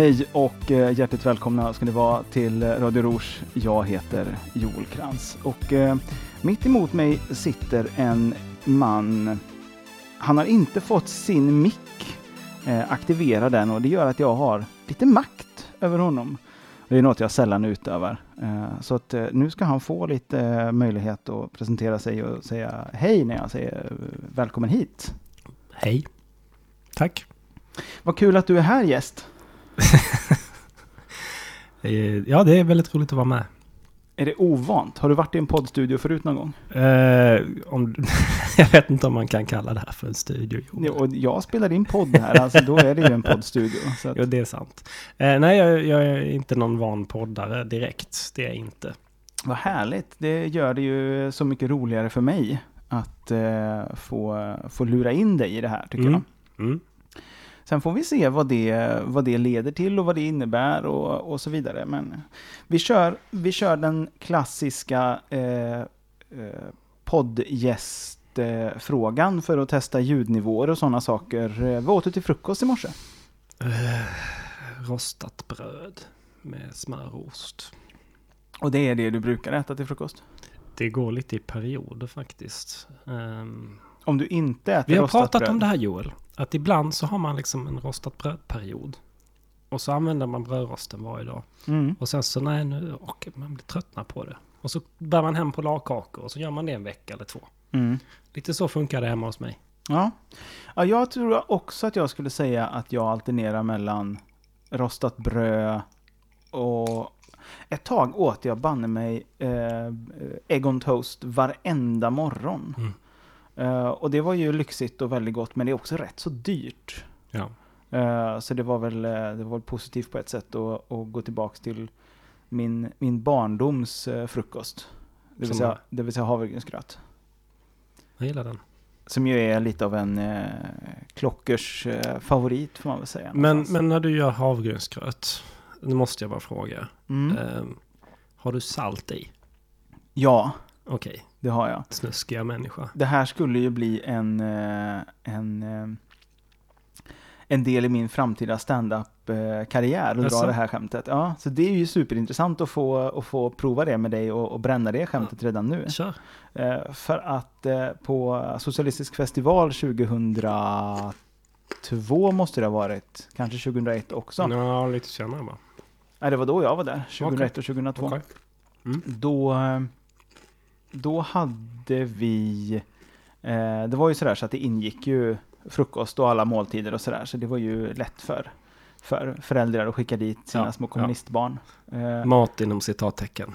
Hej och eh, hjärtligt välkomna ska ni vara till Radio Rouge. Jag heter Joel Krantz och eh, mitt emot mig sitter en man. Han har inte fått sin mick eh, aktiverad än och det gör att jag har lite makt över honom. Det är något jag sällan utövar. Så att nu ska han få lite möjlighet att presentera sig och säga hej när jag säger välkommen hit. Hej. Tack. Vad kul att du är här gäst. Eh, Ja, det är väldigt roligt att vara med. Är det ovant? Har du varit i en poddstudio förut någon gång? Eh, om, jag vet inte om man kan kalla det här för en studio. Ja, och jag spelar in podd här, alltså då är det ju en poddstudio. Att, jo det är sant. Eh, nej, jag, jag är inte någon van poddare direkt. Det är jag inte. vad härligt. Det gör det ju så mycket roligare för mig att eh, få, få lura in dig i det här, tycker Mm. jag. Mm. Sen får vi se vad det, vad det leder till och vad det innebär och, och så vidare. Men vi kör, vi kör den klassiska eh, eh, poddgästfrågan för att testa ljudnivåer och sådana saker. Vad åt du till frukost i morse? Eh, rostat bröd med smör och det är det du brukar äta till frukost? Det går lite i perioder faktiskt. Ehm, Om du inte äter vi har pratat bröd. om det här Joel. Att ibland så har man liksom en rostat brödperiod. Och så använder man brödrosten varje dag. Mm. Och sen så nej nu och man blir tröttna på det. Och så bär man hem på lagkakor och så gör man det en vecka eller två. Mm. Lite så funkar det hemma hos mig. Ja. ja, jag tror också att jag skulle säga att jag alternerar mellan rostat bröd och ett tag åt jag banne mig eh, ägg on toast varenda morgon. Mm. Eh, och det var ju lyxigt och väldigt gott, men det är också rätt så dyrt. Ja. Eh, så det var väl, eh, det var väl positivt på ett sätt att, gå tillbaka till min, min barndoms eh, frukost. Det vill, säga, det vill säga havregrynsgröt. Jag gillar den. Som ju är lite av en eh, klockers eh, favorit får man väl säga. Men, men när du gör havregrynsgröt. Nu måste jag bara fråga. Mm. Ehm, har du salt i? Ja, Okej, det har jag. snuskiga människa. Det här skulle ju bli en, eh, en, eh, en del i min framtida stand-up-karriär att Jaså? dra det här skämtet. Ja, så det är ju superintressant att få, att få prova det med dig och, och bränna det skämtet redan nu. Kör. Eh, för att på Socialistisk festival 2002 måste det ha varit, kanske 2001 också. Ja, lite senare bara. Nej, det var då jag var där, 2001 och 2002. Okej. Då, eh, då hade vi, eh, det var ju sådär så att det ingick ju frukost och alla måltider och sådär, så det var ju lätt för, för föräldrar att skicka dit sina Ja, små ja. kommunistbarn. Eh, Mat inom citattecken.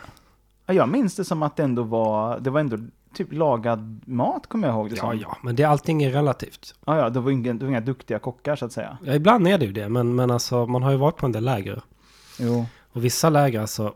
ja, jag minns det som att det ändå var, det var ändå typ lagad mat kommer jag ihåg det Ja, som. ja, men det, allting är relativt. Ja, ja, det var, inga, det var inga duktiga kockar så att säga. Ja, ibland är det ju det, men, men alltså man har ju varit på en del läger. Jo. Och vissa läger alltså,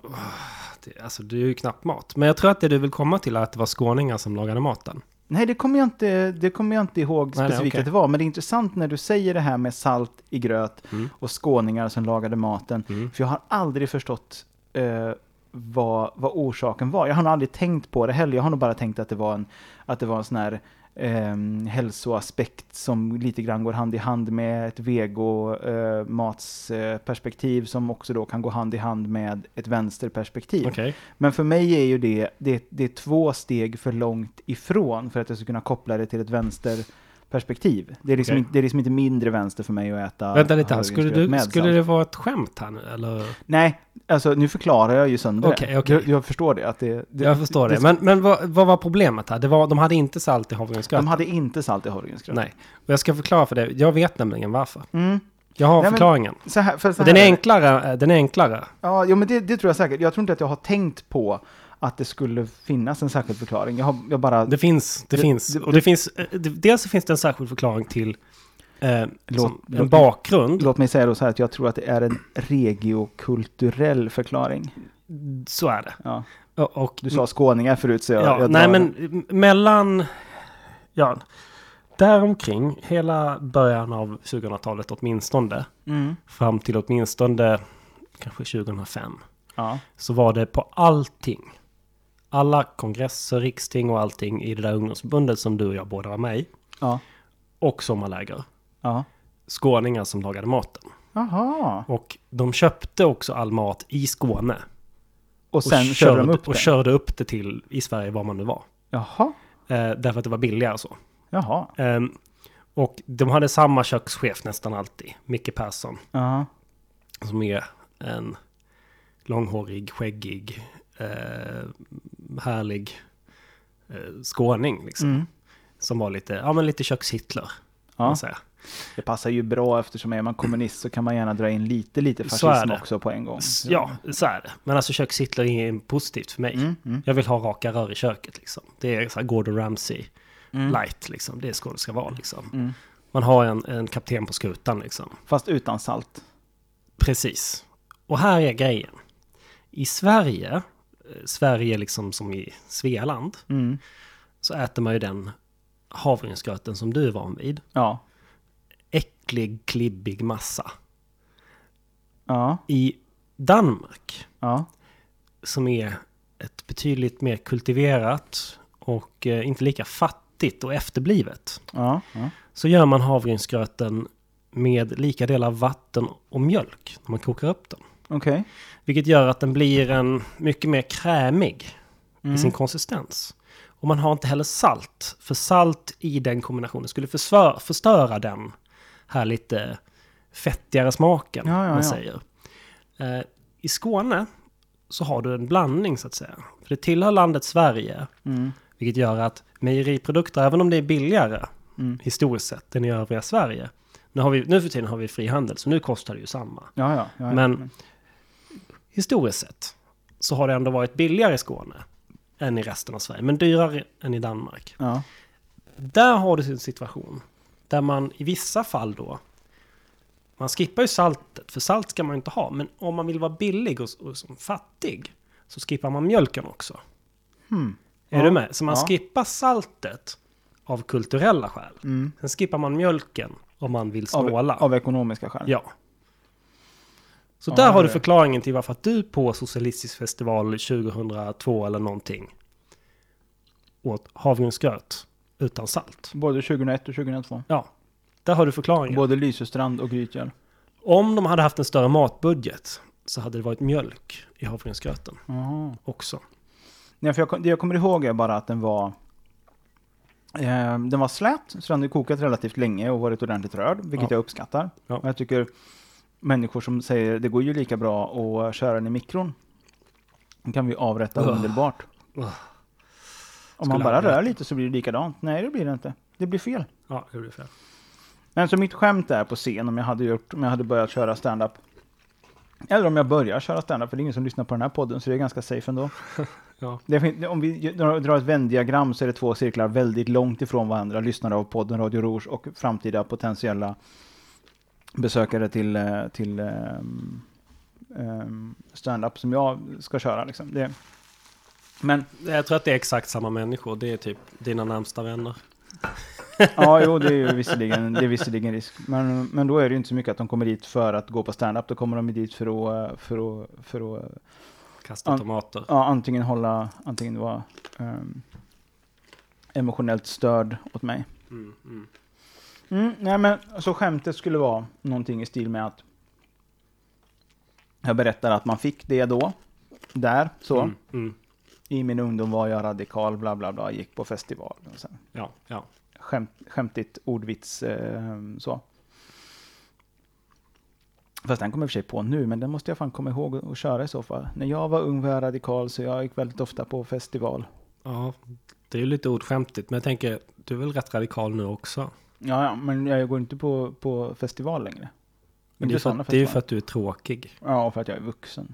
det, alltså det är ju knappt mat. Men jag tror att det du vill komma till är att det var skåningar som lagade maten. Nej, det kommer jag inte, det kommer jag inte ihåg nej, specifikt okej. att det var. Men det är intressant när du säger det här med salt i gröt Mm. och skåningar som lagade maten. Mm. För jag har aldrig förstått eh, vad, vad orsaken var. Jag har nog aldrig tänkt på det heller. Jag har nog bara tänkt att det var en, att det var en sån här eh, hälsoaspekt som lite grann går hand i hand med ett vegomatsperspektiv eh, som också då kan gå hand i hand med ett vänsterperspektiv. Okej. Men för mig är ju det, det, det är två steg för långt ifrån för att jag ska kunna koppla det till ett vänsterperspektiv. Det är liksom, Okej. inte, det är liksom inte mindre vänster för mig att äta Vänta lite här, skulle, du, med skulle det vara ett skämt här nu eller? Nej, alltså nu förklarar jag ju sönder Okej, det. okej. Jag, jag förstår det. Att det, det Jag förstår det. Men, men vad, vad var problemet här? Det var, de hade inte salt i havregrynsgröten? de hade inte salt i havregrynsgröt. Nej. Och jag ska förklara för dig. Jag vet nämligen varför. Mm. Jag har Nej, men- förklaringen. Så här, för så här den är det. enklare. Den är enklare. Ja, jo, men det, det tror jag säkert. Jag tror inte att jag har tänkt på att det skulle finnas en särskild förklaring. Jag har jag bara... Det finns. Det, Det- finns. det- och det finns. eh, Det, dels så finns det en särskild förklaring till eh, Låt- som en låt- bakgrund. Låt mig säga då så här att jag tror att det är en regiokulturell förklaring. Så är det. Ja. Och, och Du sa skåningar förut så jag... ja, jag nej men mellan... Ja, däromkring hela början av 2000-talet åtminstone. Mm. Fram till åtminstone kanske 2005. Ja. Så var det på allting. Alla kongresser, riksting och allting i det där ungdomsförbundet som du och jag båda var med i. Ja. Och sommarläger. Ja. Skåningar som lagade maten. Jaha. Och de köpte också all mat i Skåne. Och sen körde de upp och det? körde upp det till i Sverige var man nu var. Jaha. Eh, därför att det var billigare så. Jaha. Eh, och de hade samma kökschef nästan alltid. Micke Persson. Ja. Som är en långhårig, skäggig, eh, härlig eh, skåning liksom. Mm. Som var lite, ja men lite köks-Hitler. ja. Det passar ju bra eftersom är man kommunist så kan man gärna dra in lite, lite fascism också på en gång. Ja, så är det. Men alltså köks-Hitler är positivt för mig. Mm, mm. Jag vill ha raka rör i köket liksom. Det är så här Gordon Ramsay Mm. light liksom. Det är så det ska vara liksom. Mm. Man har en, en kapten på skutan liksom. Fast utan salt. Precis. Och här är grejen. I Sverige, Sverige liksom som i Svealand, Mm. så äter man ju den havregrynsgröten som du är van vid. Ja. Äcklig, klibbig massa. Ja. I Danmark, Ja. som är ett betydligt mer kultiverat och eh, inte lika fattigt och efterblivet, Ja. så gör man havregrynsgröten med lika delar vatten och mjölk när man kokar upp den. Okej. Vilket gör att den blir en mycket mer krämig Mm. i sin konsistens. Och man har inte heller salt. För salt i den kombinationen skulle förstöra den här lite fettigare smaken. Ja, ja, man ja. säger. Eh, I Skåne så har du en blandning så att säga. För det tillhör landet Sverige. Mm. Vilket gör att mejeriprodukter, även om det är billigare Mm. historiskt sett än i övriga Sverige. Nu, har vi, nu för tiden har vi frihandel, så nu kostar det ju samma. Ja, ja. ja, ja. Men- Historiskt sett så har det ändå varit billigare i Skåne än i resten av Sverige, men dyrare än i Danmark. Ja. Där har du sin situation där man i vissa fall då man skippar ju saltet, för salt ska man ju inte ha. Men om man vill vara billig och, och som fattig så skippar man mjölken också. Hmm. Är Ja, du med? Så man ja. skippar saltet av kulturella skäl. Mm. Sen skippar man mjölken om man vill Av, snåla. av ekonomiska skäl. Ja. Så Ja, där har du förklaringen till varför att du på Socialistisk festival 2002 eller någonting åt havregrynsgröt utan salt. Både 2001 och 2002. Ja, där har du förklaringen. Både Lysestrand och Grytgöl. Om de hade haft en större matbudget så hade det varit mjölk i havregrynsgröten också. Nej, för jag, det jag kommer ihåg är bara att den var eh, den var slät, så den hade kokat relativt länge och varit ordentligt rörd, vilket Ja. jag uppskattar. Ja. Och jag tycker människor som säger det går ju lika bra att köra den i mikron, den kan vi avrätta Ugh. omedelbart. Ugh. Om man bara rör lite så blir det likadant. Nej, det blir det inte. Det blir fel. Ja, det blir fel. Men så mitt skämt är på scen om jag hade, gjort, om jag hade börjat köra stand-up. Eller om jag börjar köra stand-up, för det är ingen som lyssnar på den här podden, så det är ganska safe ändå. Ja. Det om vi drar ett vändiagram så är det två cirklar väldigt långt ifrån varandra. Lyssnare av podden Radio Rouge och framtida potentiella besökare till, eh, till ehm, stand-up som jag ska köra. Liksom. Det, men Jag tror att det är exakt samma människor. Det är typ dina närmsta vänner. ja, jo, det är ju visserligen, det är visserligen risk. Men, men då är det ju inte så mycket att de kommer dit för att gå på stand-up. Då kommer de dit för att, för att, för att Kasta tomater. ja, antingen hålla, antingen vara ehm, emotionellt störd åt mig. Mm, mm. Mm, nej men så skämtet skulle vara någonting i stil med att jag berättar att man fick det då, där, så. Mm, mm. I min ungdom var jag radikal, bla bla bla, gick på festival. Och sen, Ja, ja. skämt, skämtigt ordvits, eh, så. Fast den kommer jag i och för sig på nu, men den måste jag fan komma ihåg att köra i så fall. När jag var ung var jag radikal, så jag gick väldigt ofta på festival. Ja, det är ju lite ordskämtigt. Men jag tänker, du är väl rätt radikal nu också? Ja, ja, men jag går inte på, på festival längre. Men det är, för, det är ju för att du är tråkig. Ja, och för att jag är vuxen.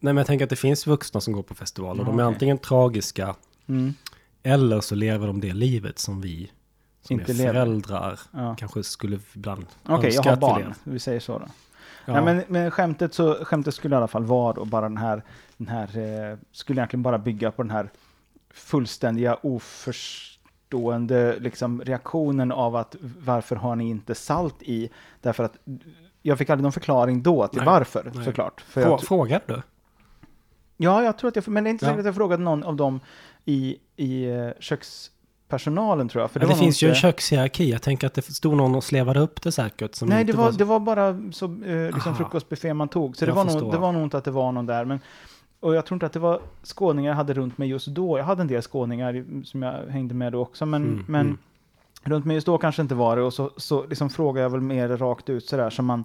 Nej, men jag tänker att det finns vuxna som går på festivaler. Ja, de är okej. antingen tragiska Mm. eller så lever de det livet som vi som Inte är föräldrar Ja. kanske skulle ibland Okej, jag har barn. Vi säger så då. Ja. Nej, men, men skämtet, så, skämtet skulle i alla fall vara då bara den här, den här eh, skulle egentligen bara bygga på den här fullständiga oförstående liksom, reaktionen av att varför har ni inte salt i? Därför att jag fick aldrig någon förklaring då till Nej, varför nej. såklart. För Frå- jag, Frågar du? ja, jag tror att jag, men det är inte Ja. säkert att jag frågade någon av dem i, i eh, köks personalen tror jag. För det, det, det finns ju en kökshierarki. Jag tänker att det stod någon och slevade upp det säkert. Nej, det var, det var bara så, eh, liksom frukostbuffé man tog. Så det var, nog, det var nog inte att det var någon där. Men, och jag tror inte att det var skåningar jag hade runt mig just då. Jag hade en del skåningar som jag hängde med då också. Men, Mm, men mm. runt mig just då kanske inte var det. Och så, så liksom frågar jag väl mer rakt ut sådär som man,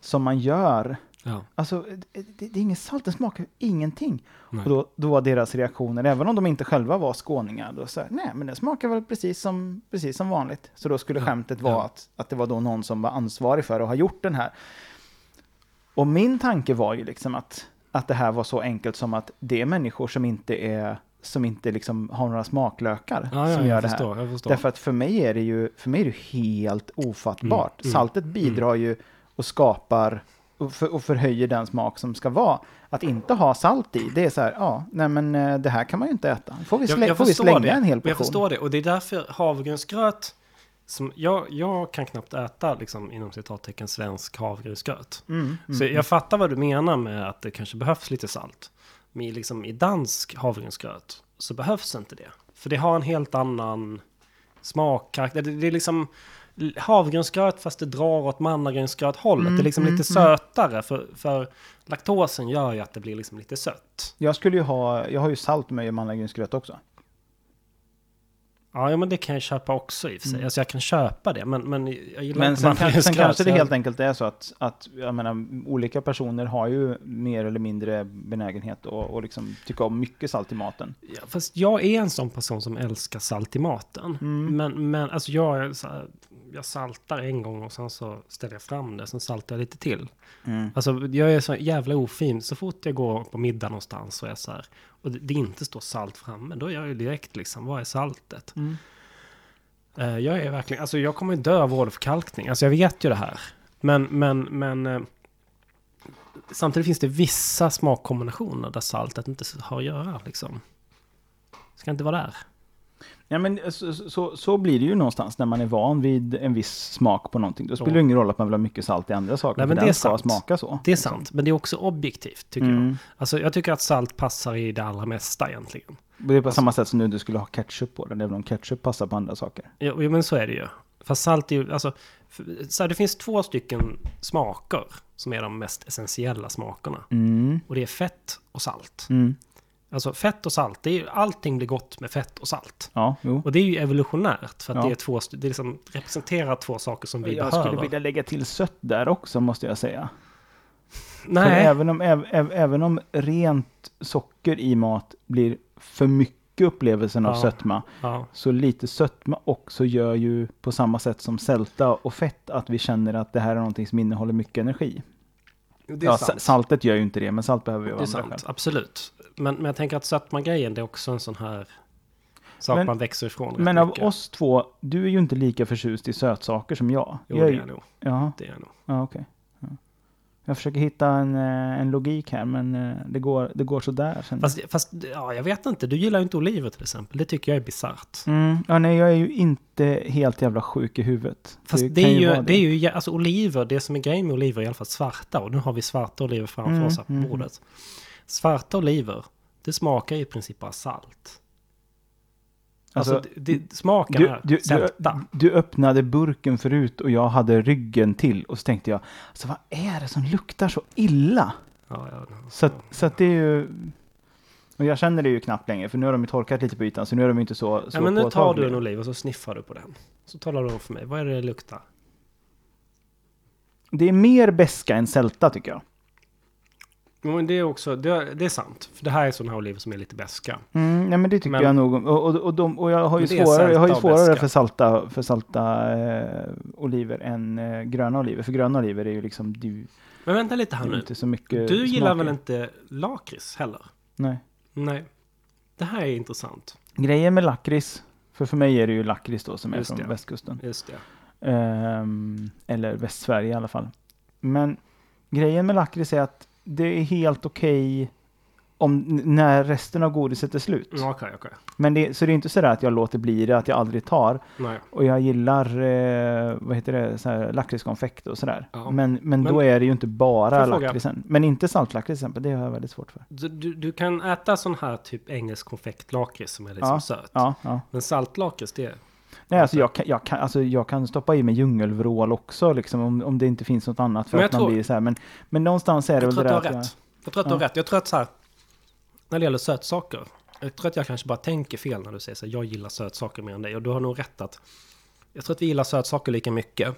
som man gör. Ja. Alltså, det, det det är inget salt, det smakar ingenting. Nej. Och då, då var deras reaktioner, även om de inte själva var skåningar, då så här, nej men det smakar väl precis som, precis som vanligt. Så då skulle Ja, skämtet vara ja. att, att det var då någon som var ansvarig för att ha gjort den här. Och min tanke var ju liksom att, att det här var så enkelt som att det är människor som inte är som inte liksom har några smaklökar Ja, ja, som gör jag det här. förstår. Jag förstår. Därför att för mig är det ju, för mig är det helt ofattbart. Mm, mm, Saltet bidrar ju och skapar och, för, och förhöjer den smak som ska vara. Att inte ha salt i, det är så här, ja, nej men eh, det här kan man ju inte äta. Får vi, slä, får vi slänga det. en hel Jag portion? förstår det. Och det är därför havregrynsgröt, som jag, jag kan knappt äta, liksom, inom citattecken, svensk havregrynsgröt. Mm, mm, Så mm. jag fattar vad du menar med att det kanske behövs lite salt. Men i, liksom, i dansk havregrynsgröt så behövs inte det. För det har en helt annan smakkaraktär. Det, det är liksom havregrynsgröt fast det drar åt mannagrynsgröt-hållet. Mm, det är liksom mm, lite mm. sötare. För, för laktosen gör ju att det blir liksom lite sött. Jag skulle ju ha, jag har ju salt med i mannagrynsgröt också. Ja, men det kan jag köpa också i och för sig. Mm. Alltså jag kan köpa det, men, men jag gillar Men inte sen, kan, sen kanske det helt enkelt är så att, att jag menar, olika personer har ju mer eller mindre benägenhet att och liksom tycka om mycket salt i maten. Ja, fast jag är en sån person som älskar salt i maten. Mm. Men, men alltså jag, så här, jag saltar en gång och sen så ställer jag fram det. Sen saltar jag lite till. Mm. Alltså jag är så jävla ofin. Så fort jag går på middag någonstans så är jag så här. Och det, det inte står salt framme. Då är jag ju direkt liksom, vad är saltet? Mm. Eh, jag är verkligen, alltså jag kommer ju dö av åderförkalkning. Alltså jag vet ju det här. Men, men, men. eh, Samtidigt finns det vissa smakkombinationer där saltet inte har att göra liksom. Ska inte vara där. Ja, men så, så, så blir det ju någonstans när man är van vid en viss smak på någonting. Då spelar Ja. det ingen roll att man vill ha mycket salt i andra saker. Nej, för men den det är ska sant. smaka så. Det är sant, men det är också objektivt tycker jag. Mm. Alltså jag tycker att salt passar i det allra mesta egentligen. Det är på samma sätt som du inte skulle ha ketchup på den, även om ketchup passar på andra saker. Jo, jo, men så är det ju. Fast salt är ju, alltså, så här, det finns två stycken smaker som är de mest essentiella smakerna. Mm. Och det är fett och salt. Mm. Alltså fett och salt, det är allting blir gott med fett och salt. Ja, jo. Och det är ju evolutionärt, för att Ja. det, är två, det är liksom representerar två saker som vi Jag behöver. skulle vilja lägga till sött där också, måste jag säga. För Nej, även om, äv, äv, även om rent socker i mat blir för mycket upplevelsen av Ja. sötma, ja. så lite sötma också gör ju på samma sätt som sälta och fett att vi känner att det här är någonting som innehåller mycket energi. Ja, saltet gör ju inte det, men salt behöver vi av Det är andra sant, skäl. absolut. Men, men jag tänker att sötma-grejen, det är också en sån här sak Men- man växer ifrån Men av mycket. oss två, du är ju inte lika förtjust i sötsaker som jag. Jo, jag det är jag nog. Ja, Det är jag nog. ja. Ja. Jag försöker hitta en, eh, en logik här, men eh, det går, det går sådär. Sen. Fast, fast, ja, jag vet inte. Du gillar ju inte oliver till exempel. Det tycker jag är bisarrt. Mm, ja, nej, jag är ju inte helt jävla sjuk i huvudet. Fast det, kan är ju, vara det är ju, alltså oliver, det som är grejen med oliver är i alla fall svarta. Och nu har vi svarta oliver framför Mm, oss här på mm. bordet. Svarta oliver, det smakar ju i princip bara salt. Alltså, Alltså, det, det smakar Du, du, du, sälta. du öppnade burken förut och jag hade ryggen till och så tänkte jag, alltså vad är det som luktar så illa? Ja, ja, Så, att, så att det är ju... Och jag känner det ju knappt längre, för nu har de ju torkat lite på ytan, så nu är de ju inte så, så ja, men nu tar du en oliv och så sniffar du på den. Så talar du om för mig, vad är det det luktar? Det är mer beska än sälta tycker jag. Men det är också, det, det är sant. För det här är sådana här oliver som är lite beska. Mm, nej men det tycker Men- jag nog. Och, och, och, de, och jag har ju är svårare, jag har ju svårare för salta, för salta eh, oliver än eh, gröna oliver. För gröna oliver är ju liksom, är ju Men vänta lite här nu. inte så mycket Du gillar smaker. väl inte lakrits heller? Nej. Nej. Det här är intressant. Grejen med lakrits, för för mig är det ju lakrits då som är Just från det. västkusten. Just det. Ehm, eller Västsverige i alla fall. Men grejen med lakrits är att det är helt okej om, när resten av godiset är slut. Mm, okej. Men det, så det är inte så där att jag låter bli det, att jag aldrig tar. Nej. Och jag gillar, eh, vad heter det, så här lakritskonfekt och sådär. Ja. Men, men då Men- är det ju inte bara lakritsen. Men inte saltlakrits till exempel, det har jag väldigt svårt för. Du, du, du kan äta sån här typ engelsk konfektlakrits som är liksom Ja, söt. Ja, ja. Men saltlakrits, det... Nej, alltså jag kan, jag, kan, alltså jag kan stoppa i mig djungelvrål också, liksom, om, om det inte finns något annat. För Men jag att man tror- blir så här. Men, men någonstans är det Jag väl det att du där att rätt. Jag tror att du har rätt. Jag tror att så här, när det gäller sötsaker. Jag tror att jag kanske bara tänker fel när du säger så här, jag gillar sötsaker mer än dig. Och du har nog rätt att, jag tror att vi gillar sötsaker lika mycket.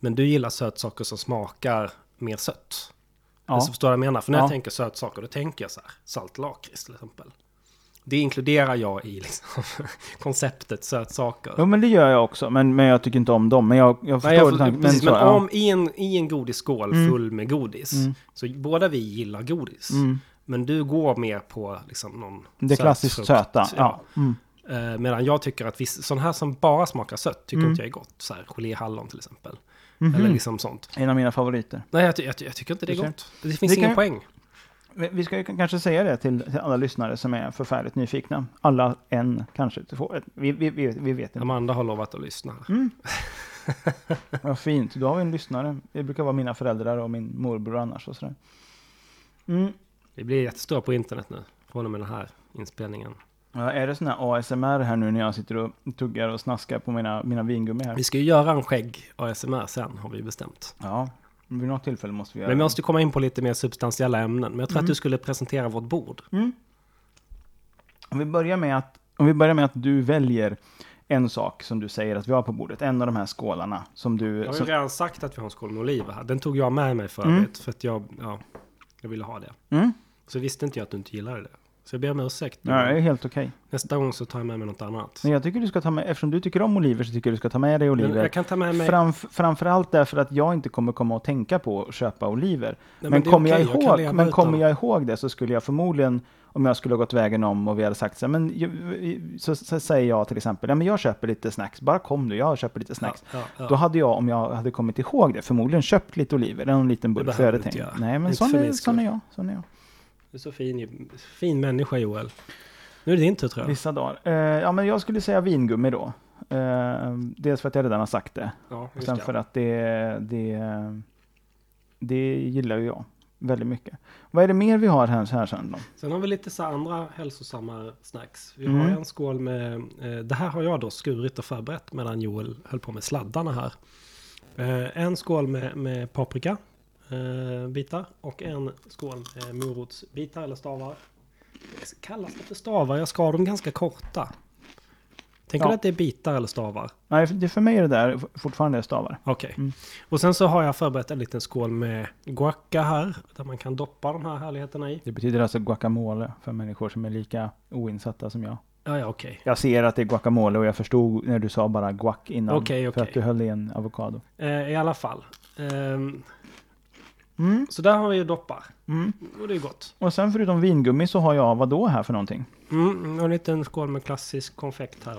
Men du gillar sötsaker som smakar mer sött. Ja. Alltså, förstår du vad jag menar? För när Ja. jag tänker sötsaker, då tänker jag så här, saltlakrits till exempel. Det inkluderar jag i liksom, konceptet sötsaker. Jo, men det gör jag också. Men, men jag tycker inte om dem. Men jag, jag förstår Nej, jag, tanken, precis, så, men ja. om i en, i en godisskål Mm. full med godis. Mm. Så båda vi gillar godis. Mm. Men du går mer på liksom någon Det klassiskt sötfrukt. söta. Ja. Mm. Eh, medan jag tycker att viss, sån här som bara smakar sött tycker Mm. inte jag är gott. Så här geléhallon till exempel. Mhm. Eller liksom sånt. En av mina favoriter. Nej, jag, ty- jag, ty- jag tycker inte det är gott. Det finns Det ingen poäng. Vi ska ju kanske säga det till, till alla lyssnare som är förfärligt nyfikna. Alla en kanske. Två, Vi, vi, vi, vi vet inte. Amanda har lovat att lyssna. Mm. Vad fint. Då har vi en lyssnare. Det brukar vara mina föräldrar och min morbror annars och sådär. Mm. Vi blir jättestora på internet nu. Från och med den här inspelningen. Ja, är det sån här ASMR här nu när jag sitter och tuggar och snaskar på mina, mina vingummi här? Vi ska ju göra en skägg ASMR sen, har vi bestämt. Ja, vid något tillfälle måste vi göra Men vi måste komma in på lite mer substantiella ämnen. Men jag tror Mm. att du skulle presentera vårt bord. Mm. Om vi börjar med att, om vi börjar med att du väljer en sak som du säger att vi har på bordet. En av de här skålarna som du... Jag har ju som, redan sagt att vi har en skål med oliver här. Den tog jag med mig för Mm. För att jag, ja, jag ville ha det. mm? Så visste inte jag att du inte gillade det. Så jag ber om ursäkt. Ja, det är helt okej. Nästa gång så tar jag med mig något annat. Men jag tycker du ska ta med, eftersom du tycker om oliver så tycker jag du ska ta med dig Men oliver. jag kan ta med mig... Framf, framförallt därför att jag inte kommer komma att tänka på att köpa oliver. Nej, men är kommer, jag okej, kan ihåg, leva men kommer jag ihåg det så skulle jag förmodligen, om jag skulle ha gått vägen om och vi hade sagt så här, men ju- så, så säger jag till exempel, ja men jag köper lite snacks, bara kom du, jag köper lite snacks. Ja, ja, ja. Då hade jag, om jag hade kommit ihåg det, förmodligen köpt lite oliver, en liten burk. Det jag behöver du inte göra. nej men sån är, sån är jag. Sån är jag. Du är så fin, fin människa Joel. Nu är det din tur tror jag. Vissa dagar. Eh, ja men jag skulle säga vingummi då. Eh, dels för att jag redan har sagt det. Ja, Och sen för att det, det, det gillar ju jag väldigt mycket. Vad är det mer vi har här, här sen då? Sen har vi lite så andra hälsosamma snacks. Vi Mm. har en skål med, eh, det här har jag då skurit och förberett medan Joel höll på med sladdarna här. Eh, en skål med, med paprika bitar och en skål med morotsbitar eller stavar. Kallas det för stavar? Jag skar dem ganska korta. Tänker Ja. du att det är bitar eller stavar? Nej, för- det för mig är det där fortfarande stavar. Okej. Mm. Och sen så har jag förberett en liten skål med guacca här. Där man kan doppa de här härligheterna i. Det betyder alltså guacamole för människor som är lika oinsatta som jag. Ja, ja, okej. Jag ser att det är guacamole och jag förstod när du sa bara guac innan. Okej, För okej. att du höll i en avokado. Eh, I alla fall. Ehm, Mm, så där har vi ju doppar. mm. Och det är gott. Och sen förutom vingummi så har jag vad då här för någonting? Mm, och en liten skål med klassisk konfekt här.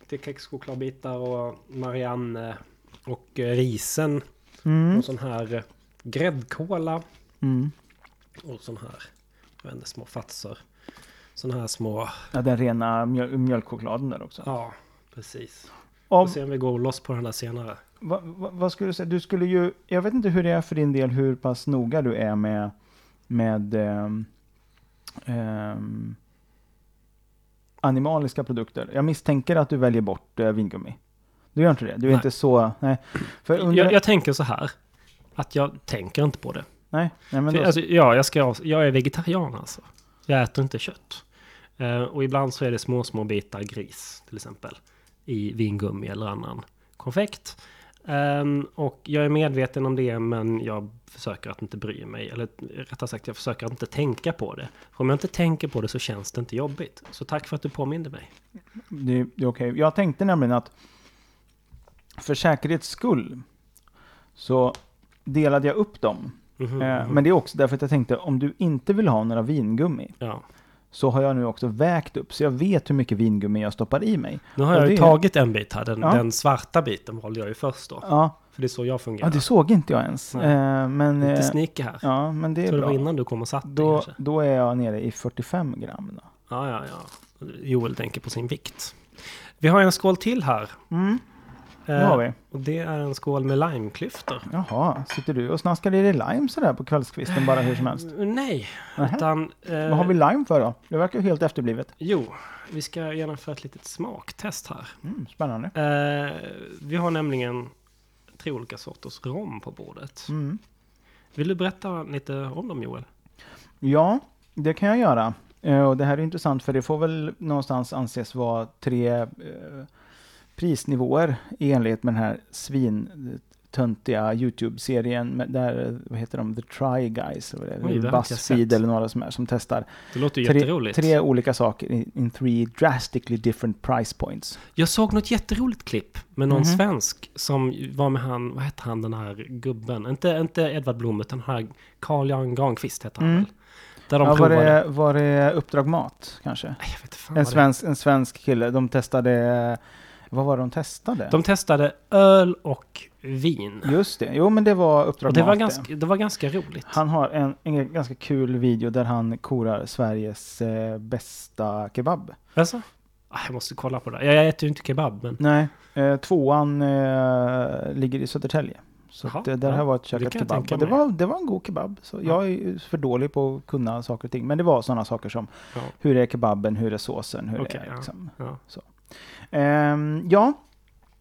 Lite kexchokladbitar och Marianne och eh, risen. Mm. Och sån här eh, gräddkola. Mm. Och sån här, jag vet inte, små fatser. Sån här små, Ja, den rena mjöl mjölkchokladen där också. ja, precis. Om, Och se om vi går loss på den där senare. vad, vad, vad skulle du säga? Du skulle ju, jag vet inte hur det är för din del, hur pass noga du är med, med ehm, ehm, animaliska produkter. Jag misstänker att du väljer bort eh, vingummi. Du gör inte det? Du är Nej. inte så, nej. För under, Jag, jag tänker så här. Att jag tänker inte på det. nej, nej men För, då, alltså, ja, jag, ska, jag är vegetarian alltså. Jag äter inte kött. Eh, och ibland så är det små, små bitar gris till exempel. I vingummi eller annan konfekt. Ehm, och jag är medveten om det men jag försöker att inte bry mig. Eller rättare sagt jag försöker att inte tänka på det. För om jag inte tänker på det så känns det inte jobbigt. Så tack för att du påminde mig. det, det är okej. Jag tänkte nämligen att för säkerhets skull så delade jag upp dem. Mhm, Eh, mhm. men det är också därför att jag tänkte om du inte vill ha några vingummi ja. Så har jag nu också vägt upp så jag vet hur mycket vingummi jag stoppar i mig. Nu har Och jag ju det- tagit en bit här. Den, Ja. den svarta biten valde jag ju först då. Ja, För det är så jag Ja, fungerar. det såg inte jag ens. Eh, men, Lite eh, sneaky här. ja, men det Jag är tror det var bra. innan du kom och satt Då, då är jag nere i 45 gram. Då. Ja, ja, ja. Joel tänker på sin vikt. Vi har en skål till här. Mm, det Eh, har vi. Och det är en skål med limeklyftor. Jaha, sitter du och snaskar i dig lime sådär på kvällskvisten bara hur som helst? Eh, Nej, Nähä. utan... eh, Vad har vi lime för då? Det verkar helt efterblivet. Jo, vi ska genomföra ett litet smaktest här. Mm, spännande. Eh, vi har nämligen tre olika sorters rom på bordet. Mm. Vill du berätta lite om dem Joel? Ja, det kan jag göra. Eh, Och det här är intressant för det får väl någonstans anses vara tre eh, prisnivåer i enlighet med den här svintöntiga YouTube-serien där, vad heter de, The Try Guys, eller Buzzfeed eller några som är som testar. Tre, tre olika saker in, in three drastically different price points. Jag såg något jätteroligt klipp med någon Mhm. svensk som var med han, vad hette han den här gubben? Inte, inte Edvard Blom utan här Carl Jan Granqvist hette han Mm. väl? Där de Ja, var, det, var det Uppdrag Mat kanske? En svensk, en svensk kille. De testade, vad var det de testade? De testade öl och vin. Just det, jo men det var Uppdrag Och det var, ganska, det var ganska roligt. Han har en, en ganska kul video där han korar Sveriges eh, bästa kebab. Alltså? Ah, Jag måste kolla på det. Jag äter ju inte kebab, men... Nej, eh, tvåan eh, ligger i Södertälje. Så Jaha, att, eh, där ja, har varit det jag kebab. Och det, var, det var en god kebab. Så jag är för dålig på att kunna saker och ting. Men det var sådana saker som Ja. hur är kebaben, hur är såsen, hur Okej, är ja. liksom. Ja. Ja,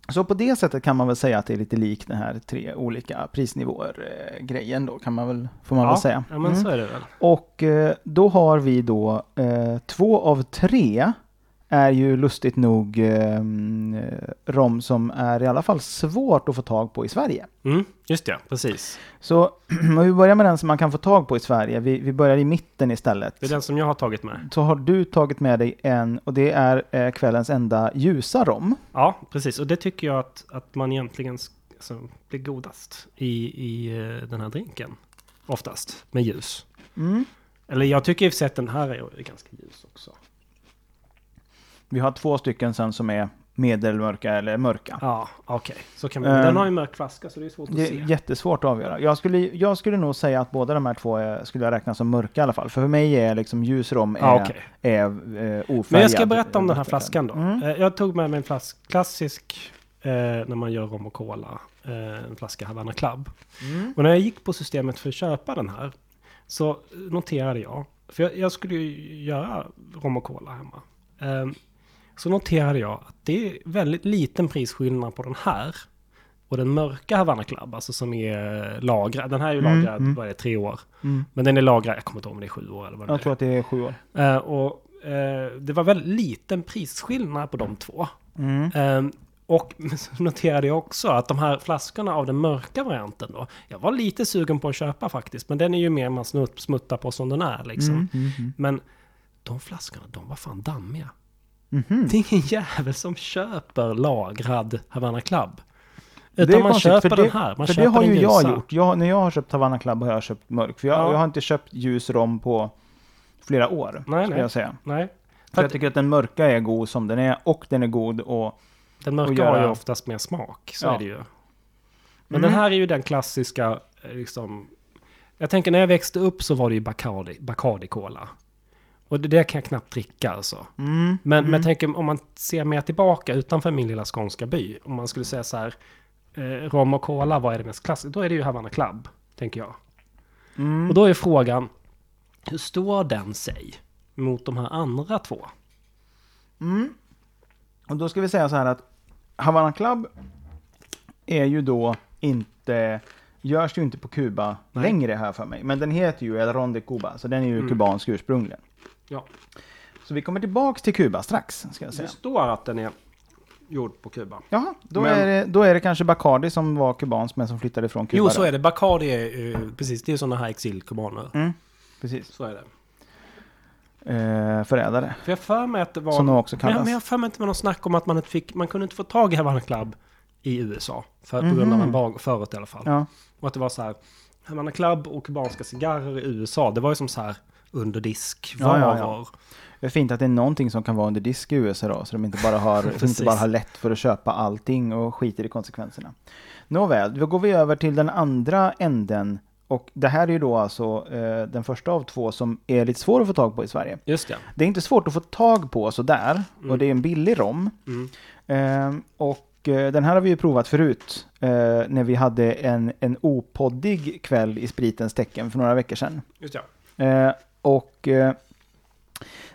så på det sättet kan man väl säga att det är lite likt den här tre olika prisnivåer-grejen då, kan man väl, får man ja, väl säga. Ja, men Mm. så är det väl. Och eh, då har vi då eh, två av tre är ju lustigt nog eh, rom som är i alla fall svårt att få tag på i Sverige. Mm, just det, precis. Så om vi börjar med den som man kan få tag på i Sverige. Vi, vi börjar i mitten istället. Det är den som jag har tagit med. Så har du tagit med dig en och det är eh, kvällens enda ljusa rom. Ja, precis. Och det tycker jag att, att man egentligen alltså, blir godast i, i eh, den här drinken. Oftast, med ljus. Mm. Eller jag tycker i och för sig att den här är ganska ljus också. Vi har två stycken sen som är medelmörka eller mörka. Ja, okej. Så kan man. Ehm, den har ju mörk flaska så det är svårt att Det se. är jättesvårt att avgöra. Jag skulle, jag skulle nog säga att båda de här två är, skulle jag räkna som mörka i alla fall. För för mig är liksom ljus rom är, Ja, okej. är eh, ofärgad. Men jag ska berätta om den här flaskan då. Mm. Eh, Jag tog med mig en flask, klassisk eh, när man gör rom och cola. Eh, en flaska Havana Club. Mm. Och när jag gick på systemet för att köpa den här så noterade jag, för jag, jag skulle ju göra rom och cola hemma. Ehm, så noterade jag att det är väldigt liten prisskillnad på den här och den mörka Havana Club, alltså som är lagrad. Den här är ju Mm, lagrad, mm. vad är det, tre år. Mm. Men den är lagrad, jag kommer inte ihåg om det är sju år eller vad det Jag tror är. att det är sju år. Eh, och eh, det var väldigt liten prisskillnad på de två. Ehm, och noterade jag också att de här flaskorna av den mörka varianten då. Jag var lite sugen på att köpa faktiskt. Men den är ju mer man smuttar på som den är liksom. Mm. Men de flaskorna, de var fan dammiga. Mhm. Det är ingen jävel som köper lagrad Havana Club. Det är Utan man konstigt, köper för den det- här. Man för det har ju jag ljusa. gjort. Jag, när jag har köpt Havana Club har jag köpt mörk. För jag, Ja. jag har inte köpt ljus rom på flera år. Nej, ska nej. jag säga. Nej. För För jag tycker att den mörka är god som den är och den är god och den mörka och göra- har ju oftast mer smak. Så Ja. är det ju. Men Mm. den här är ju den klassiska, eh, liksom... Jag tänker när jag växte upp så var det ju Bacardi, Bacardi Cola. Och det där kan jag knappt dricka alltså. Mm. Men, mm. men jag tänker om man ser mer tillbaka utanför min lilla skånska by. Om man skulle säga så här, eh, rom och cola, vad är det mest klassiska? Då är det ju Havana Club, tänker jag. Mm. Och då är frågan, hur står den sig mot de här andra två? Mm. Och då ska vi säga så här att Havana Club är ju då inte, görs ju inte på Kuba Nej. längre här för mig. Men den heter ju El Ron de Cuba, så den är ju Mm. kubansk ursprungligen. Ja. Så vi kommer tillbaks till Kuba strax, ska jag Det säga. står att den är gjord på Kuba. Jaha, då, Men- är det, då är det kanske Bacardi som var kubansk men som flyttade från Kuba. Jo, så är det. Bacardi är eh, precis, det är sådana här exilkubaner. Mm, precis. Så är det. Eh, förrädare, För jag för mig att det var... som de också men, jag, kallas. men jag har för mig att det var någon snack om att man inte fick, man kunde inte få tag i Havana Club i USA. För, På grund av Mhm. embargo, förut i alla fall. Ja. Och att det var så här, Havana Club och kubanska cigarrer i USA, det var ju som så här, underdiskvaror. Ja, ja, ja. Det är fint att det är någonting som kan vara under disk i USA då, så de inte bara har, inte bara har lätt för att köpa allting och skiter i konsekvenserna. Nåväl, då går vi över till den andra änden. Och det här är ju då alltså eh, den första av två som är lite svår att få tag på i Sverige. Just det. Det är inte svårt att få tag på sådär, Mm. och det är en billig rom. Mm. Eh, och eh, den här har vi ju provat förut, eh, när vi hade en, en opoddig kväll i spritens tecken för några veckor sedan. Just det. Eh, och eh,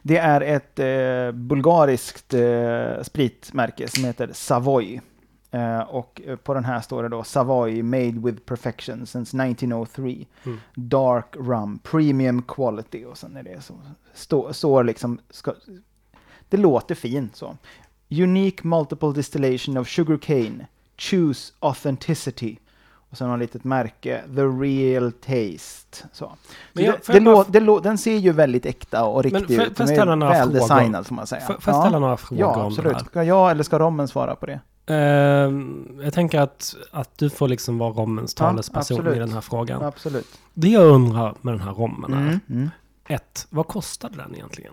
det är ett eh, bulgariskt eh, spritmärke som heter Savoy. Eh, och eh, på den här står det då Savoy made with perfection since 1903. Mm. Dark rum, premium quality och sen är det så. Stå, står liksom, ska, det låter fint så. Unique multiple distillation of sugar cane. Choose authenticity. Och sen har ett litet märke, the real taste. Så. Men jag- det, det bara- det lå, den ser ju väldigt äkta och riktig ut. Den är ställa några väl frågor? designad får man säga. Får, jag ställa några frågor Ja, absolut. Ska jag eller ska Rommen svara på det? Ehm, jag tänker att, att du får liksom vara rommens Ja, talesperson absolut. i den här frågan. Absolut. Det jag undrar med den här rommen är, Mm, mm. ett, vad kostade den egentligen?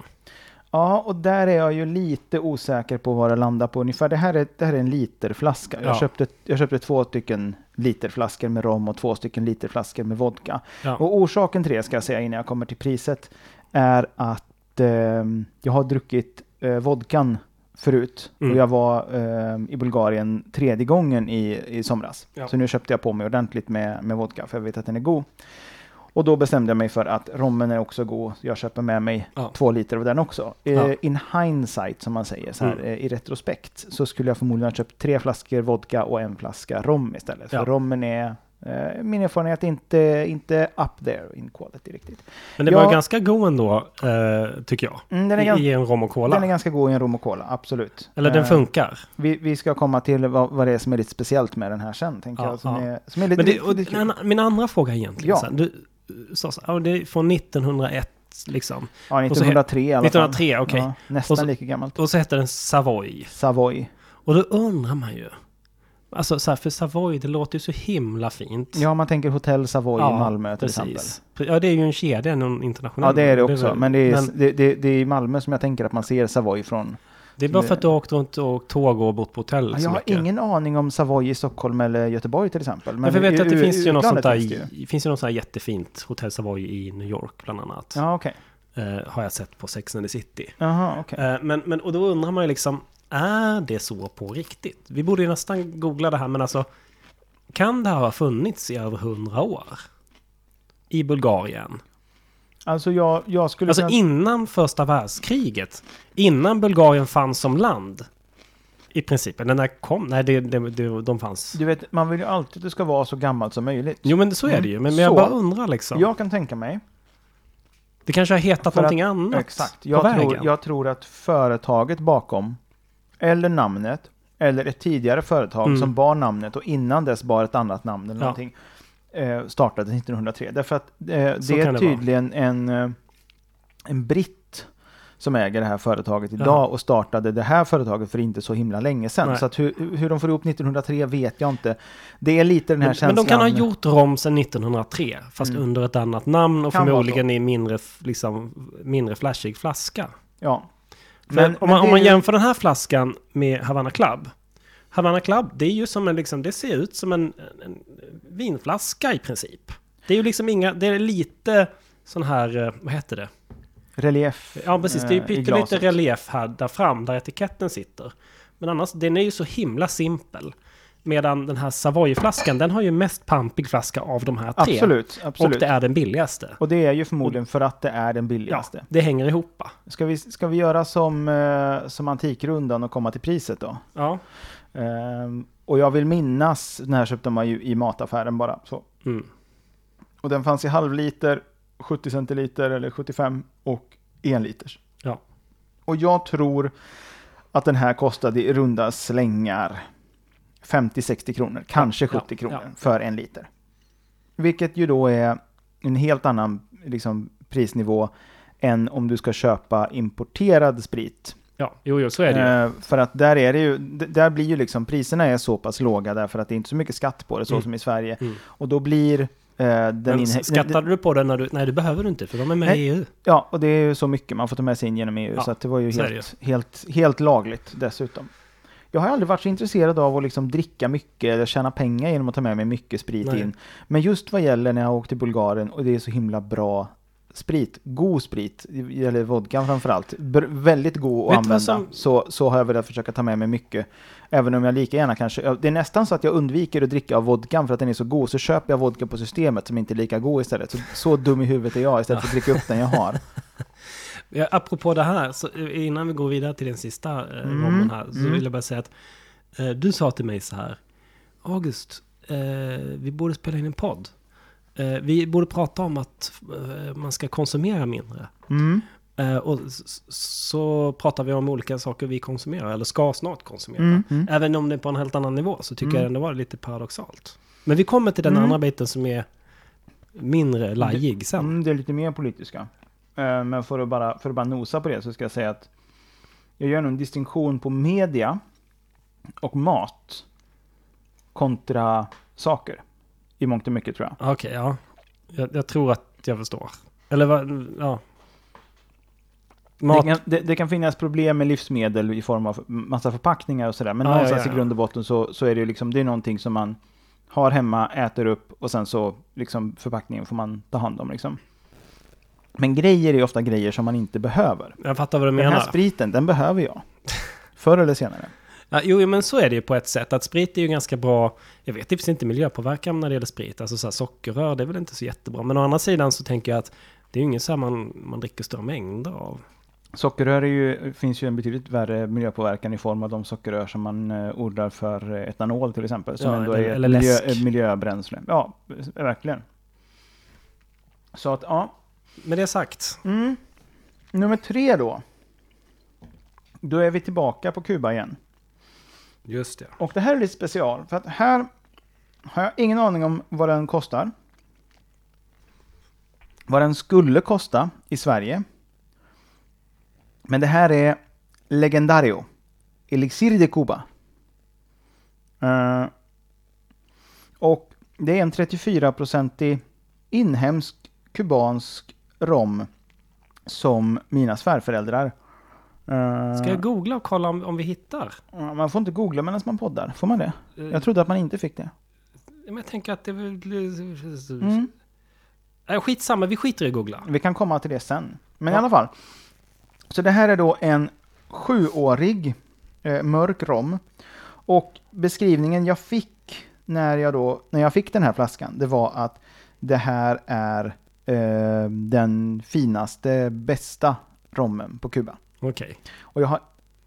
Ja, och där är jag ju lite osäker på vad det landar på ungefär. Det här är, det här är en literflaska. Jag, Ja. köpte, jag köpte två stycken literflaskor med rom och två stycken literflaskor med vodka. Ja. Och orsaken till det, ska jag säga innan jag kommer till priset, är att eh, jag har druckit eh, vodkan förut. Mm. Och jag var eh, i Bulgarien tredje gången i, i somras. Ja. Så nu köpte jag på mig ordentligt med, med vodka, för jag vet att den är god. Och då bestämde jag mig för att rommen är också god. Jag köper med mig Ja. två liter av den också. Eh, Ja. In hindsight, som man säger, så här, Mm. eh, i retrospekt, så skulle jag förmodligen ha köpt tre flaskor vodka och en flaska rom istället. Ja. För rommen är, eh, min erfarenhet, inte, inte up there in quality riktigt. Men det var ganska god ändå, eh, tycker jag. Mm, I, I en rom och cola. den är ganska god i en rom och cola, absolut. Eller den Eh, funkar. vi, vi ska komma till vad, vad det är som är lite speciellt med den här sen, tänker Ja, jag. Som ja. är, som är lite, Men det, lite kul. min, andra fråga egentligen, Ja. här, du sa så ja, det är från 1901 liksom. Ja, och så he- 1903 i alla 1903, fall. okej. Ja, nästan så- lika gammalt. Och så heter den Savoy. Savoy. Och då undrar man ju. Alltså så här, för Savoy, det låter ju så himla fint. Ja, man tänker Hotell Savoy Ja, i Malmö till exempel. Precis. Ja, det är ju en kedja, en internationell. Ja, det är det också. väl- Men det är, men det, det, det är i Malmö som jag tänker att man ser Savoy från. Det är bara för att du har åkt runt och tåg och bott på hotell Ja, så jag har mycket. ingen aning om Savoy i Stockholm eller Göteborg till exempel. Men jag vet att det finns ju något sånt där, det finns ju något sånt jättefint Hotell Savoy i New York bland annat. Ja, okej. Eh, har jag sett på Sex and the City. Jaha, okej. Eh, men, men, och då undrar man ju liksom, är det så på riktigt? Vi borde ju nästan googla det här, men alltså, kan det här ha funnits i över hundra år? I Bulgarien? Alltså jag, jag skulle Alltså kunna... innan första världskriget. Innan Bulgarien fanns som land. I princip. Eller när kom? Nej, det, det, det, de fanns. Du vet, man vill ju alltid att det ska vara så gammalt som möjligt. Jo, men så är det ju. Men, men jag bara undrar liksom. Jag kan tänka mig. Det kanske har hetat någonting att- annat Exakt. på Jag vägen. tror, jag tror att företaget bakom, eller namnet, eller ett tidigare företag Mm. som bar namnet och innan dess bar ett annat namn eller Ja. någonting, eh, startade 1903. Därför att eh, det är det tydligen en, eh, en britt som äger det här företaget idag Jaha. och startade det här företaget för inte så himla länge sedan. Nej. Så hur, hur de får ihop 1903 vet jag inte. Det är lite den här Men, känslan. men de kan ha gjort rom sedan 1903, fast Mm. under ett annat namn och Kan förmodligen i mindre, liksom, mindre flashig flaska. Ja. För Men- om, men man, om man jämför den här flaskan med Havana Club. Havana Club, det är ju som en, liksom, det ser ut som en, en vinflaska i princip. Det är ju liksom inga, det är lite sån här, eh, vad heter det? Relief. Ja, precis. Det är ju eh, pyttelite relief här, där fram, där etiketten sitter. Men annars, den är ju så himla simpel. Medan den här Savoy-flaskan, den har ju mest pampig flaska av de här tre. Absolut, absolut. Och det är den billigaste. Och det är ju förmodligen för att det är den Ja, billigaste. det hänger ihop. Ska, vi, ska vi göra som, eh, som Antikrundan och komma till priset då? Ja. Ehm, och jag vill minnas, den här köpte man ju i mataffären bara. Så. Mm. Och den fanns i halvliter, 70 centiliter eller 75 och en liters. Ja. Och jag tror att den här kostade i runda slängar 50-60 kronor, kanske Ja, 70 kronor ja. för en liter. Vilket ju då är en helt annan liksom, prisnivå än om du ska köpa importerad sprit. Ja, jo, jo, så är det ju. Eh, för att där är det ju, där blir ju liksom priserna är så pass låga därför att det är inte så mycket skatt på det så Mm. som i Sverige. Mm. Och då blir Eh, den skattade du på det när du... Nej, det behöver du inte, för de är med Nej. i EU. Ja, och det är ju så mycket man får ta med sig in genom EU, Ja, så det var ju helt, helt, helt lagligt dessutom. Jag har aldrig varit så intresserad av att liksom dricka mycket eller tjäna pengar genom att ta med mig mycket sprit Nej. in. Men just vad gäller när jag har åkt till Bulgarien och det är så himla bra sprit, god sprit, det gäller vodka framförallt, väldigt god att Vet använda, som- så, så har jag velat försöka ta med mig mycket. Även om jag lika gärna kanske, det är nästan så att jag undviker att dricka av vodkan för att den är så god, så köper jag vodka på systemet som inte är lika god istället. Så, så dum i huvudet är jag istället för att dricka upp den jag har. Ja, apropå det här, så eh, innan vi går vidare till den sista eh, Mm, här, så mm. vill jag bara säga att eh, du sa till mig så här, August, eh, vi borde spela in en podd. Eh, vi borde prata om att eh, man ska konsumera mindre. Mm. Eh, och så pratar vi om olika saker vi konsumerar, eller ska snart konsumera. Mm. Mm. Även om det är på en helt annan nivå så tycker Mm. jag ändå var lite paradoxalt. Men vi kommer till den Mm. andra biten som är mindre lajig sen. Mm, det är lite mer politiska. Men för att, bara, för att bara nosa på det så ska jag säga att jag gör en distinktion på media och mat kontra saker. I mångt och mycket tror jag. Okej, ja. Jag, jag tror att jag förstår. Eller vad, ja. Mat, Det, kan, det, det kan finnas problem med livsmedel i form av massa förpackningar och sådär. Men Ja, någonstans ja, ja. i grund och botten så, så är det ju liksom, det är någonting som man har hemma, äter upp och sen så liksom förpackningen får man ta hand om liksom. Men grejer är ofta grejer som man inte behöver. jag fattar vad du Den här menar. spriten, den behöver jag. Förr eller senare. Ja, jo, men så är det ju på ett sätt. Att sprit är ju ganska bra. Jag vet typ inte miljöpåverkan när det gäller sprit. Alltså så här, sockerrör, det är väl inte så jättebra. Men å andra sidan så tänker jag att det är ju inget så här man, man dricker stora mängder av. Sockerrör är ju, finns ju en betydligt värre miljöpåverkan i form av de sockerrör som man eh, odlar för eh, etanol till exempel. Som Ja, ändå eller- är eller miljö, miljöbränsle. Ja, verkligen. Så att, ja. Med det sagt. Mm. Nummer tre då. Då är vi tillbaka på Kuba igen. Just det. Och det här är lite special, för att här har jag ingen aning om vad den kostar. Vad den skulle kosta i Sverige. Men det här är Legendario. Elixir de Cuba. Uh, och det är en 34-procentig inhemsk kubansk rom som mina svärföräldrar Ska jag googla och kolla om, om vi hittar? Man får inte googla medan man poddar, får man det? Eh, Jag trodde att man inte fick det. Men jag tänker att det. Mm. Skitsamma, vi skiter i att googla. Vi kan komma till det sen. Men i Ja. alla fall. Så det här är då en sjuårig eh, mörk rom. Och beskrivningen jag fick när jag, då, när jag fick den här flaskan, det var att det här är eh, den finaste, bästa rommen på Kuba. Okej. Och jag har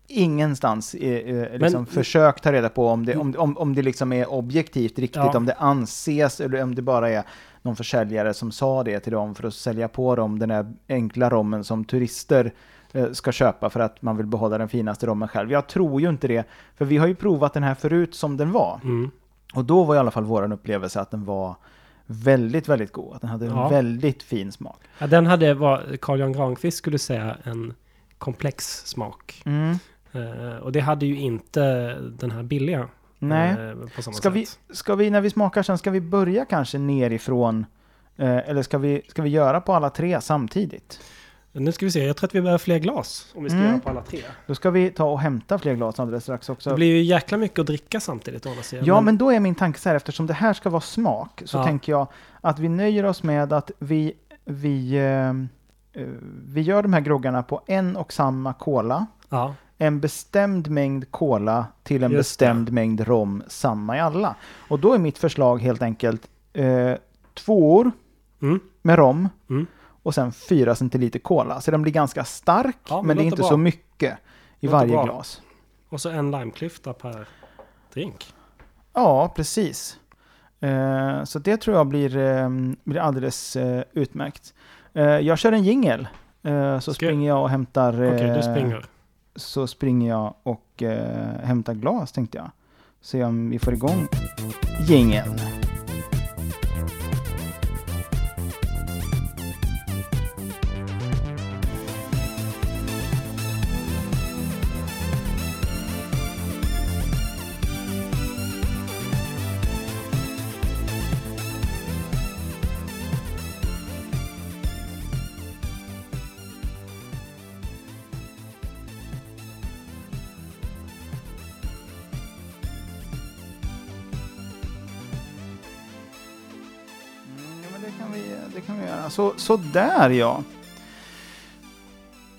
ingenstans eh, eh, liksom Men- försökt ta reda på om det, om, om, om det liksom är objektivt riktigt, Ja. om det anses eller om det bara är någon försäljare som sa det till dem för att sälja på dem den där enkla rommen som turister eh, ska köpa för att man vill behålla den finaste rommen själv. Jag tror ju inte det, för vi har ju provat den här förut som den var. Mm. Och då var i alla fall vår upplevelse att den var väldigt, väldigt god. Att den hade en Ja. väldigt fin smak. Ja, den hade vad Carl Jan Granqvist skulle säga en komplex smak. Mm. Eh, och det hade ju inte den här billiga. Nej. eh, på samma Ska sätt. vi, ska vi, när vi smakar sen, ska vi börja kanske nerifrån? Eh, eller ska vi, ska vi göra på alla tre samtidigt? Nu ska vi se, jag tror att vi behöver fler glas. Om vi ska Mm. göra på alla tre. Då ska vi ta och hämta fler glas alldeles strax Det också. blir ju jäkla mycket att dricka samtidigt å andra sidan. Ja, men då är min tanke så här, eftersom det här ska vara smak, så Ja. tänker jag att vi nöjer oss med att vi, vi, vi gör de här groggarna på en och samma cola. Ja, En bestämd mängd cola till en Just bestämd mängd rom, samma i alla. Och då är mitt förslag helt enkelt eh, tvåor Mm. med rom Mm. och sen 4 centiliter cola. Så den blir ganska stark, Ja, men men det är inte bra. så mycket i Låter varje bra. glas. och så en limeklyfta per drink. Ja, precis. Eh, så det tror jag blir, eh, blir alldeles eh, utmärkt. Eh, jag kör en jingel. Eh, så Ska- springer jag och hämtar... Okej, eh, du springer. Så springer jag och eh, hämtar glas tänkte jag. Se om vi får igång jingeln. Så, så där ja.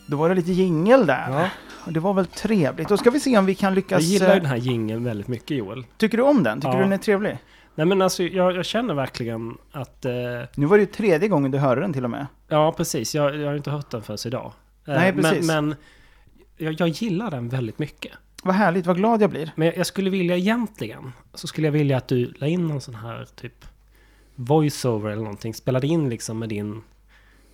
Då var det lite jingel där. Ja, Och Det var väl trevligt. Då ska vi se om vi kan jag lyckas... gillar ju eh, den här jingeln väldigt mycket Joel. Tycker du om den? Tycker Ja. du den är trevlig? Nej men alltså jag, jag känner verkligen att... Eh, Nu var det ju tredje gången du hörde den till och med. ja precis, jag, jag har inte hört den förrän idag. Eh, Nej, precis. Men, men jag, jag gillar den väldigt mycket. Vad härligt, vad glad jag blir. Men jag, jag skulle vilja egentligen, så skulle jag vilja att du la in någon sån här typ voiceover eller någonting. Spelade in liksom med din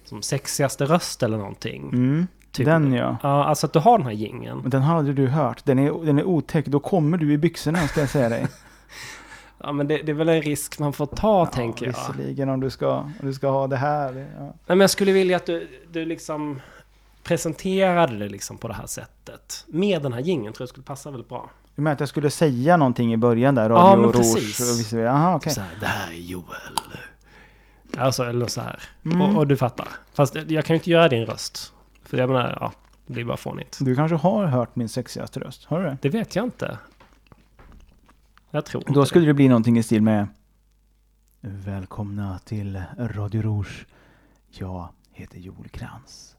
som sexigaste röst eller någonting. Mm. Typ. Den ja. Ja, alltså att du har den här jingeln. Men Den har aldrig du hört. Den är, den är otäck. Då kommer du i byxorna ska jag säga dig. Ja men det, det är väl en risk man får ta tänker jag. Visserligen om du ska, om du ska ha det här. Ja. Nej, men jag skulle vilja att du, du liksom presenterade det liksom på det här sättet. Med den här jingeln tror jag skulle passa väldigt bra. Du menar att jag skulle säga någonting i början där? Ja, Radio men Rouge precis. och visst Jaha, okej. Så här, det här är Joel. Alltså, eller så här. Mm. Och, och du fattar. Fast jag kan ju inte göra din röst. För jag menar, ja, det blir bara fånigt. Du kanske har hört min sexigaste röst? Har du det? Det vet jag inte. Jag tror inte Då skulle det. det bli någonting i stil med Välkomna till Radio Rouge. Jag heter Joel Krantz.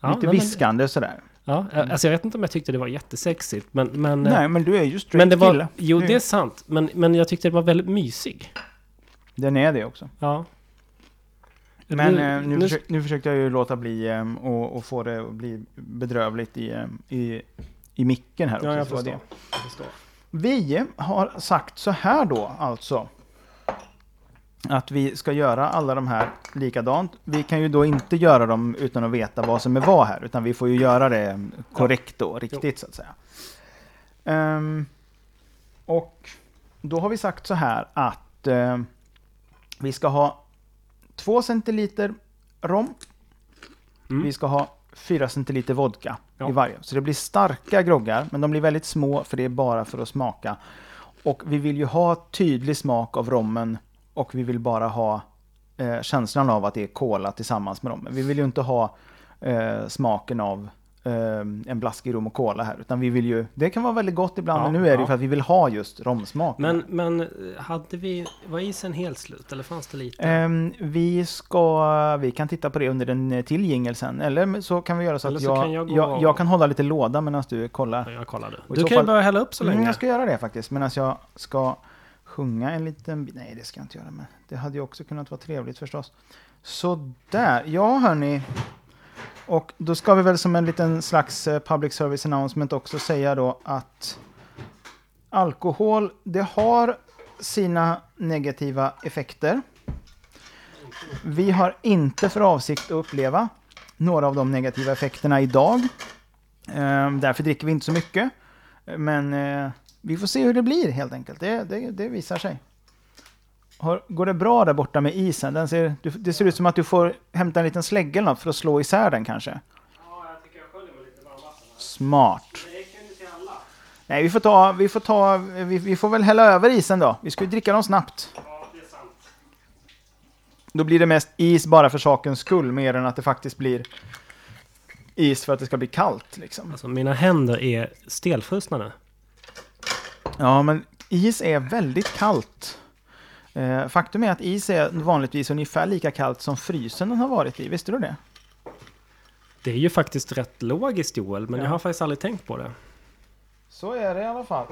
Ja, Lite nej, men- viskande sådär. Ja, alltså jag vet inte om jag tyckte det var jättesexigt. Men, men, Nej, men du är ju straight men det var, kille. jo det är sant. Men, men jag tyckte det var väldigt mysig. Den är det också. Ja. Men Nu- nu, nu- försök, nu försökte jag ju låta bli och, och få det att bli bedrövligt i, i, i micken här också. Ja, jag förstår. det. Jag förstår. Vi har sagt så här då alltså. Att vi ska göra alla de här likadant. Vi kan ju då inte göra dem utan att veta vad som är vad här. Utan vi får ju göra det korrekt och riktigt så att säga. Ehm, och då har vi sagt så här att ehm, vi ska ha 2 centiliter rom. Mm. Vi ska ha 4 centiliter vodka Ja. i varje. Så det blir starka groggar, men de blir väldigt små för det är bara för att smaka. Och vi vill ju ha tydlig smak av rommen och vi vill bara ha eh, känslan av att det är cola tillsammans med rommen. Vi vill ju inte ha eh, smaken av eh, en blaskig rom och cola här, utan vi vill ju, det kan vara väldigt gott ibland, Ja, men nu är det ju ja. för att vi vill ha just romsmak. Men, men eh, hade vi, var isen helt slut eller fanns det lite? Ehm, vi ska, vi kan titta på det under en eh, till jingel sen. Eller så kan vi göra så Eller att så jag, kan jag jag, jag, kan hålla lite låda medan du kollar. Ja, jag i Du så kan ju fall- börja hälla upp så Mm, länge. jag ska göra det faktiskt, medan jag ska sjunga en liten bit. Nej, det ska jag inte göra, men det hade ju också kunnat vara trevligt förstås. Så där, ja hörni. Och då ska vi väl som en liten slags eh, public service announcement också säga då att alkohol, det har sina negativa effekter. Vi har inte för avsikt att uppleva några av de negativa effekterna idag. Ehm, därför dricker vi inte så mycket. Ehm, men eh, vi får se hur det blir helt enkelt. Det, det, det visar sig. Har, går det bra där borta med isen? Den ser, du, det ser ut som att du får hämta en liten slägga eller något för att slå isär den kanske. Ja, jag tycker jag sköljer med lite varmvatten. Smart. Inte alla. Nej, vi får ta, vi får ta, vi, vi får väl hälla över isen då. Vi ska ju dricka dem snabbt. Ja, det är sant. Då blir det mest is bara för sakens skull, mer än att det faktiskt blir is för att det ska bli kallt liksom. Alltså mina händer är stelfrusna nu. Ja, men is är väldigt kallt. Eh, faktum är att is är vanligtvis ungefär lika kallt som frysen den har varit i. Visste du det? Det är ju faktiskt rätt logiskt Joel, men Ja. jag har faktiskt aldrig tänkt på det. Så är det i alla fall.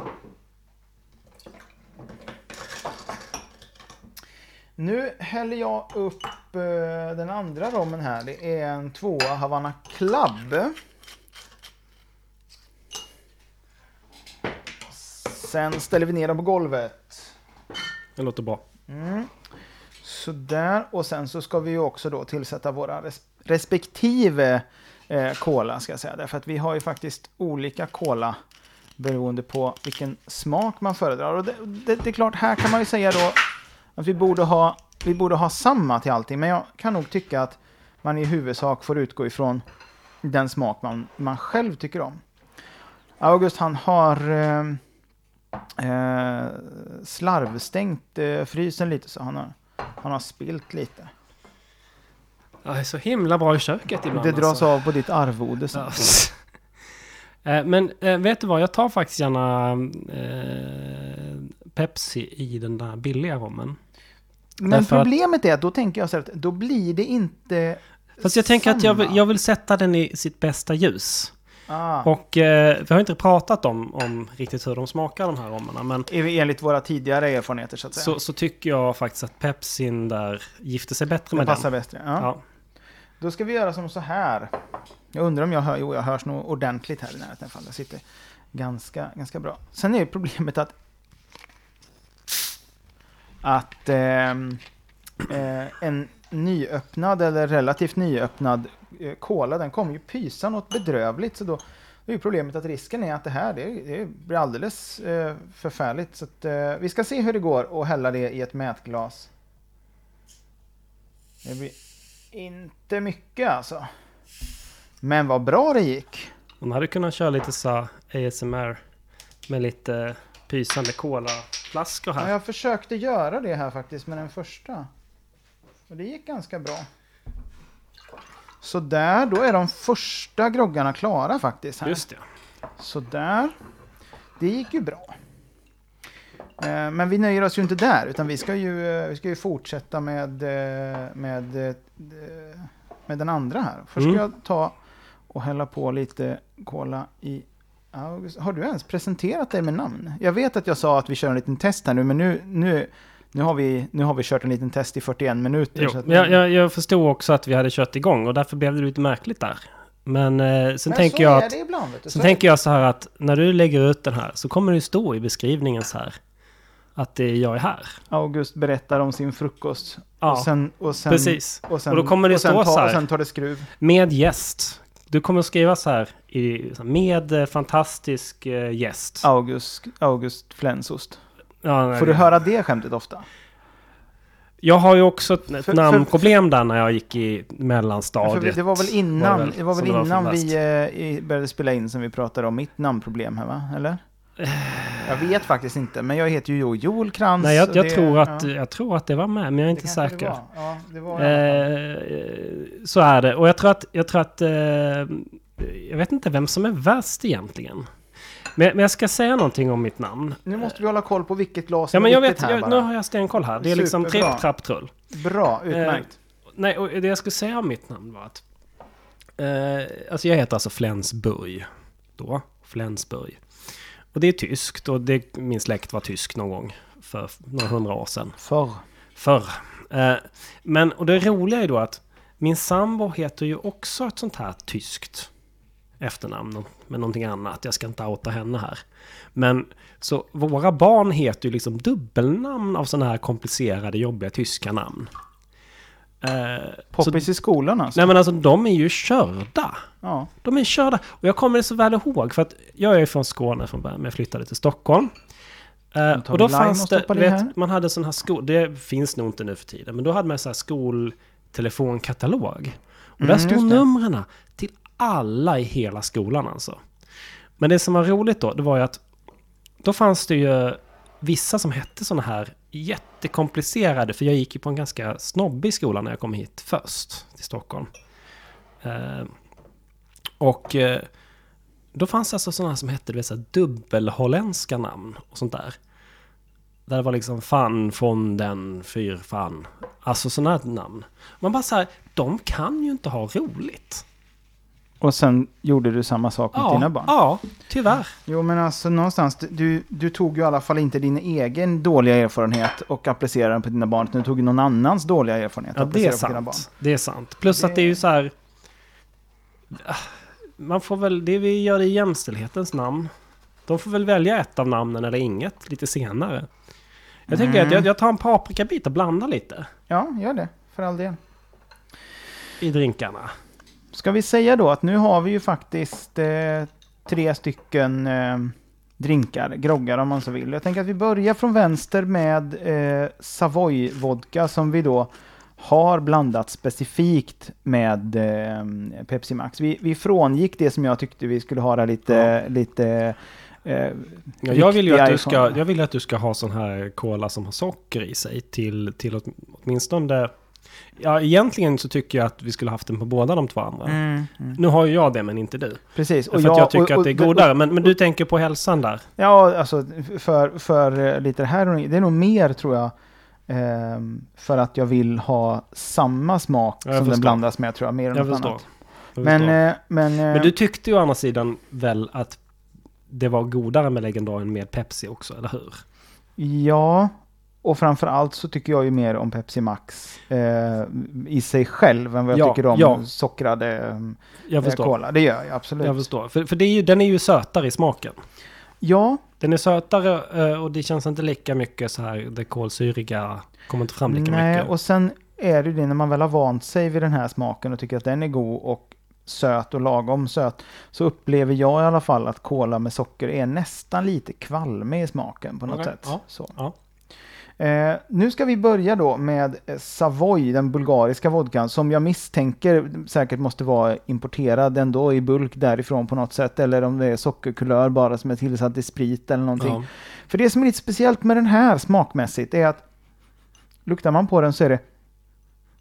Nu häller jag upp eh, den andra rommen här. Det är en tvåa Havanna Club. Sen ställer vi ner dem på golvet. Det låter bra. Mm. Sådär, och sen så ska vi ju också då tillsätta våra res respektive eh, cola ska jag säga. Därför att vi har ju faktiskt olika cola beroende på vilken smak man föredrar. Och det, det, det är klart, här kan man ju säga då att vi borde, ha, vi borde ha samma till allting. Men jag kan nog tycka att man i huvudsak får utgå ifrån den smak man, man själv tycker om. August han har eh, eh, slarvstängt eh, frysen lite så han har, han har spilt lite. Jag är så himla bra i köket ibland. det dras alltså. av på ditt arvode sen. Ja. Eh, Men eh, vet du vad, jag tar faktiskt gärna eh, Pepsi i den där billiga rommen. Men Därför problemet är att då tänker jag så här att då blir det inte Fast jag tänker att jag vill, jag vill sätta den i sitt bästa ljus. Ah. Och eh, vi har inte pratat om, om riktigt hur de smakar de här romerna. Men Enligt våra tidigare erfarenheter så att säga. så, så tycker jag faktiskt att Pepsin där gifter sig bättre det med passar den. bättre. Ja. Ja. Då ska vi göra som så här. Jag undrar om jag hör, jo jag hörs nog ordentligt här i närheten fall. Jag sitter ganska, ganska bra. Sen är problemet att att ehm, eh, en nyöppnad eller relativt nyöppnad eh, cola den kommer ju pysa något bedrövligt. Så då är ju problemet att risken är att det här det, det blir alldeles eh, förfärligt. Så att, eh, vi ska se hur det går att hälla det i ett mätglas. Det blir inte mycket alltså. Men vad bra det gick. De hade kunnat köra lite så ASMR med lite pysande colaflaskor Ja, här. jag försökte göra det här faktiskt med den första. Och det gick ganska bra. Så där, då är de första groggarna klara faktiskt. Här. Just det. Så där. Det gick ju bra. Eh, Men vi nöjer oss ju inte där, utan vi ska ju, eh, vi ska ju fortsätta med, eh, med, med den andra här. Först ska Mm. jag ta och hälla på lite cola i August. Har du ens presenterat dig med namn? Jag vet att jag sa att vi kör en liten test här nu, men nu, nu, nu, har, vi, nu har vi kört en liten test i 41 minuter. Jo, att- jag, jag, jag förstod också att vi hade kört igång och därför blev det lite märkligt där. Men eh, sen men tänker så jag att... ibland. Sen tänker jag så här att när du lägger ut den här så kommer det stå i beskrivningen så här. Att det är jag är här. August berättar om sin frukost. Ja, och sen, och sen, precis. Och, sen, Och då kommer det stå ta, så här. Och sen tar det skruv. Med gäst. Du kommer skriva så här. I, med eh, fantastisk eh, gäst. August, August flänsost. Ja, nej, Får du höra det skämtet ofta? Jag har ju också ett, ett För- namnproblem där när jag gick i För mellanstadiet. det var väl innan, var det väl det var väl var innan vi eh, började spela in som vi pratade om mitt namnproblem här va? Eller? Jag vet faktiskt inte, men jag heter ju Jo- Joel Krantz. Nej, jag, jag, det- tror att, ja, jag tror att det var med, men jag är inte säker. Det var. Ja, det var. Eh, så är det. Och jag tror att, jag tror att, eh, jag vet inte vem som är värst egentligen. Men, men jag ska säga någonting om mitt namn. Nu måste vi hålla koll på vilket glas Ja men jag vet, jag, nu har jag stenkoll här. Det är liksom tripp, trapp, trull. Bra, utmärkt. Nej, och det jag skulle säga om mitt namn var att... Eh, alltså jag heter alltså Flensburg. Då. Flensburg. Och det är tyskt och det, min släkt var tysk någon gång. För några hundra år sedan. Förr. Förr. Eh, men, och det roliga är då att min sambo heter ju också ett sånt här tyskt efternamn med någonting annat. Jag ska inte outa henne här. Men så våra barn heter ju liksom dubbelnamn av sådana här komplicerade, jobbiga tyska namn. Eh, så, Poppis i skolan alltså. nej men alltså de är ju körda. Ja. De är körda. Och jag kommer så väl ihåg för att jag är från Skåne från början men jag flyttade till Stockholm. Eh, och då fanns det, vet, man hade sån här skol... Det finns nog inte nu för tiden. Men då hade man så här skoltelefonkatalog. Och där Mm, stod just det. numren alla i hela skolan alltså. Men det som var roligt då, det var ju att då fanns det ju vissa som hette sådana här jättekomplicerade, för jag gick ju på en ganska snobbig skola när jag kom hit först till Stockholm. Eh, och eh, då fanns det alltså sådana som hette du dubbelholländska namn och sånt där. Där det var liksom fan, fonden, fyr, fan. Alltså sådana här namn. Man bara så här, de kan ju inte ha roligt. Och sen gjorde du samma sak med dina barn. ja, tyvärr. Jo men alltså någonstans, du, du tog ju i alla fall inte din egen dåliga erfarenhet och applicerade den på dina barn, utan du tog någon annans dåliga erfarenhet och Ja, det är på dina barn. sant. Det är sant. Plus Det- att det är ju så här... Ah, Man får väl, det vi gör i jämställdhetens namn. De får väl välja ett av namnen eller inget lite senare. Jag tänker Mm. att jag, jag tar en paprikabit och blandar lite Ja, gör det. För all del. i drinkarna. Ska vi säga då att nu har vi ju faktiskt eh, tre stycken eh, drinkar, groggar om man så vill. Jag tänker att vi börjar från vänster med eh, Savoy vodka som vi då har blandat specifikt med eh, Pepsi Max. Vi, vi frångick det som jag tyckte vi skulle ha där lite, lite eh, Ja, jag, vill ju att du ska, jag vill att du ska ha sån här cola som har socker i sig till, till åt, åtminstone... Ja, egentligen så tycker jag att vi skulle haft den på båda de två andra. Mm, mm. Nu har ju jag det, men inte du. Precis. För att jag tycker att det är godare. Men, men du tänker på hälsan där. Ja, alltså för, för eh, lite här, det är nog mer tror jag Ehm, för att jag vill ha samma smak jag som den förstår. blandas med tror jag, mer än Jag något förstår. annat. Jag Men, eh, men, eh, Men du tyckte ju å andra sidan väl att det var godare med legendarien med Pepsi också, eller hur? Ja, och framför allt så tycker jag ju mer om Pepsi Max eh, i sig själv än vad jag Ja, tycker om ja. sockrade eh, Jag förstår. cola. Det gör jag absolut. Jag förstår. För, för det är ju, den är ju sötare i smaken. Ja, Den är sötare eh, och det känns inte lika mycket så här, det kolsyriga kommer inte fram lika nej, mycket. och sen är det ju det när man väl har vant sig vid den här smaken och tycker att den är god och söt och lagom söt så upplever jag i alla fall att cola med socker är nästan lite kvalmig i smaken på något Okej, sätt. ja, Så. ja. Eh, nu ska vi börja då med eh, Savoy, den bulgariska vodkan, som jag misstänker säkert måste vara importerad ändå i bulk därifrån på något sätt, eller om det är sockerkulör bara som är tillsatt i sprit eller någonting. Ja. För det som är lite speciellt med den här smakmässigt är att luktar man på den så är det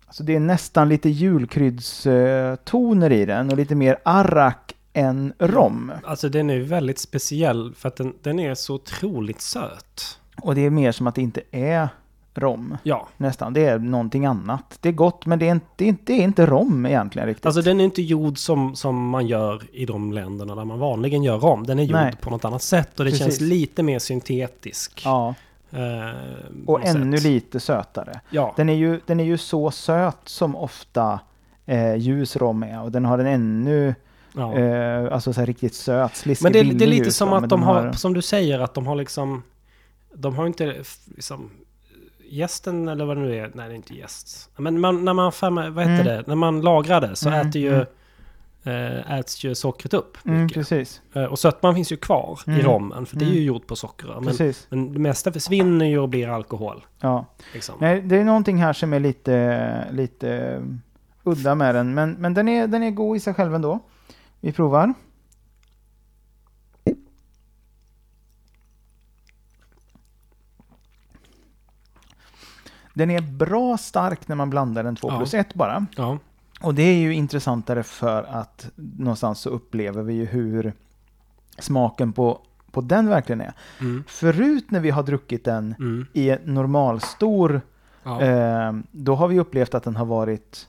Alltså det är nästan lite julkryddstoner i den och lite mer arrak än rom. Alltså den är väldigt speciell för att den, den är så otroligt söt. Och det är mer som att det inte är rom. Ja, Nästan. Det är någonting annat. Det är gott men det är inte, det är inte, det är inte rom egentligen riktigt. alltså den är inte gjord som, som man gör i de länderna där man vanligen gör rom. Den är gjord Nej. på något annat sätt och det Precis. känns lite mer syntetisk. ja, eh, och ännu sätt. lite sötare. Ja, Den är ju, den är ju så söt som ofta eh, ljus rom är och den har en ännu, ja. eh, alltså så här riktigt söt, sliskig, Men det, är- det är lite som rom, att men de den har, som du säger, att de har liksom... De har inte liksom... Gästen eller vad det nu är, nej det är inte gäst. Men man, när man, vad heter Mm. det, när man lagrar det så Mm, äter ju, äh, äts ju sockret upp. Mm, precis, Eh, och sötman finns ju kvar i Mm. rommen, för det är ju Mm. gjort på socker. Men, men det mesta försvinner ju och blir alkohol. Ja. Liksom. Nej, det är någonting här som är lite, lite udda med den, men, men den, är, den är god i sig själv ändå. Vi provar. Den är bra stark när man blandar den 2 Ja. plus 1 bara. Ja. Och det är ju intressantare för att någonstans så upplever vi ju hur smaken på, på den verkligen är. Mm. Förut när vi har druckit den Mm. i normalstor Ja. Eh, då har vi upplevt att den har varit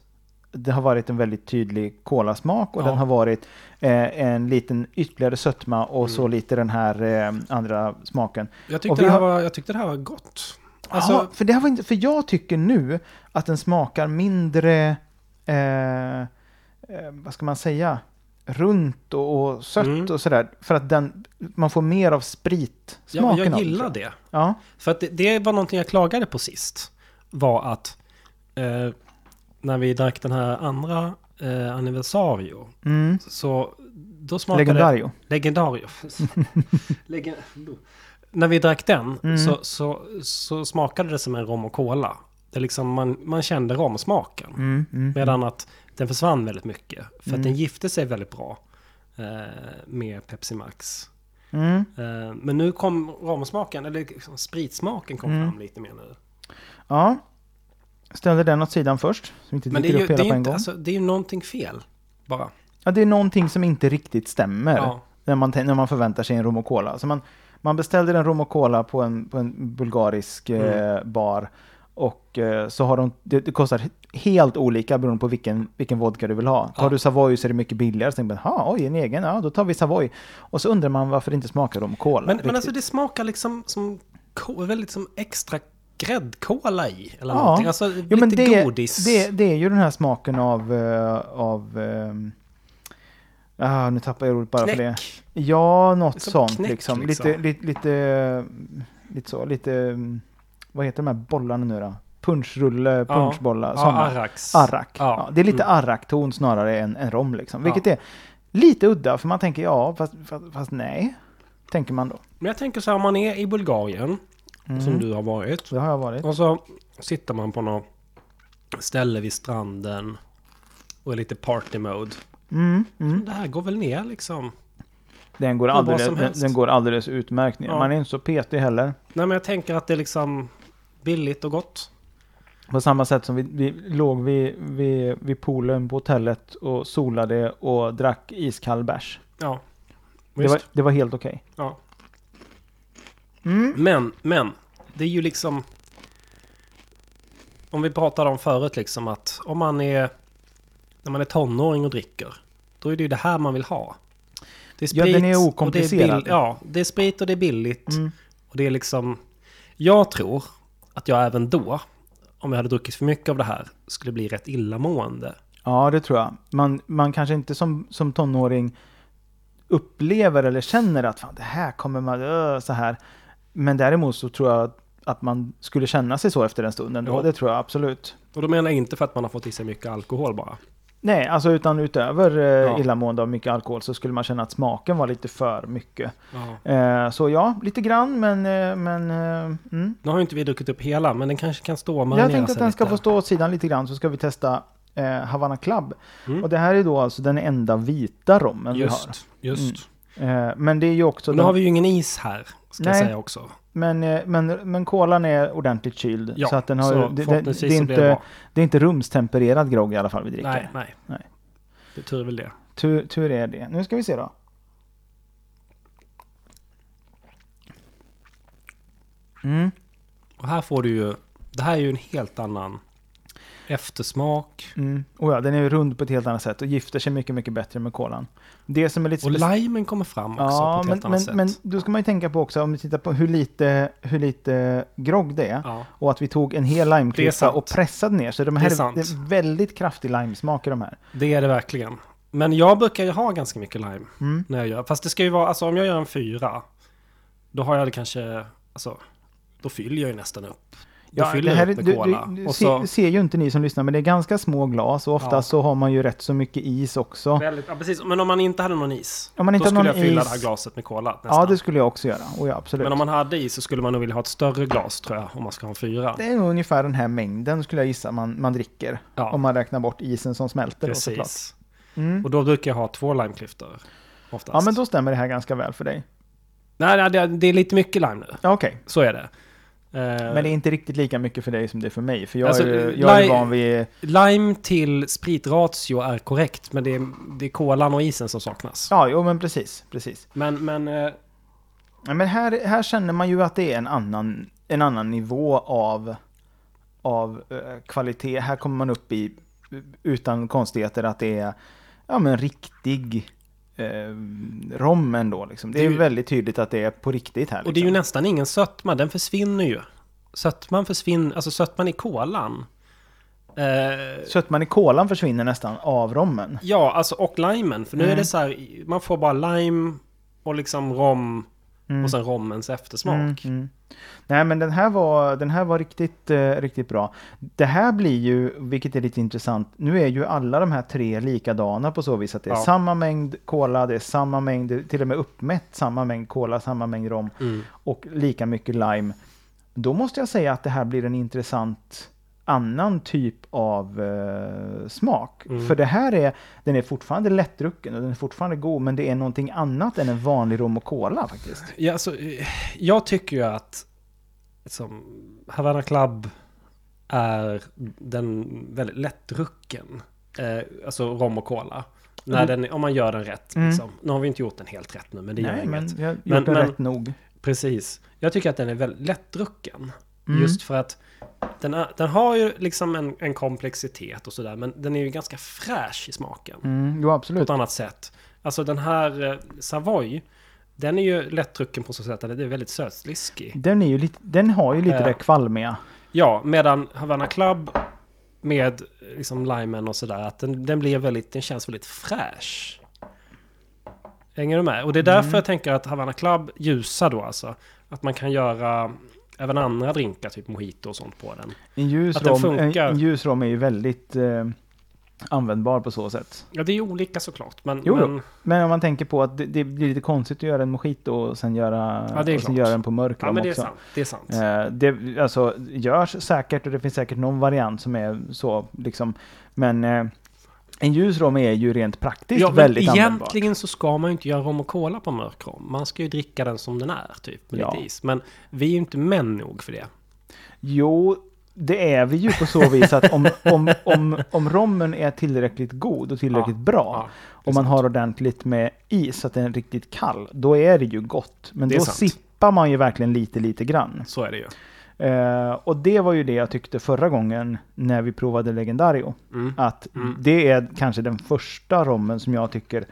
det har varit en väldigt tydlig kolasmak och Ja. den har varit eh, en liten ytterligare sötma och så Mm. lite den här eh, andra smaken. jag, tyckte har- var, jag tyckte det här var gott. Alltså, Alltså, för, det här var inte, för jag tycker nu att den smakar mindre, eh, eh, vad ska man säga, runt och, och sött Mm. och sådär. För att den, man får mer av spritsmaken ja, av jag gillar jag. det. Ja, För att det, det var någonting jag klagade på sist. Var att eh, när vi drack den här andra eh, anniversario. mm. Så då smakade Legendario. Legendario. Legen... När vi drack den Mm. så, så, så smakade det som en rom och cola. Det är liksom, man, man kände romsmaken. Mm, mm, Medan att den försvann väldigt mycket. För Mm. att den gifte sig väldigt bra eh, med Pepsi Max. mm. Eh, men nu kom romsmaken, eller liksom spritsmaken kom Mm. fram lite mer nu. Ja. Ställde den åt sidan först. Så inte Men det är, ju, upp det, hela är på en inte, alltså, det är ju någonting fel. Bara. Ja, det är någonting som inte riktigt stämmer Ja. när, man, när man förväntar sig en rom och cola. Så man, man beställde en rom och cola på en, på en bulgarisk eh, Mm. bar. Och eh, så har de, det, det kostar helt olika beroende på vilken, vilken vodka du vill ha. Tar Ja. du Savoy så är det mycket billigare. Så tänker man, "Ha, oj, en egen, ja då tar vi Savoy. Och så undrar man varför det inte smakar rom och cola. Men, men alltså det smakar liksom som väldigt som extra gräddkola i. Eller Ja. någonting. Alltså Jo, men lite det, godis. Det, det är ju den här smaken av... eh, av ehm, ah, nu tappar jag ordet bara för det. Knäck. Ja, något sånt knäck, liksom. liksom. Lite, lite, lite, lite så, lite, mm, vad heter de här bollarna nu då? Punschrulle, Ja. punschbollar, Ja. Arrax. Arrak. Ja. Ja. det är lite Mm. arrakton snarare än, än rom liksom. Ja. Vilket är lite udda, för man tänker ja, fast, fast, fast nej. Tänker man då. Men jag tänker så här, om man är i Bulgarien, Mm. som du har varit. Det har jag varit. Och så sitter man på något ställe vid stranden och är lite party mode. Mm, mm. Det här går väl ner liksom. Den, går alldeles, den, den går alldeles utmärkt ner. Ja. Man är inte så petig heller. Nej men jag tänker att det är liksom billigt och gott. På samma sätt som vi, vi låg vid, vid, vid poolen på hotellet och solade och drack iskall bärs. Ja. Det var, det var helt okej. Ja. Mm. Men, men. Det är ju liksom... om vi pratade om förut liksom att om man är när man är tonåring och dricker, då är det ju det här man vill ha. Det är Ja, den är och det är okomplicerad. ja, det är sprit och det är billigt. Mm. Och det är liksom... Jag tror att jag även då, om jag hade druckit för mycket av det här, skulle bli rätt illamående. Ja, det tror jag. Man, man kanske inte som, som tonåring upplever eller känner att fan, det här kommer man, öh, så här. Men däremot så tror jag att, man skulle känna sig så efter en stund ändå. Ja. Det tror jag absolut. Och då menar jag inte för att man har fått i sig mycket alkohol bara. Nej, alltså utan utöver eh, Ja. illamående av mycket alkohol så skulle man känna att smaken var lite för mycket. Eh, så ja, lite grann men... Eh, men eh, mm. Nu har ju inte vi druckit upp hela, men den kanske kan stå och Jag tänkte att den ska lite. få stå åt sidan lite grann så ska vi testa eh, Havana Club. Mm. Och det här är då alltså den enda vita rommen vi har. Just, just. Eh, men det är ju också... Och nu den- har vi ju ingen is här, ska jag Nej. säga också. Men, eh, men, men kolan är ordentligt kyld. Ja, så att den har, så det, det, det, är det inte, det är inte rumstempererad grogg i alla fall vi dricker. Nej, nej. Nej. Det tur är väl det. Tur, tur är det. Nu ska vi se då. Mm. Och här får du ju... Det här är ju en helt annan eftersmak. Mm. Oh ja, den är rund på ett helt annat sätt och gifter sig mycket, mycket bättre med kolan. Det som är lite Och limen kommer fram också Ja, på ett men, helt annat men, sätt. men då ska man ju tänka på också om vi tittar på hur lite, hur lite grogg det är. ja. Och att vi tog en hel Det sant. och pressade ner. Så de Det här är är, sant. det är väldigt kraftig limesmak i de här. Det är det verkligen. Men jag brukar ju ha ganska mycket lime Mm. när jag gör. Fast det ska ju vara, alltså om jag gör en fyra. Då har jag det kanske, alltså. Då fyller jag ju nästan upp. Då fyller jag upp med du, cola. du, du så, ser ju inte ni som lyssnar, men det är ganska små glas och oftast Ja. så har man ju rätt så mycket is också. väldigt, ja, precis. Men om man inte hade någon is. Om man inte då skulle någon jag fylla is- det här glaset med cola nästan. Ja, det skulle jag också göra. Och ja, absolut. Men om man hade is så skulle man nog vilja ha ett större glas tror jag. Om man ska ha en fyra. Det är nog ungefär den här mängden skulle jag gissa man, man dricker. Ja, Om man räknar bort isen som smälter då precis. Mm. Och då brukar jag ha två limeklyftor. Oftast. Ja, men då stämmer det här ganska väl för dig. Nej, det, det är lite mycket lime nu. Ja, Okej, Så är det. Eh, men det är inte riktigt lika mycket för dig som det är för mig. För jag, Alltså, är, jag är van vid... Lime till spritratio är korrekt, men det är, det är kolan och isen som saknas. Ja, jo men precis, precis. Men, men eh, Ja, Men här, här känner man ju att det är en annan, en annan nivå av, av eh, kvalitet. Här kommer man upp i, utan konstigheter, att det är ja, men riktig eh, rom ändå. Liksom. Det, Det är ju- väldigt tydligt att det är på riktigt här. Liksom. och det är ju nästan ingen sötma, den försvinner ju. Sötman försvinner, alltså sötman i kolan. Eh, Sötman i kolan försvinner nästan av rommen. ja, alltså och limen. För nu Mm. är det så här, man får bara lime och liksom rom Mm. och sen rommens eftersmak. Mm, mm. Nej men den här var, den här var riktigt, eh, riktigt bra. Det här blir ju, vilket är lite intressant, nu är ju alla de här tre likadana på så vis att det är Ja. samma mängd cola, det är samma mängd, till och med uppmätt samma mängd cola, samma mängd rom Mm. och lika mycket lime. Då måste jag säga att det här blir en intressant annan typ av eh, smak. Mm. För det här är, den är fortfarande lättdrucken och den är fortfarande god, men det är någonting annat än en vanlig rom och cola faktiskt. Ja, alltså, eh, jag tycker ju att liksom, Havana Club är den väldigt lättdrucken. Eh, alltså rom och cola. När Mm. den, om man gör den rätt. Mm. Liksom. Nu har vi inte gjort den helt rätt nu, men det gör Nej, inget. men jag har gjort Men- den men- rätt nog. Precis. Jag tycker att den är väldigt lättdrucken. Mm. Just för att den, den har ju liksom en, en komplexitet och sådär. Men den är ju ganska fräsch i smaken. Mm, jo, På absolut. ett annat sätt. Alltså den här eh, Savoy. Den är ju lättdrucken på så sätt att den är väldigt sötsliskig. Den, är ju lite, den har ju lite Eh. det kvalmiga. Ja, medan Havana Club med liksom limen och sådär, att den, den blir väldigt, den känns väldigt fräsch. Hänger du med? Och det är därför Mm. jag tänker att Havana Club ljusa då alltså. Att man kan göra även andra drinkar, typ mojito och sånt på den. En ljus, Att rom, funkar. en ljus rom är ju väldigt eh, användbar på så sätt. Ja, det är ju olika såklart. Men, Jo, men Men om man tänker på att det, det blir lite konstigt att göra en mojito och sen göra, Ja, är och sen göra den på mörk ja, men det är också. sant. Det är sant. Eh, det alltså, görs säkert och det finns säkert någon variant som är så liksom. Men eh, en ljus rom är ju rent praktiskt Ja, väldigt användbar. egentligen så ska man ju inte göra rom och cola på mörk rom. Man ska ju dricka den som den är, typ, med Ja. lite is. Men vi är ju inte män nog för det. Jo, det är vi ju på så vis att om, om, om, om rommen är tillräckligt god och tillräckligt bra Ja, och man sant. har ordentligt med is så att den är riktigt kall, då är det ju gott. Men Det då sant. sippar man ju verkligen lite, lite grann. Så är det ju. Eh, och det var ju det jag tyckte förra gången när vi provade Legendario. Mm. Att Mm. det är kanske den första rommen som jag tycker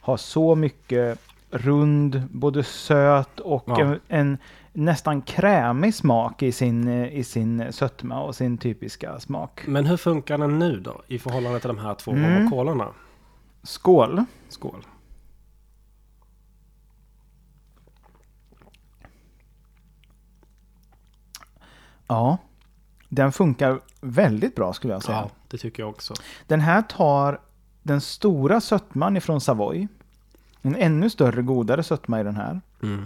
har så mycket rund, både söt och Ja. en, en nästan krämig smak i sin, i sin sötma och sin typiska smak. Men hur funkar den nu då? I förhållande till de här två Mm. kolarna? Skål! Skål. Ja, den funkar väldigt bra skulle jag säga. Ja, det tycker jag också. Den här tar den stora sötman ifrån Savoy. En ännu större, godare sötma i den här. Mm.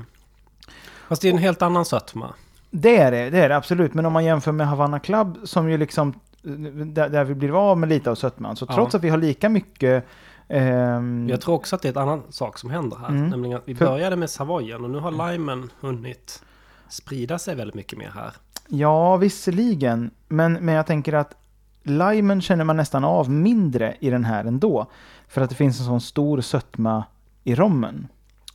Fast det är en helt annan sötma. Det är det, det är det absolut. Men om man jämför med Havana Club som ju liksom, där, där vi blir av med lite av sötman. Så Ja. trots att vi har lika mycket ehm, Jag tror också att det är en annan sak som händer här. Mm. Nämligen att vi började med Savoyen och nu har limen hunnit sprida sig väldigt mycket mer här. Ja, visserligen. Men, men jag tänker att limen känner man nästan av mindre i den här ändå. För att det finns en sån stor sötma i rommen.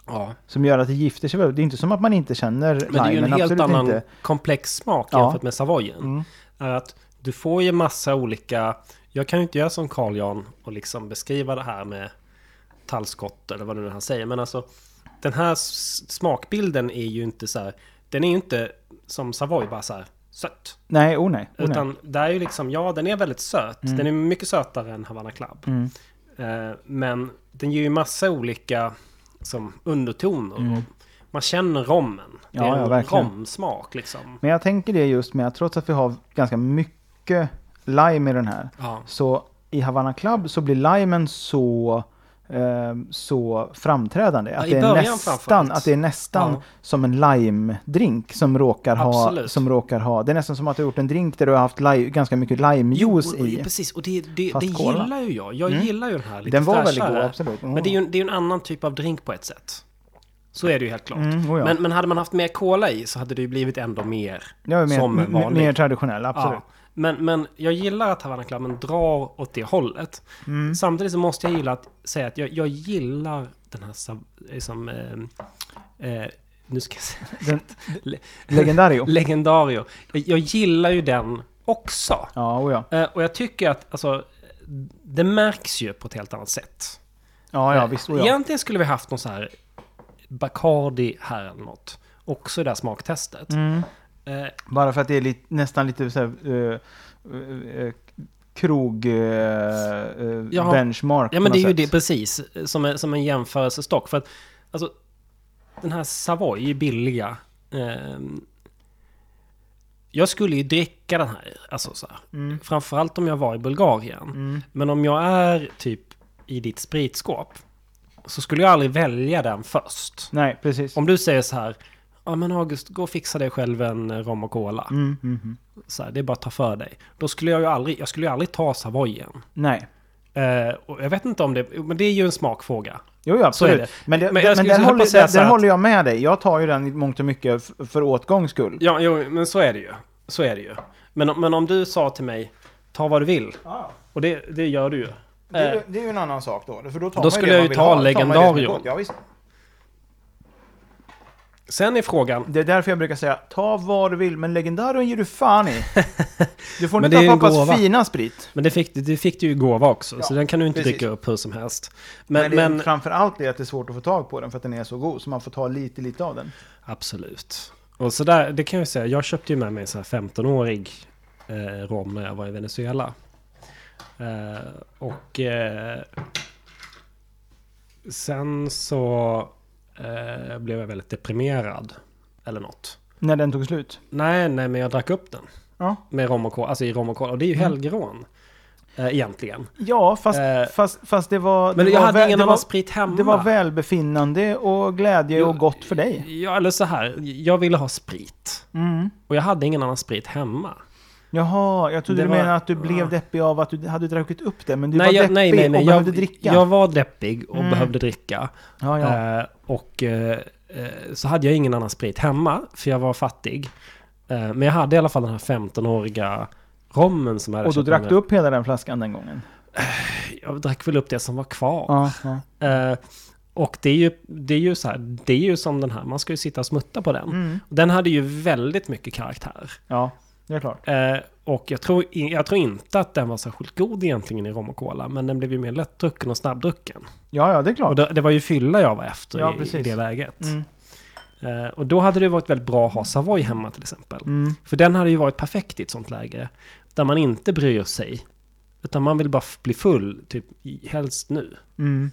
Ja. Som gör att det gifter sig. väl. Det är inte som att man inte känner Men det är ju en limen, helt annan inte. komplex smak Ja. jämfört med Savoyen. Mm. Att du får ju massa olika... Jag kan ju inte göra som Carl Jan och liksom beskriva det här med tallskott eller vad nu han säger. Men alltså den här smakbilden är ju inte så här... Den är ju inte som Savoy bara så här sött. Nej, oh nej. Oh nej. Utan det är ju liksom, ja den är väldigt söt. Mm. Den är mycket sötare än Havana Club. Mm. Eh, men den ger ju massa olika som undertoner. Mm. Man känner rommen. Det Ja, är ja, en verkligen. romsmak liksom. Men jag tänker det just med att trots att vi har ganska mycket lime i den här. Ja. Så i Havana Club så blir limen så, så framträdande. Ja, Att i det, är nästan, att det är nästan Ja. som en lime-drink som råkar, ha, som råkar ha. Det är nästan som att du har gjort en drink där du har haft lime, ganska mycket limejuice i. Precis, och det, det, cola. gillar ju jag. Jag Mm. gillar ju den här lite Den var väldigt god, absolut. Men det är ju det är ju en annan typ av drink på ett sätt. Så är det ju helt klart. Mm, oh ja. men, men hade man haft mer cola i så hade det ju blivit ändå mer är mer, som en m- vanlig. mer traditionell, absolut. Ja, men, men jag gillar att Havana Clubben drar åt det hållet. Mm. Samtidigt så måste jag gilla att säga att jag, jag gillar den här liksom, eh, eh, nu ska jag säga Den, Le- legendario. Legendario. Jag, gillar ju den också. Ja, oh ja. Eh, och jag tycker att alltså, det märks ju på ett helt annat sätt. Ja, ja, Eh, visst. Oh ja. Egentligen skulle vi haft någon så här Bacardi här eller något. Också i det här smaktestet. Mm. Eh, Bara för att det är lite, nästan lite så här, eh, eh, krog eh, eh, Ja. benchmark Ja men det är något ju det sätt. precis. Som en, som en jämförelsestock. För att alltså, den här Savoy är billiga. ehm, jag skulle ju dricka den här. Alltså så här. Mm. Framförallt om jag var i Bulgarien. Mm. Men om jag är typ i ditt spritskåp. Så skulle jag aldrig välja den först. Nej, precis. Om du säger så här. Ja men August, gå och fixa dig själv en eh, rom och cola. Mm, mm, mm. Så här, det är bara att ta för dig. Då skulle jag ju aldrig, jag skulle ju aldrig ta Savoyen. Nej. Eh, och jag vet inte om det, men det är ju en smakfråga. Jo, ja, absolut. det. Men, det, Men men, på håller, där att- håller jag med dig. Jag tar ju den i mångt och mycket för åtgångs skull. Ja, jo, men så är det ju. Så är det ju. Men, men om du sa till mig, ta vad du vill. Ja, Och det, det gör du ju. det, är, Eh, det är ju en annan sak då. För då tar Då man skulle det jag ju ta ha. Då tar man det som är Legendario. gott. Ja, visst. Sen är frågan, Det är därför jag brukar säga, ta vad du vill, men legendarion ger du fan i. Du får inte är ta pappas fina sprit. men det fick, det fick du ju gåva också. Ja, så den kan du inte precis. dricka upp hur som helst. Men, Men, det är men, framför allt det att det är svårt att få tag på den för att den är så god. Så man får ta lite, lite av den. absolut. Och så där, det kan jag säga, jag köpte ju med mig en sån här 15-årig eh, rom när jag var i Venezuela. Eh, och eh, sen så eh, blev jag väldigt deprimerad. Eller något. När den tog slut. Nej, nej, men jag drack upp den. Ja. Med rom och cola, alltså i rom och cola. Och det är ju Mm. helgerån. Eh, egentligen. Ja, fast, Eh, fast, fast det var... Men det jag var hade väl- ingen annan var, sprit hemma. Det var välbefinnande och glädje och gott för dig. Ja, eller så här. Jag ville ha sprit. Mm. Och jag hade ingen annan sprit hemma. Jaha, jag trodde Det du var- menade att du blev deppig av att du hade druckit upp det. Men du nej, var jag, deppig nej, nej, nej. och behövde Jag, dricka. jag var deppig och Mm. behövde dricka. ja, ja. Eh, och eh, eh, så hade jag ingen annan sprit hemma, för jag var fattig. Eh, men jag hade i alla fall den här 15-åriga rommen som jag hade och då drack med du upp hela den flaskan den gången? Jag drack väl upp det som var kvar. Ja, ja. Eh, Och det är, ju, det är ju så här, det är ju som den här, man ska ju sitta och smutta på den. Mm. Den hade ju väldigt mycket karaktär. Ja, är klart. Eh, och jag tror, jag tror inte att den var särskilt god egentligen i rom och cola, men den blev ju mer lättdrucken och snabbdrucken. Ja, ja, det är klart. Och det, det var ju fylla jag var efter Ja, i, i det läget. Mm. Eh, och då hade det varit väldigt bra att ha Savoy hemma till exempel. Mm. För den hade ju varit perfekt i ett sånt läge. Där man inte bryr sig. Utan man vill bara bli full, typ helst nu. Mm.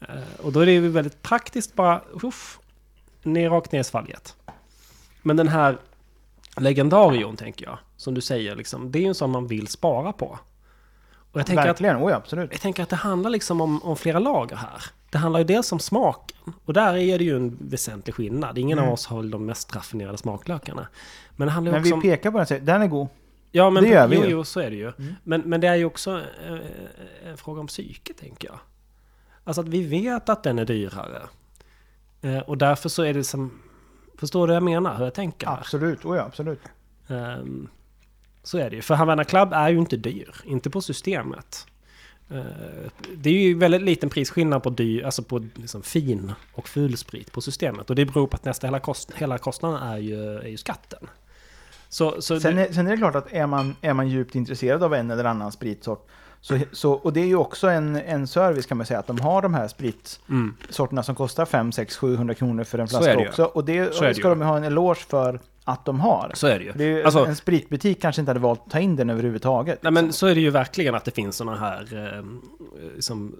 Eh, och då är det ju väldigt praktiskt bara, uff, ner rakt ner i svalget. Men den här legendarion tänker jag, som du säger, liksom, det är ju en sån man vill spara på. Och jag tänker, att, Verkligen, oj absolut. jag tänker att det handlar liksom om, om flera lager här. Det handlar ju dels om smaken. Och där är det ju en väsentlig skillnad. Ingen Mm. av oss har väl de mest raffinerade smaklökarna. Men det handlar Men också vi om... pekar på den och säger, den är god. Ja, men Det gör vi jo, ju. jo, så är det ju. Mm. Men, men det är ju också eh, en fråga om psyke, tänker jag. Alltså att vi vet att den är dyrare. Eh, och därför så är det som... Förstår du vad jag menar? Hur jag tänker? Absolut, oj absolut. Ehm, så är det ju. För Havana Club är ju inte dyr. Inte på systemet. Eh, det är ju väldigt liten prisskillnad på, dyr, alltså på liksom fin och ful sprit på systemet. Och det beror på att nästa hela, kost, hela kostnaden är ju, är ju skatten. Så, så Sen är, sen är det klart att är man, är man djupt intresserad av en eller annan spritsort, så, så, och det är ju också en, en service kan man säga, att de har de här spritsorterna mm, som kostar 5, 6, 700 kronor för en flaska det ju. också. Och det, är det ska ju. de ha en eloge för att de har. så är det ju. Det är, ju- Alltså- en spritbutik kanske inte hade valt att ta in den överhuvudtaget. Nej men så är det ju verkligen att det finns sådana här eh, som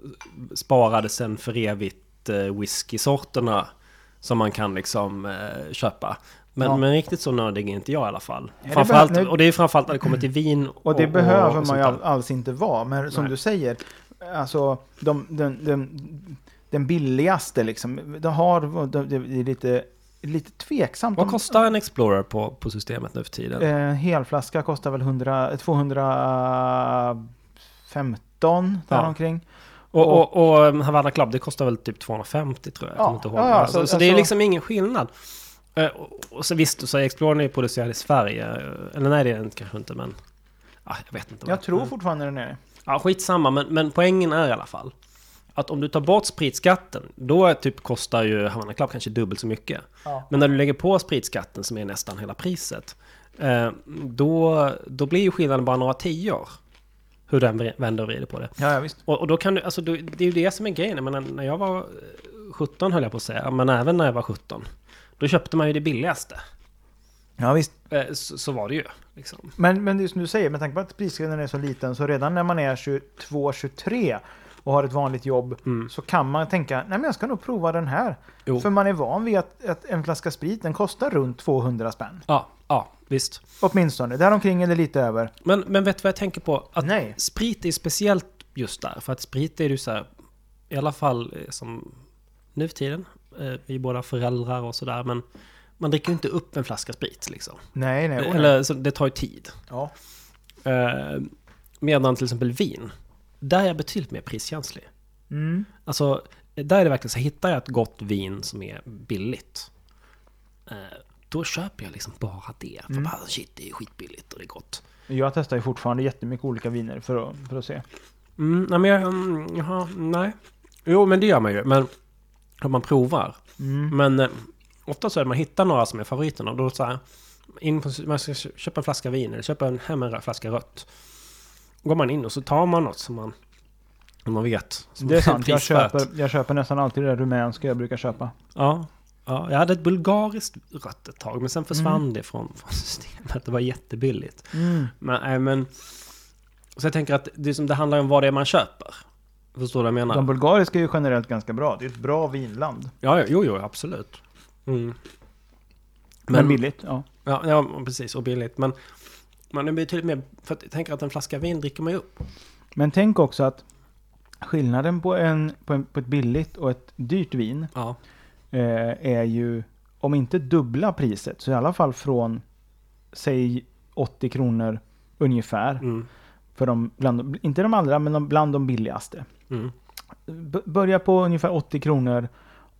sparade sen för evigt eh, whiskysorterna som man kan liksom eh, köpa. Men, Ja. men riktigt så nördig är inte jag i alla fall. det Framförallt, och det är framförallt när det kommer till vin och Och det behöver och man ju alls inte vara. Men som Nej. du säger, alltså de, den, den, den billigaste liksom, de har, de, det är lite, lite tveksamt. Vad kostar en Explorer på, på systemet nu för tiden? Eh, helflaska kostar väl 100, 215 Ja. däromkring. och, och, och um, Havana Club, det kostar väl typ 250 tror jag. jag Ja, ihåg. ja, ja, alltså, så- så, det är alltså- liksom ingen skillnad. Eh, och, så visst, så Explorer är ju producerad i Sverige. Eller nej, det är den kanske inte, men... Ah, jag vet inte. vad- Jag tror men- fortfarande den är det. Ja, skitsamma, men, men poängen är i alla fall att om du tar bort spritskatten, då typ kostar ju Havana Club kanske dubbelt så mycket. Ja. Men när du lägger på spritskatten som är nästan hela priset, eh, då, då blir ju skillnaden bara några tior. Hur den vänder och vrider på det. Ja, ja, visst. Och, och då kan du, alltså det är ju det som är grejen. Jag menar, när jag var eh, 17 höll jag på att säga, men även när jag var 17. Då köpte man ju det billigaste. Ja, visst. Eh, så, så var det ju. Liksom. Men, men det som du säger, med tanke på att prisskillnaden är så liten, så redan när man är 22-23 och har ett vanligt jobb, Mm. så kan man tänka, nej men jag ska nog prova den här. Jo. För man är van vid att, att en flaska sprit, den kostar runt 200 spänn. Ja, ja, visst. Åtminstone, däromkring eller lite över. Men, men vet du vad jag tänker på? Att Nej. sprit är speciellt just där. För att sprit är ju så här, i alla fall eh, som nu för tiden. Eh, vi är båda föräldrar och sådär. Men man dricker ju inte upp en flaska sprit liksom. Nej, nej. nej. Eller så det tar ju tid. Ja. Eh, medan till exempel vin. Där är jag betydligt mer priskänslig. Mm. Alltså, där är det verkligen så hittar jag ett gott vin som är billigt. Eh, då köper jag liksom bara det. För Mm. bara shit, det är skitbilligt och det är gott. Jag testar ju fortfarande jättemycket olika viner för att, för att se. Mm, nej, men jag, mm, jaha, nej. Jo, men det gör man ju. Men om man provar. Mm. Men eh, ofta så är det man hittar några som är favoriterna. Och då så här, in på, man ska köpa en flaska vin eller köpa en, hem en flaska rött. Går man in och så tar man något som man, som man vet. Som Det är sant, jag köper, jag köper nästan alltid det rumänska jag brukar köpa. Ja, ja, jag hade ett bulgariskt rött ett tag. Men sen försvann Mm. det från, från systemet. Det var jättebilligt. Mm. Men, nej, men så jag tänker att det, som, det handlar om vad det är man köper. Förstår du vad jag menar? De bulgariska är ju generellt ganska bra. Det är ett bra vinland. Ja, ja, jo, jo, absolut. Mm. Men, billigt, ja. Ja, ja, precis. Och billigt. Men, men det blir betydligt mer... För att jag tänker att en flaska vin dricker man ju upp. Men tänk också att skillnaden på, en, på, en, på ett billigt och ett dyrt vin Ja. eh, är ju, om inte dubbla priset, så i alla fall från, säg 80 kronor ungefär. Mm. För de, bland, inte de allra, men de, bland de billigaste. Mm. Börja på ungefär 80 kronor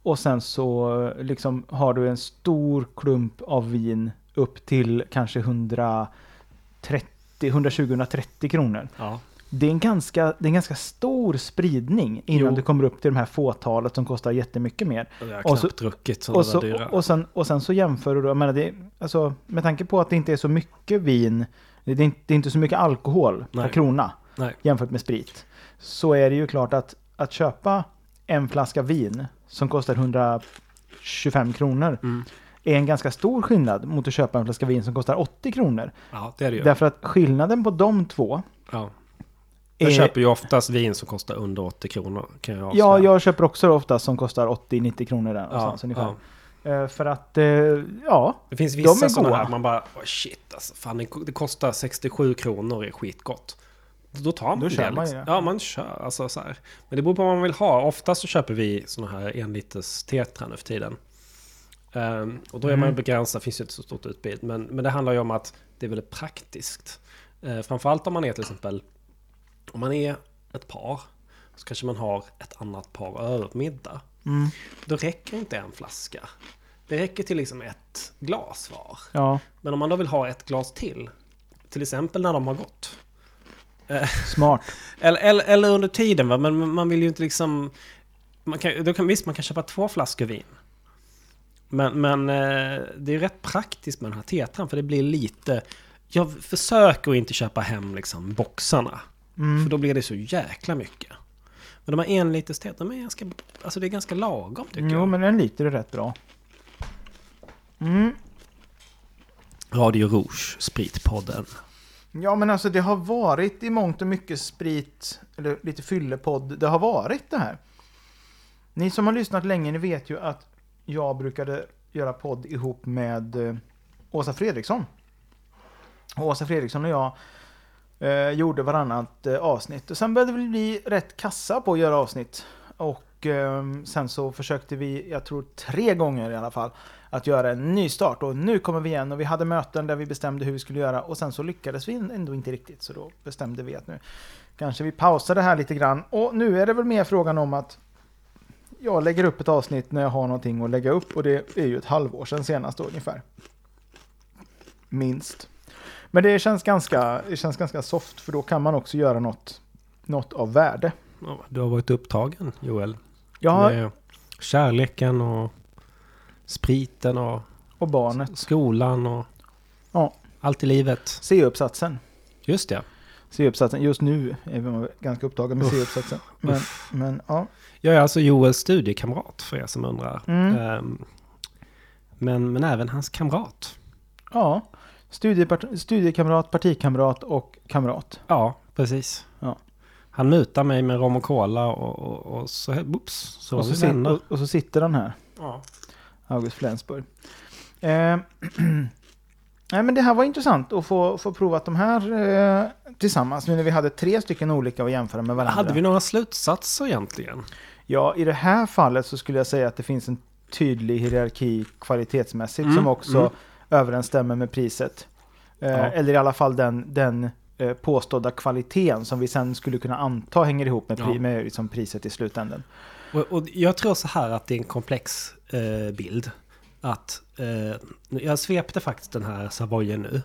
och sen så liksom har du en stor klump av vin upp till kanske 130, 120-130 kronor. Ja. det är en ganska, det är en ganska stor spridning innan Jo. du kommer upp till de här fåtalet som kostar jättemycket mer. Och jag har Och så- knappt druckit sådana Och, så, dyra. och, sen, och sen så jämför du då, jag menar det, alltså, med tanke på att det inte är så mycket vin, det är inte, det är inte så mycket alkohol Nej. per krona Nej. jämfört med sprit. Så är det ju klart att, att köpa en flaska vin som kostar 125 kronor Mm. är en ganska stor skillnad mot att köpa en flaska vin som kostar 80 kronor. Ja, det är det ju. Därför att skillnaden på de två Ja. Jag köper ju oftast vin som kostar under 80 kronor. Kan jag Ja, jag köper också ofta som kostar 80-90 kronor där någonstans ungefär. ja. Eh, För att, eh, ja, Det finns vissa sådana här man bara, oh shit alltså, fan det, det kostar 67 kronor är skitgott. Då tar man Då det. kör man liksom. Ja, man kör. Alltså, så här. Men det beror på vad man vill ha. Oftast så köper vi sådana här en liters tetra nu för tiden. Ehm, och då är man Mm. begränsad, finns ju inte så stort utbud. Men, men det handlar ju om att det är väldigt praktiskt. Uh, framförallt om man är till exempel, om man är ett par, så kanske man har ett annat par över på middag. mm, Då räcker inte en flaska. Det räcker till liksom ett glas var. ja, Men om man då vill ha ett glas till, till exempel när de har gått. Smart. Eller, eller, eller under tiden, va? men man vill ju inte liksom... Man kan, då kan, visst, man kan köpa två flaskor vin. Men, men eh, det är rätt praktiskt med den här tetran, för det blir lite... Jag försöker inte köpa hem liksom boxarna. Mm. För då blir det så jäkla mycket. Men de här en liters tetra, de är ganska... Alltså det är ganska lagom tycker Jo, jag. men en liter är rätt bra. Mm. Radio Rouge, Spritpodden. Ja, men alltså det har varit i mångt och mycket sprit, eller lite fyllepodd, det har varit det här. Ni som har lyssnat länge, ni vet ju att jag brukade göra podd ihop med eh, Åsa Fredriksson. Och Åsa Fredriksson och jag eh, gjorde varannat eh, avsnitt. Och sen började vi bli rätt kassa på att göra avsnitt. Och eh, sen så försökte vi, jag tror tre gånger i alla fall, att göra en ny start. Och nu kommer vi igen och vi hade möten där vi bestämde hur vi skulle göra. Och sen så lyckades vi ändå inte riktigt. Så då bestämde vi att nu kanske vi pausar det här lite grann. Och nu är det väl mer frågan om att jag lägger upp ett avsnitt när jag har någonting att lägga upp. Och det är ju ett halvår sedan senast då ungefär. Minst. Men det känns ganska, det känns ganska soft för då kan man också göra något, något av värde. Ja, Du har varit upptagen, Joel. Har, Med kärleken och spriten och och barnet. skolan och Ja. allt i livet. C-uppsatsen. Just det. C-uppsatsen. Just nu är man ganska upptagen med. C-uppsatsen. Men, men ja. Jag är alltså Joels studiekamrat för er som undrar. Mm. Ehm, men, men även hans kamrat. ja. Studiepart- studiekamrat, partikamrat och kamrat. Ja, precis. Ja. Han mutar mig med rom och cola och, och, och så, oops, så Och så, vi sit- och, och så sitter den här. Ja. August Flensburg. Eh, nej, men det här var intressant att få, få provat de här eh, tillsammans. Nu när vi hade tre stycken olika att jämföra med varandra. Hade vi några slutsatser egentligen? Ja, i det här fallet så skulle jag säga att det finns en tydlig hierarki kvalitetsmässigt Mm, som också mm. överensstämmer med priset. Eh, Ja. Eller i alla fall den, den eh, påstådda kvaliteten som vi sen skulle kunna anta hänger ihop med, pri- Ja. med liksom priset i slutändan. Och, och jag tror så här att det är en komplex eh, bild. Att eh, jag svepte faktiskt den här Savoyen nu.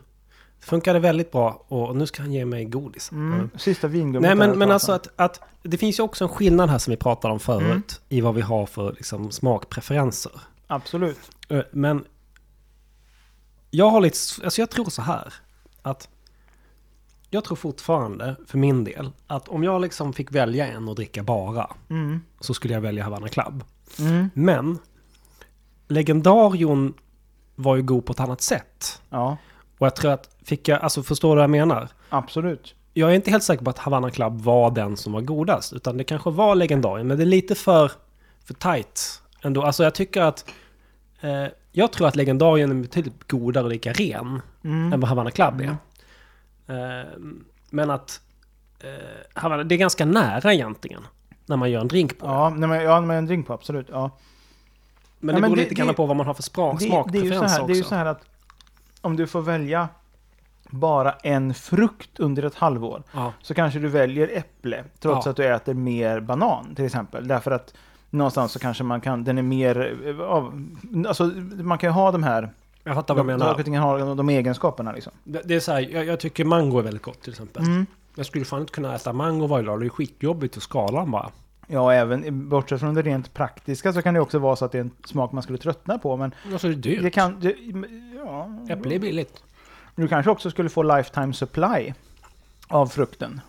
Det funkade väldigt bra och nu ska han ge mig godis. Mm. Sista vingummit. Nej men, men alltså att, att det finns ju också en skillnad här som vi pratade om förut. Mm. I vad vi har för liksom, smakpreferenser. Absolut. Eh, Men jag har lite, alltså jag tror så här. Att jag tror fortfarande för min del att om jag liksom fick välja en och dricka bara Mm. så skulle jag välja Havana Club. Mm. Men Legendarion var ju god på ett annat sätt. Ja, Och jag tror att, fick jag, alltså förstår du vad jag menar? absolut. Jag är inte helt säker på att Havana Club var den som var godast. Utan det kanske var Legendarion. Men det är lite för, för tight ändå. Alltså jag tycker att... Eh, jag tror att Legendarion är betydligt godare och lika ren Mm. än vad Havana Club är. Eh, men att... Eh, Havana, det är ganska nära egentligen. När man gör en drink på det. Ja, men, ja, men en drink på, absolut. Ja. Men Ja, det men beror det- lite grann det- på vad man har för sprak, Det, det, är ju så smakpreferenser här, det är ju också. så här att om du får välja bara en frukt under ett halvår Ja. så kanske du väljer äpple trots Ja. att du äter mer banan till exempel. Därför att någonstans så kanske man kan, den är mer, eh, alltså man kan ju ha de här, Jag fattar vad du menar. saker och ting har de, egenskaperna liksom. Det, det är så här, jag, jag tycker mango är väldigt gott till exempel. Mm. Jag skulle fan inte kunna äta mango varje dag. Det är skitjobbigt att skala bara. Ja, även bortsett från det rent praktiska så kan det också vara så att det är en smak man skulle tröttna på. Men Alltså det är dyrt. det kan... Det, ja, Äpple är billigt. du kanske också skulle få lifetime supply av frukten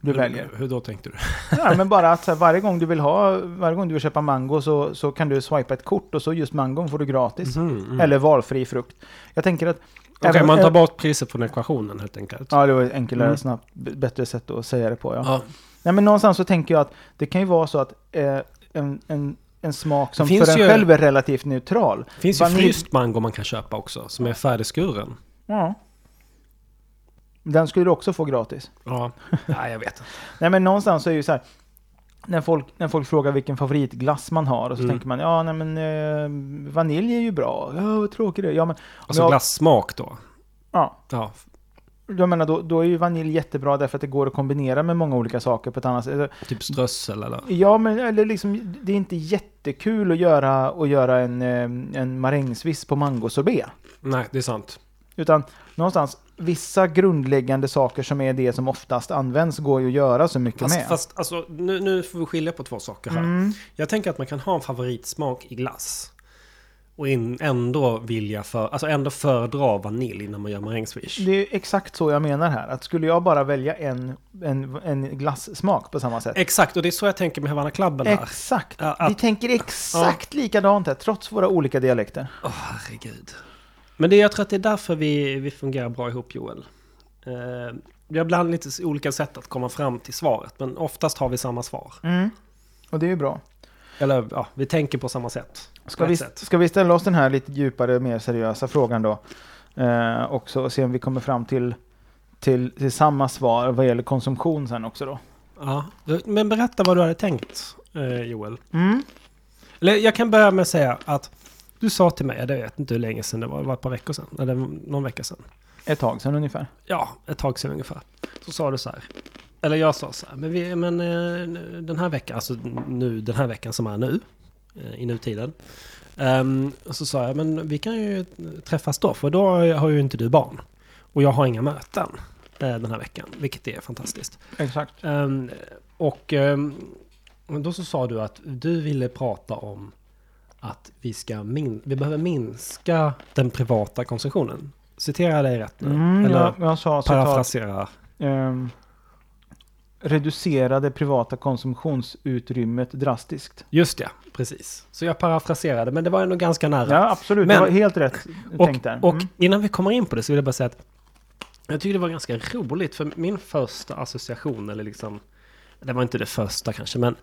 du väljer. Hur då tänkte du? Ja, men bara att här, varje gång du vill ha, varje gång du vill köpa mango så, så kan du swipa ett kort och så just mangon får du gratis. Mhm, mm. Eller valfri frukt. Jag tänker att... Okej, även- man tar bort priset från ekvationen helt enkelt. Ja, det var ett enklare, Mm. snabbt, bättre sätt att säga det på. Ja. Ja. Nej, men någonstans så tänker jag att det kan ju vara så att eh, en, en, en smak som för en ju- själv är relativt neutral. Det finns ju Vanilj- fryst mango man kan köpa också, som är färdigskuren. Ja. Den skulle du också få gratis. Ja, nej jag vet. Nej men någonstans så är det ju så här. När folk, när folk frågar vilken favoritglass man har och så Mm. tänker man ja nej men eh, vanilj är ju bra. Ja vad tråkigt det är. Ja men Alltså Ja. glassmak då. ja, Ja, jag menar då, då är ju vanilj jättebra därför att det går att kombinera med många olika saker på ett annat sätt. typ strössel eller? Ja men eller liksom det är inte jättekul att göra, att göra en, eh, en marängsviss på mangosorbet. Nej, det är sant. Utan någonstans vissa grundläggande saker som är det som oftast används går ju att göra så mycket Fast, med. fast alltså, nu, nu får vi skilja på två saker här. Mm. Jag tänker att man kan ha en favoritsmak i glass. Och in, ändå vilja för, alltså ändå föredra vanilj när man gör marängsviss. Det är exakt så jag menar här. Att skulle jag bara välja en, en, en glassmak på samma sätt. Exakt, och det är så jag tänker med Havanna Clubben här. Exakt! Ja, att- Vi tänker exakt likadant här, trots våra olika dialekter. Åh, herregud. Men det, jag tror att det är därför vi, vi fungerar bra ihop, Joel. Eh, vi har ibland lite olika sätt att komma fram till svaret, men oftast har vi samma svar. Mm. Och det är ju bra. Eller ja, vi tänker på samma sätt. Ska vi, sätt. ska vi ställa oss den här lite djupare, mer seriösa frågan då? Eh, också och se om vi kommer fram till, till, till samma svar vad gäller konsumtion sen också då. Ja, men berätta vad du hade tänkt, eh, Joel. Mm. Eller jag kan börja med att säga att du sa till mig, jag vet inte hur länge sedan det var, det var ett par veckor sedan, eller någon vecka sedan. Ett tag sedan ungefär. Ja, ett tag sedan ungefär. Så sa du så här. Eller jag sa så här, men, vi, men eh, den här veckan, alltså nu, den här veckan som är nu, eh, i nutiden. Um, och så sa jag, men vi kan ju träffas då, för då har ju inte du barn. Och jag har inga möten eh, den här veckan, vilket är fantastiskt. Exakt. Ehm, och ehm, då så sa du att du ville prata om att vi, ska min- vi behöver minska den privata konsumtionen. Citerar jag dig rätt nu? Mm, Eller jag, jag sa citat, parafrasera. Reducera det privata konsumtionsutrymmet drastiskt. Just det, precis. Så jag parafraserade, men det var ändå ganska nära. Ja, absolut. Men- det var helt rätt och, tänkt där. och Mm. innan vi kommer in på det så vill jag bara säga att jag tycker det var ganska roligt, för min första association, eller liksom, det var inte det första kanske, men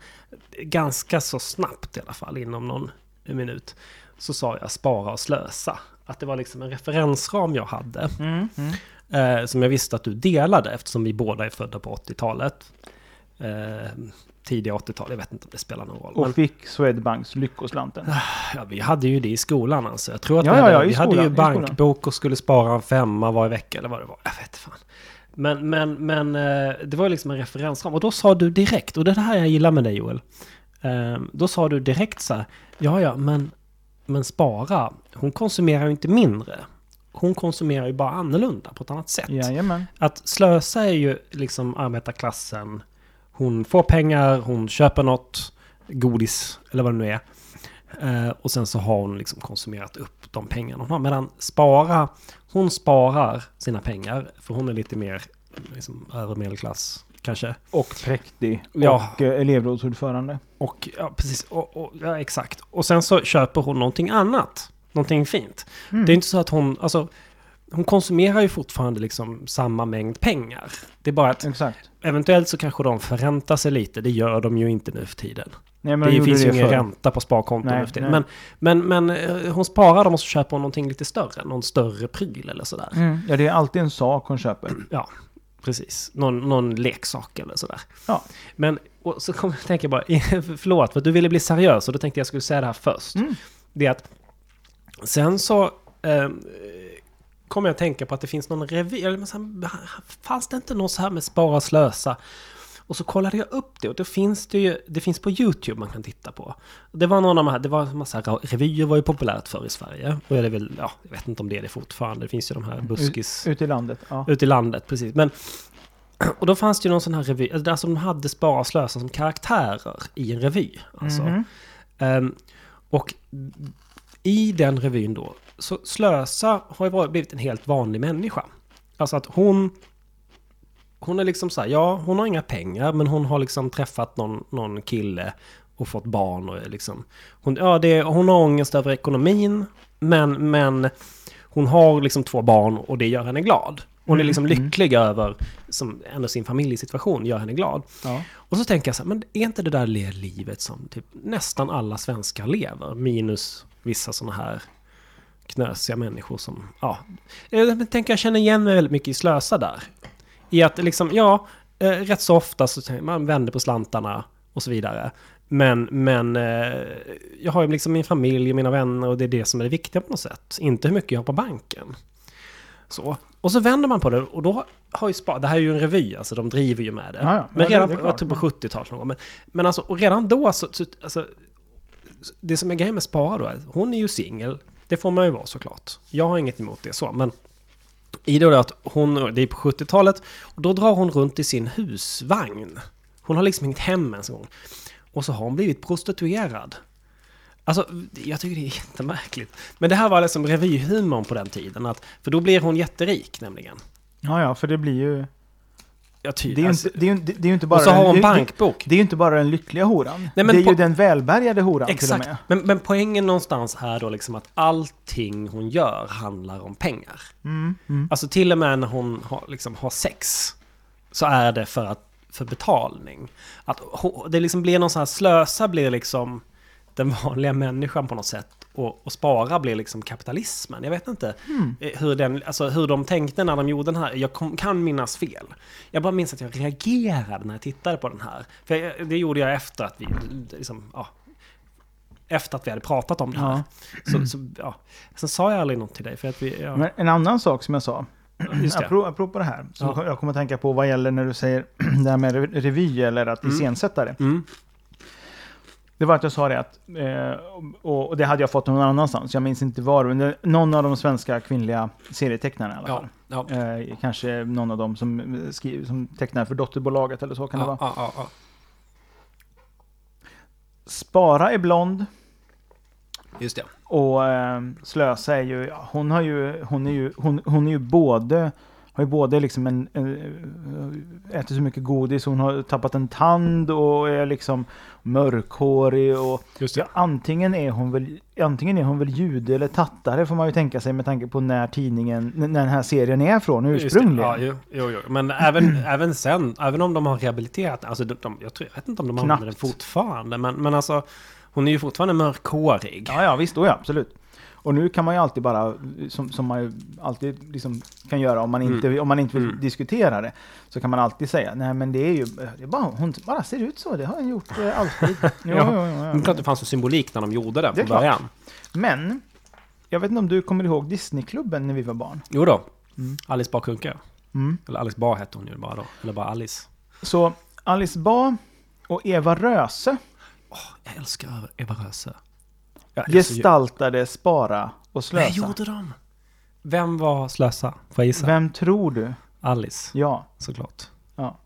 ganska så snabbt i alla fall, inom någon minut, så sa jag spara och slösa. Att det var liksom en referensram jag hade, Mm. Mm. Eh, som jag visste att du delade, eftersom vi båda är födda på 80-talet. Eh, tidiga 80-tal, jag vet inte om det spelar någon roll. Och Men, fick Swedbanks Lyckoslanten. ja, vi hade ju det i skolan alltså. Jag tror att Ja, vi ja, hade, ja, i vi hade skolan, ju i skolan. bankbok och skulle spara en femma varje vecka eller vad det var. Jag vet fan. Men, men, men eh, det var ju liksom en referensram. Och då sa du direkt, och det är det här jag gillar med dig Joel. Eh, Då sa du direkt så här, ja ja, men, men spara, hon konsumerar ju inte mindre. Hon konsumerar ju bara annorlunda på ett annat sätt. Jajamän. Att slösa är ju liksom arbetarklassen. Hon får pengar, hon köper något, godis eller vad det nu är. Eh, och sen så har hon liksom konsumerat upp de pengarna hon har. Medan spara, hon sparar sina pengar. För hon är lite mer liksom, övre medelklass kanske. Och präktig. Ja. Och eh, elevrådsordförande. Och ja, precis. Och, och, ja, exakt. Och sen så köper hon någonting annat. Någonting fint. Mm. Det är inte så att hon, alltså, hon konsumerar ju fortfarande liksom samma mängd pengar. Det är bara att Exakt. eventuellt så kanske de förräntar sig lite. Det gör de ju inte nu för tiden. Nej, det finns ju ingen ränta på sparkonton Nej, nu för tiden. Men, men, men eh, hon sparar dem och så köper hon någonting lite större. Någon större pryl eller sådär. Mm. Ja, det är alltid en sak hon köper. Ja, precis. Någon, någon leksak eller sådär. Ja. Men och så kom jag att tänka bara, förlåt, för att du ville bli seriös och då tänkte jag skulle säga det här först. Mm. Det är att sen så eh, kommer jag att tänka på att det finns någon revy, eller fanns det inte någon så här med spara och slösa? Och så kollade jag upp det och då finns det ju, det finns på YouTube man kan titta på. Det var någon av de här, det var en massa revyer var ju populärt förr i Sverige. Och det är väl, ja, jag vet inte om det är det fortfarande. Det finns ju de här buskis... Ute i landet. Ja. Ute i landet, precis. Men Och då fanns det ju någon sån här revy, alltså där som de hade Spara och Slösa som karaktärer i en revy. Alltså. Mhm. Ehm, och i den revyn då, så Slösa har ju varit- blivit en helt vanlig människa. Alltså att hon... Hon är liksom så här, ja, hon har inga pengar, men hon har liksom träffat någon, någon kille och fått barn och liksom... Hon, ja, det, hon har ångest över ekonomin, men, men hon har liksom två barn och det gör henne glad. Hon är liksom lycklig över, som ändå sin familjesituation gör henne glad. Ja. Och så tänker jag så här, men är inte det där livet som typ nästan alla svenskar lever? Minus vissa sådana här knösiga människor som, ja. Jag tänker jag känner igen mig väldigt mycket i Slösa där. I att liksom, ja, eh, rätt så ofta så man vänder på slantarna och så vidare. Men, men eh, jag har ju liksom min familj och mina vänner och det är det som är det viktiga på något sätt. Inte hur mycket jag har på banken. Så. Och så vänder man på det och då har ju Spar, det här är ju en revy, alltså de driver ju med det. Ja, ja. Men redan det är på, klart. typ på 70-talet någon gång. Men, men alltså, och redan då så, så alltså, det som är grejen med Spara då är, hon är ju singel. Det får man ju vara såklart. Jag har inget emot det så, men i då att hon, det är på 70-talet, och då drar hon runt i sin husvagn. Hon har liksom hängt hem en gång. Och så har hon blivit prostituerad. Alltså, jag tycker det är jättemärkligt. Men det här var liksom revyhumorn på den tiden. Att, för då blir hon jätterik nämligen. ja, ja, för det blir ju... Ty, Det är ju alltså, inte, det är ju, det är inte bara... och så har hon det- bankbok. Det är ju inte bara den lyckliga horan. men det är på- ju den välbärgade horan till och Exakt. med. Men, men poängen någonstans här då liksom att allting hon gör handlar om pengar. Mm, mm. Alltså till och med när hon har, liksom, har sex så är det för, att, för betalning. Att det liksom blir någon sån här slösa blir liksom den vanliga människan på något sätt. Och, och spara blir liksom kapitalismen. Jag vet inte Mm. hur, den, alltså hur de tänkte när de gjorde den här. Jag kom, kan minnas fel. Jag bara minns att jag reagerade när jag tittade på den här. För jag, det gjorde jag efter att vi, liksom, ja, efter att vi hade pratat om det här. Så, så, ja. Sen sa jag aldrig något till dig för att vi... Ja, en annan sak som jag sa, just det. apropå, apropå det här, som Ja. jag kommer att tänka på vad gäller när du säger det här med re- revy eller att Mm. iscensätta det. Mm. Det var att jag sa det att, eh, och, och det hade jag fått någon annanstans, jag minns inte var, men det, någon av de svenska kvinnliga serietecknarna i alla Ja, fall. ja. Eh, kanske någon av dem som, eh, skriver, som tecknar för dotterbolaget eller så kan det ja, vara. ja, ja, Spara är blond ja. Just det. och eh, Slösa är ju, ja, hon har ju, hon är ju, hon, hon är ju både har ju både liksom en, en, äter så mycket godis, hon har tappat en tand och är liksom mörkhårig och Ja, antingen är hon väl antingen är hon väl jude eller tattare får man ju tänka sig med tanke på när tidningen, när den här serien är från ursprungligen. Ja, jo, jo, jo. Men även, även sen, även om de har rehabiliterat, alltså de, de, jag, tror, jag vet inte om de använder den Knappt. fortfarande, men, men alltså hon är ju fortfarande mörkhårig. Ja, ja visst, då ja, absolut. Och nu kan man ju alltid bara, som, som man ju alltid liksom kan göra om man inte, om man inte vill Mm. diskutera det, så kan man alltid säga, nej men det är ju, det är bara, hon bara ser ut så, det har hon gjort eh, alltid. Jo, jo, Ja. jo, Det är jo, klart det fanns en symbolik när de gjorde Det är från början. Men, jag vet inte om du kommer ihåg Disneyklubben när vi var barn? Jo då. Mm. Alice Bah Kuhnke. Mm. Eller Alice Bah hette hon ju bara då. Eller bara Alice. Så Alice Bah och Eva Röse Jag älskar Eva Röse. Älskar ju- gestaltade Spara och Nej, Slösa. gjorde de? Vem var Slösa? Får jag gissa? Vem tror du? Alice, Ja. såklart. ja.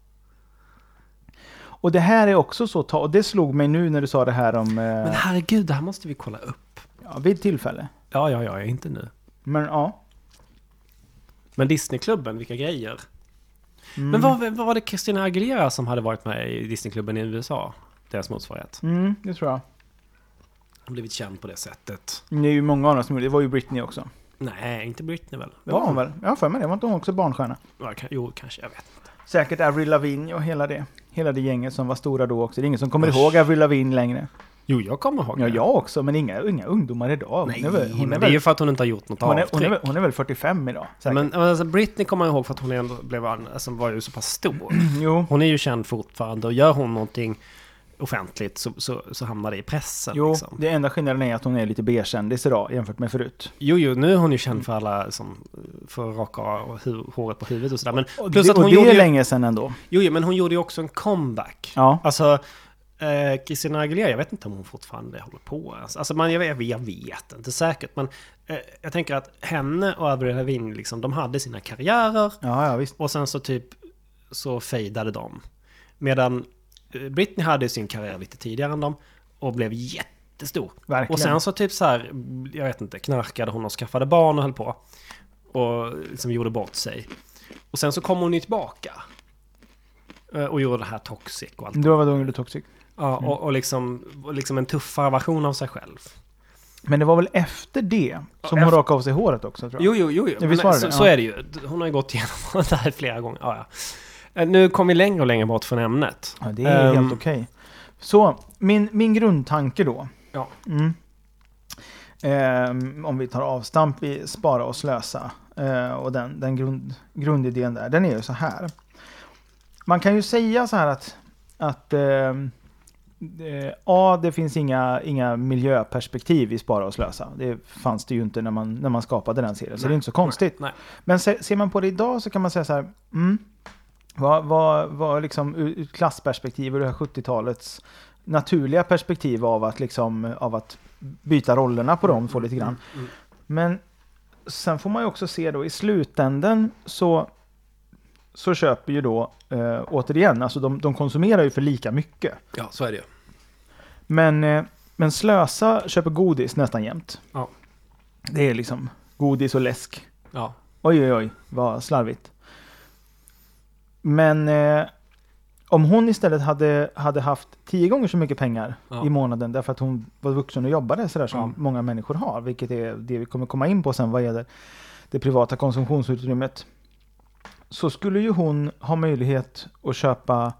Och det här är också så, och det slog mig nu när du sa det här om, Men eh, herregud, det här måste vi kolla upp. ja, vid tillfälle. Ja, ja, ja, inte nu. Men ja. Men Disneyklubben, vilka grejer. Mm. Men vad, vad var det Christina Aguilera som hade varit med i Disneyklubben i USA? Deras motsvarighet. Mm, det tror jag. Har blivit känd på det sättet. Det är ju många dem som gjorde det. Det var ju Britney också. Nej, inte Britney väl? Det var hon väl? Jag har för mig det. Var inte hon också barnstjärna? Ja, kan, jo, kanske. Jag vet inte. Säkert Avril Lavigne och hela det. Hela det gänget som var stora då också. Det är ingen som kommer Usch. ihåg Avril Lavigne längre. Jo, jag kommer ihåg Ja, det. jag också. Men inga, inga ungdomar idag. Nej, hon är väl, hon är det är ju för att hon inte har gjort något hon är, hon, är, väl- hon är väl 45 idag. Säkert. men alltså, Britney kommer jag ihåg för att hon ändå blev, alltså, var ju så pass stor. jo. Hon är ju känd fortfarande och gör hon någonting offentligt så, så, så hamnar det i pressen. Jo, liksom. det enda skillnaden är att hon är lite B-kändis idag jämfört med förut. Jo, jo, nu är hon ju känd för alla som att raka hu- håret på huvudet och sådär. Men Och plus det, att och hon det gjorde är ju, länge sedan ändå. jo, jo, men hon gjorde ju också en comeback. Ja. Alltså, eh, Christina Aguilera, jag vet inte om hon fortfarande håller på. ens. Alltså, man, jag, vet, jag vet inte säkert. Men eh, jag tänker att henne och Avril Lavigne, liksom, de hade sina karriärer. Ja, ja visst. Och sen så typ så fejdade de. Medan Britney hade sin karriär lite tidigare än dem och blev jättestor. Verkligen. Och sen så typ så här, jag vet inte, knarkade hon och skaffade barn och höll på. Och liksom gjorde bort sig. Och sen så kom hon ju tillbaka. Eh, Och gjorde det här Toxic och allt. Du var då gjorde Toxic. Ja, Mm. och, och, liksom, och liksom en tuffare version av sig själv. Men det var väl efter det som Ja, hon rakade av sig håret också tror jag. Jo, jo, jo. jo. Ja, Men det så, det? så Ja. är det ju. Hon har ju gått igenom det här flera gånger. Ja, ja. Eh, Nu kommer vi längre och längre bort från ämnet. Ja, det är Ehm, helt okej. Så, min, min grundtanke då. Ja. Mm. Ehm, om vi tar avstamp i spara och slösa. eh, och den, den grund, grundidén där. Den är ju så här. Man kan ju säga så här att, att eh, A, det finns inga, inga miljöperspektiv i spara och slösa. Det fanns det ju inte när man, när man skapade den serien. Så det är inte så konstigt. Nej. Men se, ser man på det idag så kan man säga så här. Mm, vad, vad, vad liksom ur klassperspektiv och det här 70-talets naturliga perspektiv av att, liksom, av att byta rollerna på dem får lite grann. Mm, mm. Men sen får man ju också se då i slutänden så, så köper ju då eh, återigen, alltså de, de konsumerar ju för lika mycket. Ja, så är det ju. Men, eh, men Slösa köper godis nästan jämt. Ja. Det är liksom godis och läsk. Ja. Oj, oj, oj, vad slarvigt. Men eh, om hon istället hade, hade haft tio gånger så mycket pengar Ja. i månaden därför att hon var vuxen och jobbade sådär som Ja. många människor har, vilket är det vi kommer komma in på sen vad gäller det privata konsumtionsutrymmet, så skulle ju hon ha möjlighet att köpa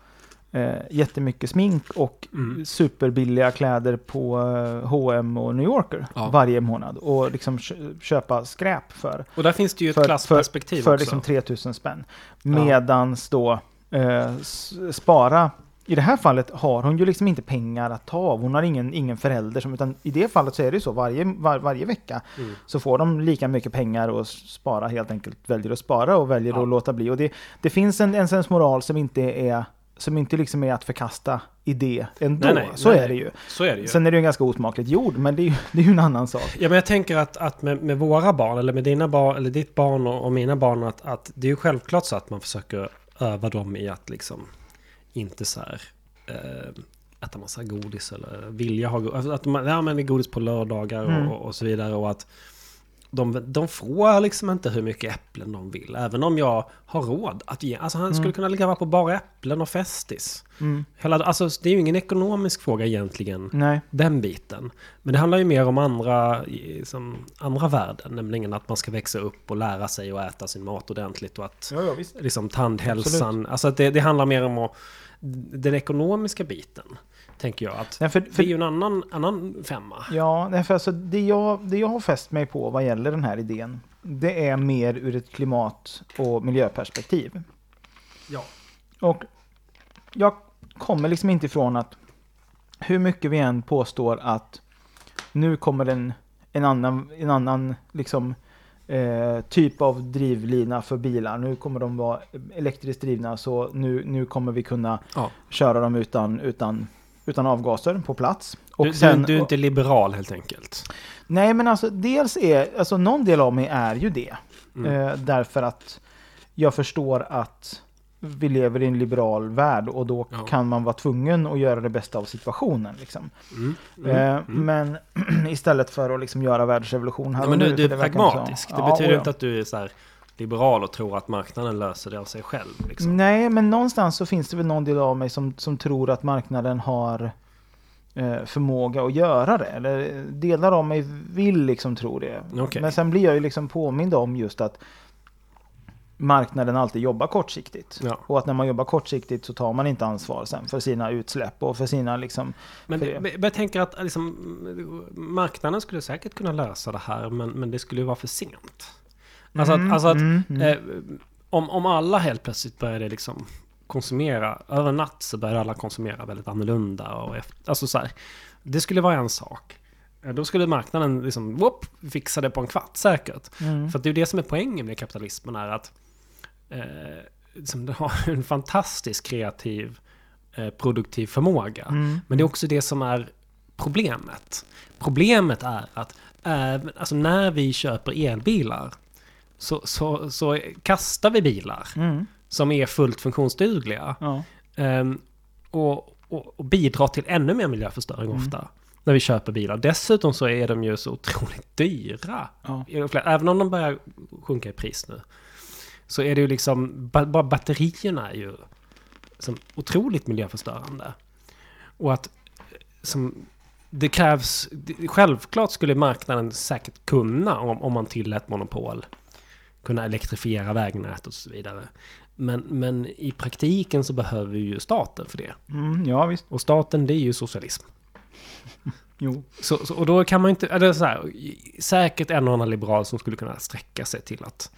eh, jättemycket smink och Mm. superbilliga kläder på H&M och New Yorker Ja. varje månad och liksom kö- köpa skräp för Och där finns det ju ett För- klassperspektiv för också. liksom 3000 spänn. Medans då eh, spara, i det här fallet har hon ju liksom inte pengar att ta av. Hon har ingen, ingen förälder som, utan i det fallet så är det ju så varje, var, varje vecka Mm. så får de lika mycket pengar och spara helt enkelt väljer att spara och väljer Ja. att låta bli. Och det, det finns en, en sensmoral som inte är som inte liksom är att förkasta i det ändå. Nej, nej, så nej, är det ju. Så är det ju. Sen är det ju en ganska osmakligt gjord, men det är ju, det är ju en annan sak. Ja, men jag tänker att, att med, med våra barn, eller med dina barn, eller ditt barn och, och mina barn, att, att det är ju självklart så att man försöker öva dem i att liksom inte så här eh, äta massa godis eller vilja ha godis. Att man ja, men det är godis på lördagar Mm. och, och så vidare. Och att de, de får liksom inte hur mycket äpplen de vill. Även om jag har råd att ge. Alltså han skulle Mm. kunna leva på bara äpplen och Festis. Mm. Hela, alltså det är ju ingen ekonomisk fråga egentligen Nej. den biten. Men det handlar ju mer om andra, i- som, andra värden. Nämligen att man ska växa upp och lära sig att äta sin mat ordentligt. Och att Ja, ja, liksom tandhälsan. Alltså att det, det handlar mer om att, den ekonomiska biten. Tänker jag att Nej, för, det för, är ju en annan, annan femma. Ja, nej, för alltså det, jag, det jag har fäst mig på vad gäller den här idén, det är mer ur ett klimat och miljöperspektiv. Ja. Och jag kommer liksom inte ifrån att hur mycket vi än påstår att nu kommer en, en annan, en annan liksom, eh, typ av drivlina för bilar. Nu kommer de vara elektriskt drivna så nu, nu kommer vi kunna Ja. köra dem utan, utan, utan avgaser på plats. Och Du, sen- du, är inte liberal helt enkelt. Nej, men alltså dels är, alltså någon del av mig är ju det. Mm. Eh, därför att jag förstår att vi lever i en liberal värld och då Ja. kan man vara tvungen att göra det bästa av situationen. Liksom. Mm. Mm. Eh, Mm. Men istället för att liksom göra världsrevolution här och men nu. du, är det pragmatisk. Det Ja, betyder och ja. inte att du är så här liberal och tror att marknaden löser det av sig själv. Liksom. Nej, men någonstans så finns det väl någon del av mig som, som tror att marknaden har eh, förmåga att göra det. Eller delar av mig vill liksom tro det. Okej. Men sen blir jag ju liksom påmind om just att marknaden alltid jobbar kortsiktigt. Ja. Och att när man jobbar kortsiktigt så tar man inte ansvar sen för sina utsläpp och för sina liksom... Men, men jag tänker att liksom, marknaden skulle säkert kunna lösa det här, men, men det skulle ju vara för sent. Alltså Mm, att, alltså att mm, mm. Eh, om, om alla helt plötsligt började liksom konsumera, över en natt så började alla konsumera väldigt annorlunda. Och efter, alltså så här, det skulle vara en sak. Eh, Då skulle marknaden liksom, whoop, fixa det på en kvart säkert. Mm. För det är det som är poängen med kapitalismen är att eh, liksom, det har en fantastisk kreativ, eh, produktiv förmåga. Mm. Men det är också det som är problemet. Problemet är att även, alltså när vi köper elbilar så, så, så kastar vi bilar. Mm. som är fullt funktionsdugliga. Ja. Ehm, och, och, och bidrar till ännu mer miljöförstöring Mm. ofta. När vi köper bilar. Dessutom så är de ju så otroligt dyra. Ja. Även om de börjar sjunka i pris nu. Så är det ju liksom, ba- bara batterierna är ju som otroligt miljöförstörande. Och att som, det krävs, självklart skulle marknaden säkert kunna om, om man tillät monopol. Kunna elektrifiera vägnät och så vidare. Men, men i praktiken så behöver vi ju staten för det. Mm, ja, visst. Och staten det är ju socialism. Jo. Så, så, och då kan man inte, eller så här, säkert en och annan liberal som skulle kunna sträcka sig till att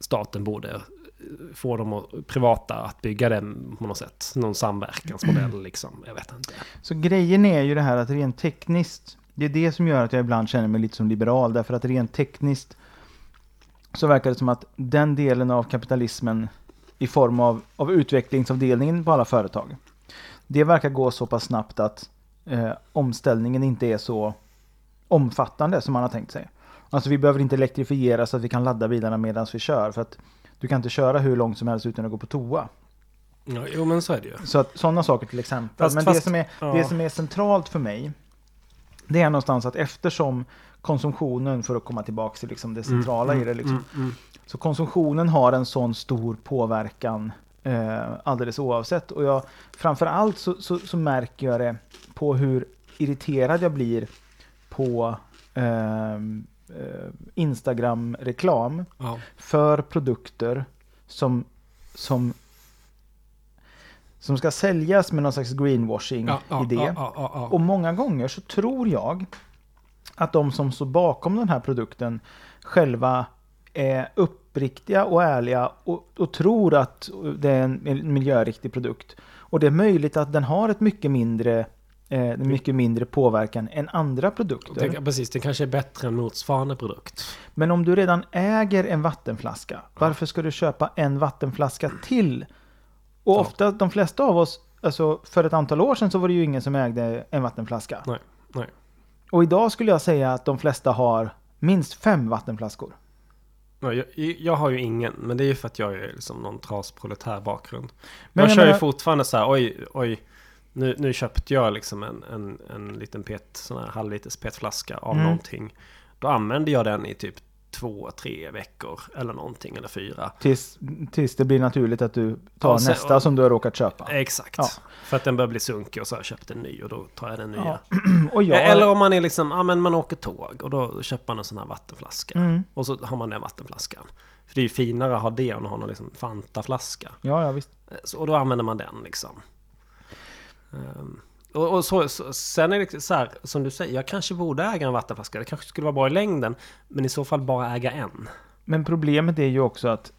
staten borde få dem att, privata att bygga den på något sätt. Någon samverkansmodell liksom, jag vet inte. Så grejen är ju det här att rent tekniskt, det är det som gör att jag ibland känner mig lite som liberal, därför att rent tekniskt så verkar det som att den delen av kapitalismen i form av, av utvecklingsavdelningen på alla företag, det verkar gå så pass snabbt att eh, omställningen inte är så omfattande som man har tänkt sig. Alltså vi behöver inte elektrifiera så att vi kan ladda bilarna medan vi kör, för att du kan inte köra hur långt som helst utan att gå på toa. Ja, jo men så är det ju. Så att sådana saker till exempel. Fast- Men det, fast- som är, ja. det som är centralt för mig, det är någonstans att eftersom konsumtionen, för att komma tillbaka till liksom det centrala i det, liksom, Mm, mm. så konsumtionen har en sån stor påverkan eh, alldeles oavsett. Och jag, framförallt så, så, så märker jag det på hur irriterad jag blir på ehm, eh, Instagram-reklam Ja. för produkter som, som, som ska säljas med någon slags greenwashing Ja, ja, idé. ja, ja, ja, ja. Och många gånger så tror jag att de som står bakom den här produkten själva är uppriktiga och ärliga och, och tror att det är en miljöriktig produkt. Och det är möjligt att den har ett mycket mindre, eh, mycket mindre påverkan än andra produkter. Det, precis, det kanske är bättre än motsvarande produkt. Men om du redan äger en vattenflaska, varför ska du köpa en vattenflaska till? Och ofta, de flesta av oss, alltså för ett antal år sedan så var det ju ingen som ägde en vattenflaska. Nej, nej. Och idag skulle jag säga att de flesta har minst fem vattenflaskor. Ja, jag, jag har ju ingen, men det är ju för att jag är liksom någon trasproletär bakgrund. Men jag, kör ju menar- fortfarande så här, oj, oj. Nu, nu köpte jag liksom en, en, en liten pet, sån här halvliters petflaska av Mm. någonting. Då använder jag den i typ två, tre veckor eller någonting, eller fyra. Tills, tills det blir naturligt att du tar Och sen- nästa som du har råkat köpa. Exakt. Ja. För att den börjar bli sunkig och så har jag köpt en ny och då tar jag den nya. Ja. Och jag, Eller om man är liksom, ja men man åker tåg och då köper man en sån här vattenflaska. Mm. Och så har man den vattenflaskan. För det är ju finare att ha det än att ha någon liksom Fanta-flaska. Ja, ja visst. Eh, Så, och då använder man den liksom. Ehm, och, och så, så, sen är det så här, som du säger, jag kanske borde äga en vattenflaska. Det kanske skulle vara bra i längden. Men i så fall bara äga en. Men problemet är ju också att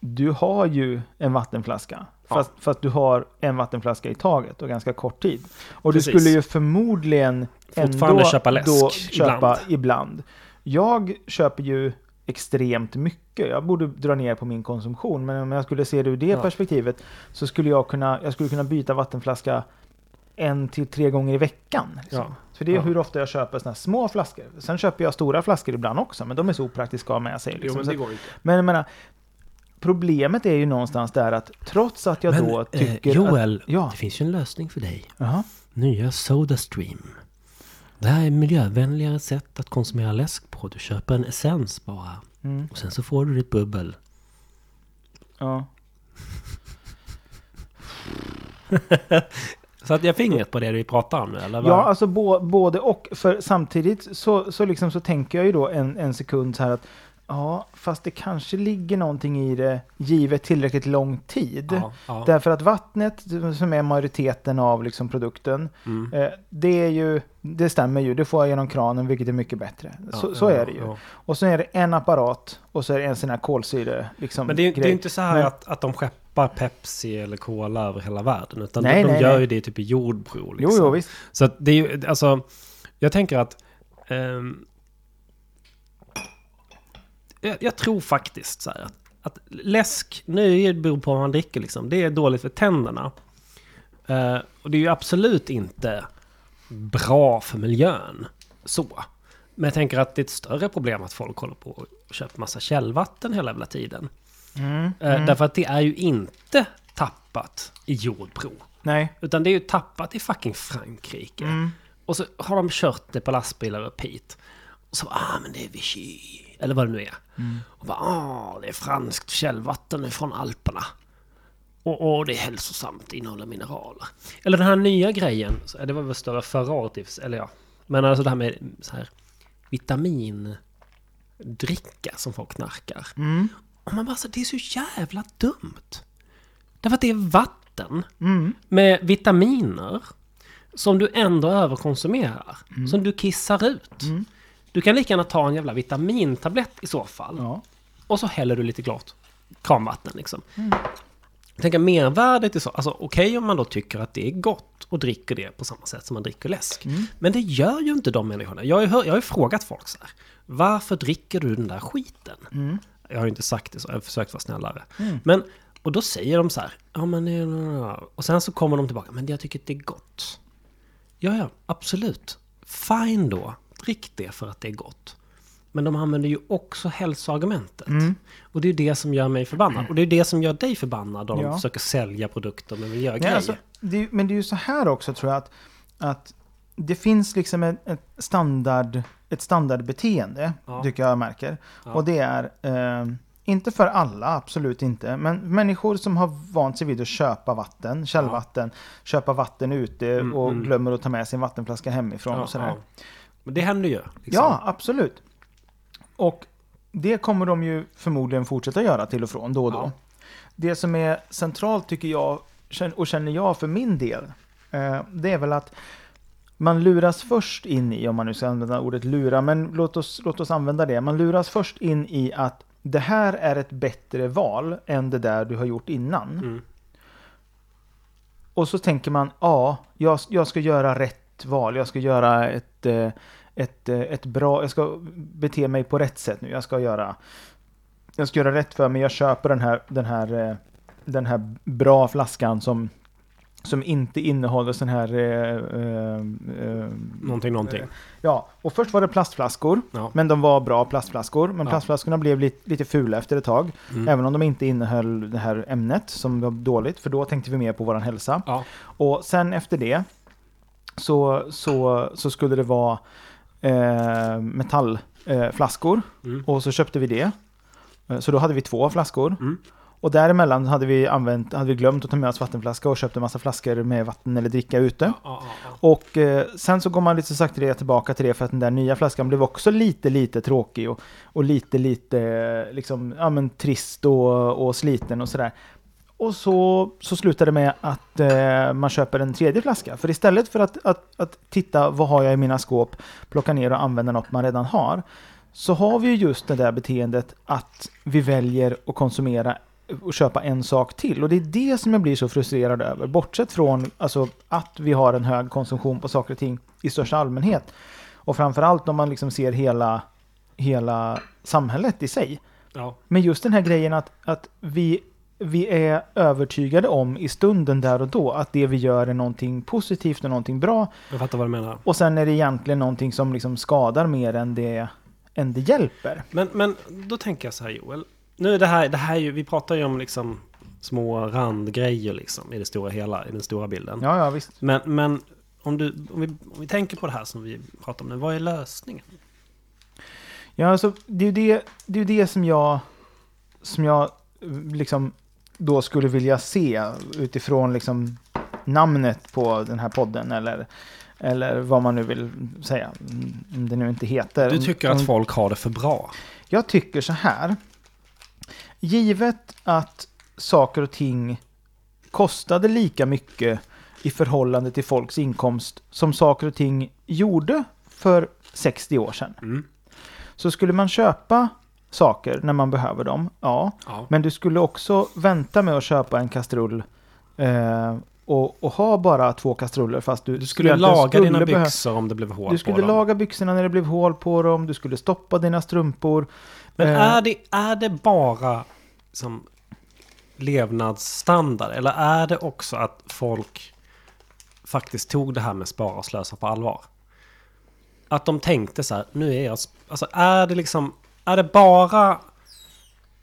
du har ju en vattenflaska. Ja. Fast, fast du har en vattenflaska i taget och ganska kort tid. Och Precis. du skulle ju förmodligen ändå köpa läsk då köpa ibland. ibland. Jag köper ju extremt mycket. Jag borde dra ner på min konsumtion. Men om jag skulle se det ur det Ja. perspektivet så skulle jag kunna, jag skulle kunna byta vattenflaska en till tre gånger i veckan. Liksom. Ja. För det är Ja. hur ofta jag köper såna här små flaskor. Sen köper jag stora flaskor ibland också, men de är så opraktiska att ha med sig. Jo, Liksom. men Så det går inte. men jag menar, problemet är ju någonstans där att trots att jag då tycker eh, Joel, att... Ja, det finns ju en lösning för dig. jaha. Nya Sodastream. Det här är miljövänligare sätt att konsumera läsk på. Du köper en essens bara. Mm, Och sen så får du ditt bubbel. ja. Så att jag fingret på det vi pratar om nu, eller? vad? ja, alltså bo, både och. För samtidigt så, så, liksom så tänker jag ju då en, en sekund så här att ja, fast det kanske ligger någonting i det givet tillräckligt lång tid. ja, ja. Därför att vattnet, som är majoriteten av liksom produkten, Mm. eh, det är ju, det stämmer ju, det får jag genom kranen vilket är mycket bättre. Så, Ja, så ja, är det ju. Och så är det en apparat och så är det en sån här kolsyre liksom, Men det, är- det är inte så här Men- att, att de skeppar Pepsi eller Cola över hela världen. Utan Nej, de, nej, gör nej. ju det typ i jordprov. Jo, Liksom. jo, visst. Så att det är ju, alltså, jag tänker att... ehm, jag, jag tror faktiskt så här att, att läsk, nu beror på vad man dricker liksom, det är dåligt för tänderna. Eh, och det är ju absolut inte bra för miljön. Så. Men jag tänker att det är ett större problem att folk håller på och köper massa källvatten hela jävla tiden. Mm. Eh, Därför att det är ju inte tappat i Jordbro. Nej. Utan det är ju tappat i fucking Frankrike. Mm. Och så har de kört det på lastbilar upp hit. Och så ah men det är Vichy. Eller vad det nu är. Mm. Och bara, ah det är franskt källvatten från Alperna. Och, och det är hälsosamt, innehåller mineraler. Eller den här nya grejen, det var väl större förra året, eller ja. Men alltså det här med så här vitamindricka som folk knarkar. Mm. Och man bara så, det är så jävla dumt. Därför att det är vatten Mm. med vitaminer som du ändå överkonsumerar. Som du kissar ut. Mm. Du kan lika gärna ta en jävla vitamintablett i så fall. Ja. Och så häller du lite klart kranvatten liksom. Mm. Tänker mervärdet är så. Alltså okej om man då tycker att det är gott och dricker det på samma sätt som man dricker läsk. Mm. Men det gör ju inte de människorna. Jag har jag har ju frågat folk så här. Varför dricker du den där skiten? Mm. Jag har ju inte sagt det så, jag har försökt vara snällare. Men, och då säger de så här, ja men är- Och sen så kommer de tillbaka, men jag tycker att det är gott. Ja, ja, absolut. Fine då, drick det för att det är gott. Men de använder ju också hälsoargumentet. Mm. Och det är det som gör mig förbannad. Och det är det som gör dig förbannad om Ja. de försöker sälja produkter med miljögrejer. alltså, det, men det är ju så här också tror jag att, att det finns liksom ett, ett, standard, ett standardbeteende, Ja. tycker jag märker. Ja. Och det är, eh, inte för alla, absolut inte, men människor som har vant sig vid att köpa vatten, källvatten, köpa vatten ute Mm, och mm. glömmer att ta med sin vattenflaska hemifrån Ja, och sådär. Men det händer ju. Liksom. Ja, absolut. Och det kommer de ju förmodligen fortsätta göra till och från då och då. Ja. Det som är centralt tycker jag, och känner jag för min del, eh, det är väl att man luras först in i, om man nu ska använda ordet lura, men låt oss, låt oss använda det. Man luras först in i att det här är ett bättre val än det där du har gjort innan. Mm. Och så tänker man, ja, jag, jag ska göra rätt val. Jag ska göra ett, eh, ett, eh, ett bra, jag ska bete mig på rätt sätt nu. Jag ska göra, jag ska göra rätt för mig. Jag köper den här, den här, eh, den här bra flaskan som, som inte innehåller sån här... Eh, eh, eh, Någonting, någonting. ja, och först var det plastflaskor. Ja. Men de var bra plastflaskor. Men Ja. plastflaskorna blev lite, lite fula efter ett tag. Mm. Även om de inte innehöll det här ämnet som var dåligt. För då tänkte vi mer på vår hälsa. Ja. Och sen efter det så, så, så skulle det vara eh, metallflaskor. Eh. Mm. och så köpte vi det. Eh, Så då hade vi två flaskor. Mm. Och däremellan hade vi, använt, hade vi glömt att ta med oss vattenflaska och köpt en massa flaskor med vatten eller dricka ute. Ja, ja, ja. Och eh, sen så går man lite sakta tillbaka till det för att den där nya flaskan blev också lite, lite tråkig och, och lite, lite liksom, ja men trist och, och sliten och sådär. Och så, så slutar det med att eh, man köper en tredje flaska. För istället för att, att, att titta vad har jag i mina skåp, plocka ner och använda något man redan har, så har vi ju just det där beteendet att vi väljer att konsumera och köpa en sak till. Och det är det som jag blir så frustrerad över. Bortsett från alltså, att vi har en hög konsumtion på saker och ting i största allmänhet. Och framförallt om man liksom ser hela, hela samhället i sig. ja. Men just den här grejen att, att vi, vi är övertygade om i stunden där och då att det vi gör är någonting positivt och någonting bra. Jag fattar vad du menar. Och sen är det egentligen någonting som liksom skadar mer än det, än det hjälper. Men, men då tänker jag så här Joel. Nu är det här, det här är ju, vi pratar ju om liksom små randgrejer liksom i det stora hela, i den stora bilden. Ja, ja visst. Men, men om, du, om, vi, om vi tänker på det här som vi pratar om nu, vad är lösningen? Ja, alltså, det är ju det, det, är det som jag, som jag liksom då skulle vilja se utifrån liksom namnet på den här podden eller, eller vad man nu vill säga. Om det nu inte heter. Du tycker att folk har det för bra? Jag tycker så här. Givet att saker och ting kostade lika mycket i förhållande till folks inkomst som saker och ting gjorde för 60 år sedan. Mm. Så skulle man köpa saker när man behöver dem, ja. Ja. Men du skulle också vänta med att köpa en kastrull eh, och, och ha bara två kastruller fast du, Du skulle laga dina skulle behö- byxor om det blev hål Du på skulle dem. laga byxorna när det blev hål på dem, du skulle stoppa dina strumpor. Men Eh, är det, är det bara som levnadsstandard? Eller är det också att folk faktiskt tog det här med spara och slösa på allvar? Att de tänkte så här, nu är jag... Alltså är det liksom... Är det bara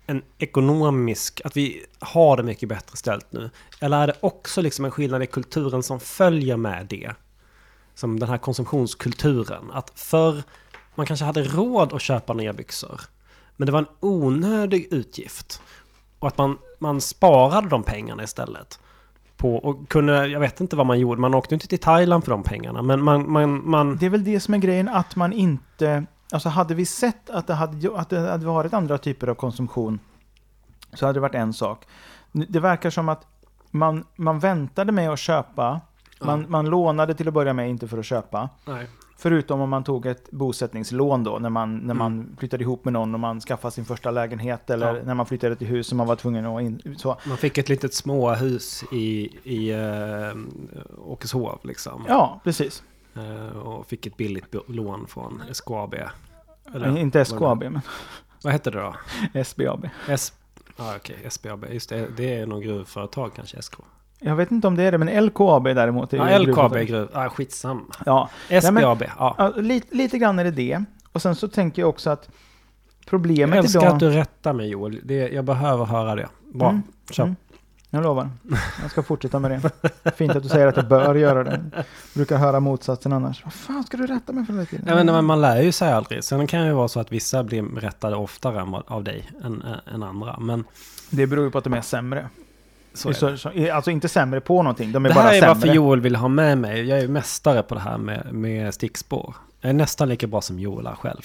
en ekonomisk, att vi har det mycket bättre ställt nu? Eller är det också liksom en skillnad i kulturen som följer med det? Som den här konsumtionskulturen. Att förr man kanske hade råd att köpa nya byxor. Men det var en onödig utgift. Och att man, man sparade de pengarna istället. På, och kunde, jag vet inte vad man gjorde, man åkte inte till Thailand för de pengarna. Men man, man, man Det är väl det som är grejen, att man inte... Alltså hade vi sett att det hade, att det hade varit andra typer av konsumtion så hade det varit en sak. Det verkar som att man, man väntade med att köpa. Man, man lånade till att börja med, inte för att köpa. nej. Förutom om man tog ett bosättningslån då, när man, när Mm. man flyttade ihop med någon och man skaffade sin första lägenhet eller Ja. när man flyttade till hus som man var tvungen att in, så. Man fick ett litet småhus i, i uh, Åkeshov liksom. Ja, precis. Eh, och fick ett billigt lån från SKAB. Inte vad SKAB, men Vad hette det då? SBAB. S... Ah, Okej, SBAB. Just det, det är någon gruvföretag kanske, SK. Jag vet inte om det är det, men LKAB däremot. är ju Ja, LKAB är gruv. Ah, skitsamma. Ja, SBAB, ja. ja lite, lite grann är det det. Och sen så tänker jag också att Jag problemet älskar idag... att du rättar mig Joel. Det, jag behöver höra det. Bra, Mm, kör. mm. Jag lovar. Jag ska fortsätta med det. Fint att du säger att jag bör göra det. Jag brukar höra motsatsen annars. Vad fan ska du rätta mig för hela tiden? Inte, men man lär ju sig aldrig. Sen kan det ju vara så att vissa blir rättade oftare av dig än, än andra. Men Det beror ju på att de är sämre. så är det. Så, så, alltså inte sämre på någonting, de är Det bara här är sämre. varför Joel vill ha med mig. Jag är mästare på det här med, med stickspår. Jag är nästan lika bra som Joel är själv.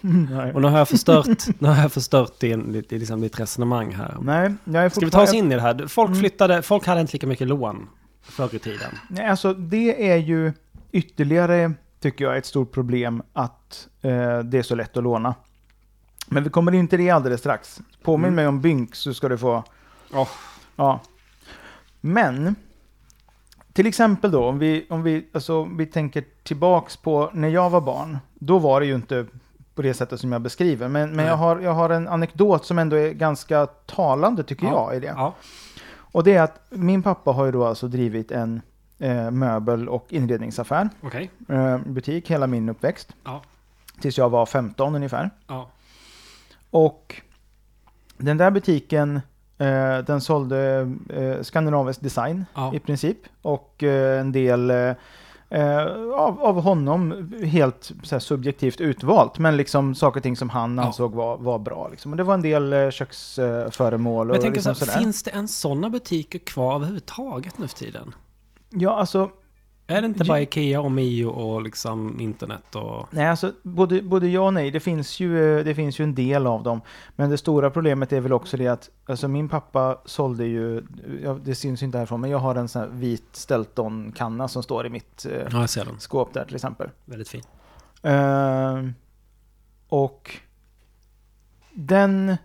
Nej. Och nu har jag förstört, nu har jag förstört din, ditt, liksom ditt resonemang här. Nej, jag Ska vi ta oss in i det här? Folk Mm. flyttade, folk hade inte lika mycket lån förr i tiden. Nej, alltså det är ju ytterligare, tycker jag, ett stort problem att eh, det är så lätt att låna. Men vi kommer in till det alldeles strax. Påminn Mm. mig om Bynk så ska du få... Åh. Ja. Men, till exempel då, om vi, om vi, alltså, vi tänker tillbaks på när jag var barn. Då var det ju inte på det sättet som jag beskriver. Men, men jag, har, jag har en anekdot som ändå är ganska talande, tycker Ja. jag, i det. Ja. Och det är att min pappa har ju då alltså drivit en eh, möbel och inredningsaffär, Okej. eh, butik, hela min uppväxt. Ja. Tills jag var 15 ungefär. Och den där butiken, eh, den sålde eh, skandinavisk design Ja. i princip. Och eh, en del eh, av, av honom helt här, subjektivt utvalt. Men liksom saker och ting som han Ja. ansåg var, var bra. Liksom. Och det var en del eh, köksföremål Men och jag tänker liksom så här, sådär. finns det en sådana butiker kvar överhuvudtaget nu för tiden? Ja, alltså Är det inte bara Ikea och Mio och liksom internet och... Nej, alltså både, både ja och nej. Det finns, ju, eh, det finns ju en del av dem. Men det stora problemet är väl också det att alltså min pappa sålde ju, det syns inte härifrån, men jag har en sån här vit Stelton-kanna som står i mitt eh, Ja, skåp där till exempel. Väldigt fin. Eh, och den,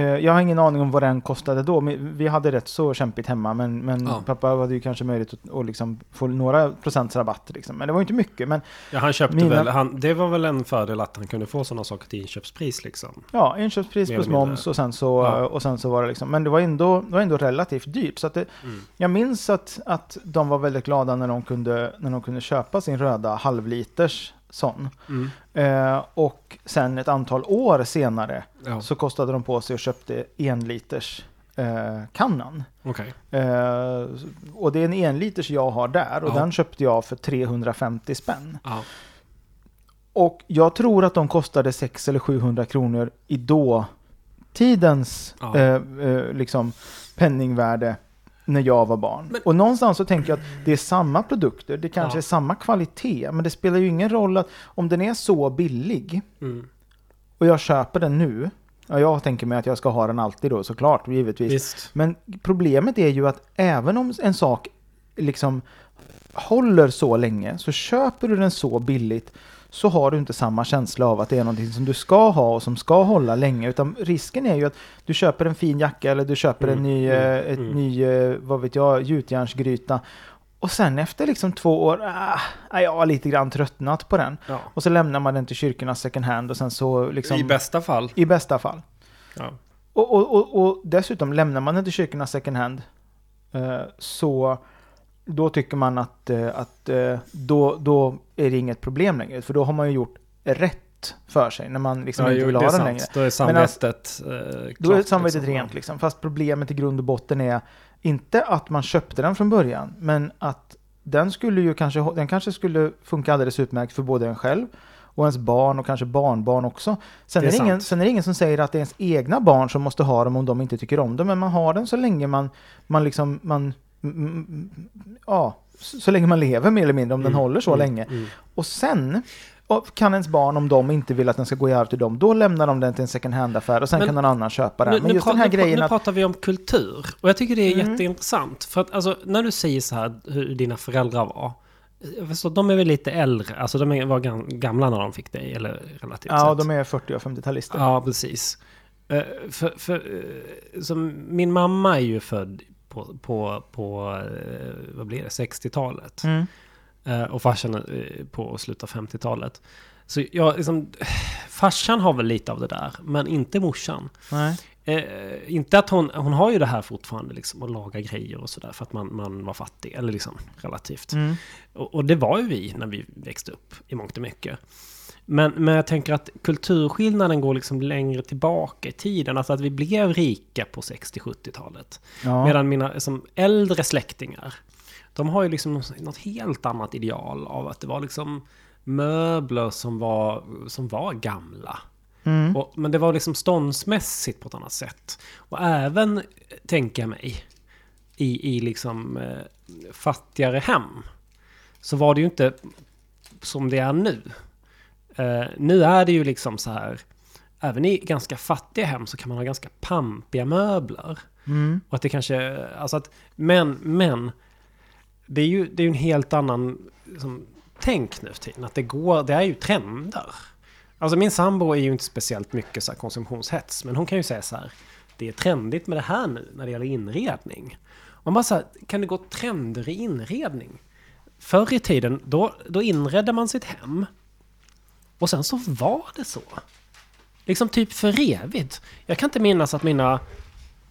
jag har ingen aning om vad den kostade då. Vi hade rätt så kämpigt hemma, men, men Ja. pappa hade ju kanske möjlighet att, att liksom få några procents rabatt. Liksom. Men det var inte mycket. Men Ja, han köpte Mina- väl... Han, det var väl en fördel att han kunde få sådana saker till inköpspris liksom. Ja, inköpspris Mer plus moms och sen så, Ja. och sen så var det liksom, men det var ändå, det var ändå relativt dyrt. Så det, Mm. jag minns att, att de var väldigt glada när de kunde, när de kunde köpa sin röda halvliters sån. Mm. Eh, och sen ett antal år senare Ja, så kostade de på sig och köpte enliters eh, kannan. okej. Eh, och det är en enliters jag har där och Ja. den köpte jag för 350 spänn. Ja. Och jag tror att de kostade 600 eller 700 kronor i dåtidens eh, eh, liksom penningvärde när jag var barn. Men- och någonstans så tänker jag att det är samma produkter, det kanske Ja. är samma kvalitet, men det spelar ju ingen roll att om den är så billig Mm. och jag köper den nu, ja, jag tänker mig att jag ska ha den alltid då såklart, givetvis. Visst. Men problemet är ju att även om en sak liksom håller så länge, så köper du den så billigt så har du inte samma känsla av att det är någonting som du ska ha och som ska hålla länge. Utan risken är ju att du köper en fin jacka eller du köper en Mm, ny, mm, eh, ett mm. ny eh, vad vet jag, gjutjärnsgryta. Och sen efter liksom två år, ah, ah, jag har lite grann tröttnat på den. Ja. Och så lämnar man den till kyrkornas second hand och sen så liksom... I bästa fall. I bästa fall. Ja. Och, och, och, och dessutom, lämnar man den till kyrkornas second hand eh, så då tycker man att, eh, att eh, då, då är det inget problem längre. För då har man ju gjort rätt för sig när man liksom Ja, inte vill ha den sant. längre. Då är samvetet eh, Då är samvetet liksom. rent liksom. Fast problemet i grund och botten är inte att man köpte den från början, men att den skulle ju kanske, den kanske skulle funka alldeles utmärkt för både en själv och ens barn och kanske barnbarn också. Sen Det är, är ingen, sen är det ingen som säger att det är ens egna barn som måste ha dem om de inte tycker om dem, men man har den så länge man, man liksom, man, ja, så så länge man lever mer eller mindre, om den Mm, håller så mm, länge. mm. Och sen och kan ens barn, om de inte vill att den ska gå i arv till dem, då lämnar de den till en second hand-affär och sen Men- kan någon annan köpa den. Nu, Men nu, just pra- den här nu, grejen nu att... pratar vi om kultur. Och jag tycker det är Mm. jätteintressant. För att alltså, när du säger så här hur dina föräldrar var. Jag förstår, de är väl lite äldre, alltså de var gam- gamla när de fick dig, eller relativt Ja, sett. de är 40 och 50-talister. Ja, precis. Eh, för, för, eh, som, min mamma är ju född på, på, på eh, vad blir det, 60-talet. Mm. Eh, och farsan eh, på slutet av 50-talet. Så jag, liksom, farsan har väl lite av det där, men inte morsan. Eh, inte att hon, hon har ju det här fortfarande liksom att laga grejer och sådär för att man, man var fattig, eller liksom relativt. Mm. Och, och det var ju vi när vi växte upp i mångt och mycket. Men, men jag tänker att kulturskillnaden går liksom längre tillbaka i tiden. Alltså att vi blev rika på 60-70-talet. Ja. Medan mina som äldre släktingar, de har ju liksom något, något helt annat ideal av att det var liksom möbler som var, som var gamla. Mm. Och, men det var liksom ståndsmässigt på ett annat sätt. Och även, tänker jag mig, i, i liksom eh, fattigare hem. Så var det ju inte som det är nu. Eh, nu är det ju liksom så här, även i ganska fattiga hem så kan man ha ganska pampiga möbler. Mm. Och att det kanske, alltså att, men, men, det är ju, det är en helt annan liksom, tänk nu för tiden. Att det går, det är ju trender. Alltså min sambo är ju inte speciellt mycket så här konsumtionshets, men hon kan ju säga så här, det är trendigt med det här nu när det gäller inredning. Man bara så här, kan det gå trender i inredning? Förr i tiden, då, då inredde man sitt hem. Och sen så var det så. Liksom typ för evigt. Jag kan inte minnas att mina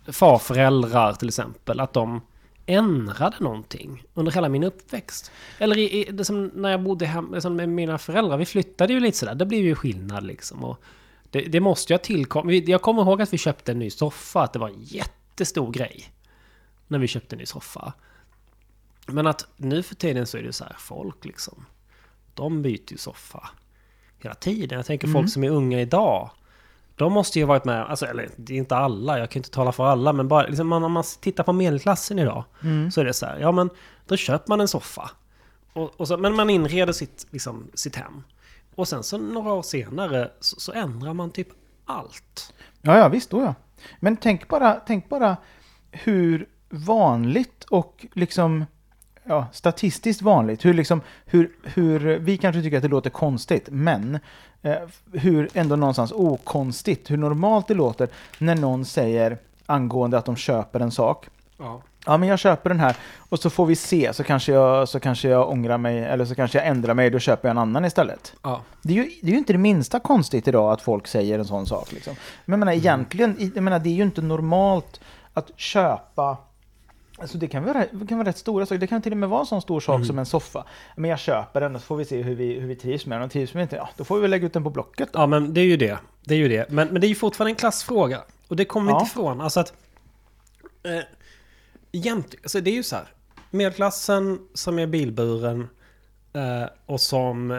farföräldrar till exempel, att de ändrade någonting under hela min uppväxt. Eller i, i, det som när jag bodde hem liksom med mina föräldrar, vi flyttade ju lite sådär, det blev ju skillnad liksom. Och det, det måste ju ha tillkommit. Jag kommer ihåg att vi köpte en ny soffa, att det var en jättestor grej. När vi köpte en ny soffa. Men att nu för tiden så är det så här, folk liksom, de byter ju soffa hela tiden. Jag tänker folk som är unga idag. De måste ju ha varit med, alltså, eller det är inte alla, jag kan inte tala för alla, men bara liksom, man, om man tittar på medelklassen idag Mm. så är det så här, ja men då köper man en soffa. Och, och så, men man inreder sitt, liksom, sitt hem. Och sen så några år senare så, så ändrar man typ allt. Ja, ja, visst, då ja. Men tänk bara, tänk bara hur vanligt och liksom ja, statistiskt vanligt, hur, liksom, hur, hur vi kanske tycker att det låter konstigt, men eh, hur ändå någonstans okonstigt, hur normalt det låter när någon säger angående att de köper en sak. Ja. Ja, men jag köper den här och så får vi se, så kanske jag, så kanske jag ångrar mig, eller så kanske jag ändrar mig, då köper jag en annan istället. ja. Det är, ju, det är ju inte det minsta konstigt idag att folk säger en sån sak. Liksom. Men jag menar, egentligen, jag menar, det är ju inte normalt att köpa Alltså det kan vara, det kan vara rätt stora saker. Det kan till och med vara en sån stor sak som en soffa. Men jag köper den och så får vi se hur vi, hur vi trivs med den. Och trivs vi inte, ja då får vi väl lägga ut den på Blocket då. Ja, men det är ju det. Det är ju det. Men, men det är ju fortfarande en klassfråga. Och det kommer Ja. inte ifrån. Alltså att... Eh, egentligen, alltså det är ju så här. Medelklassen som är bilburen eh, och som... Eh,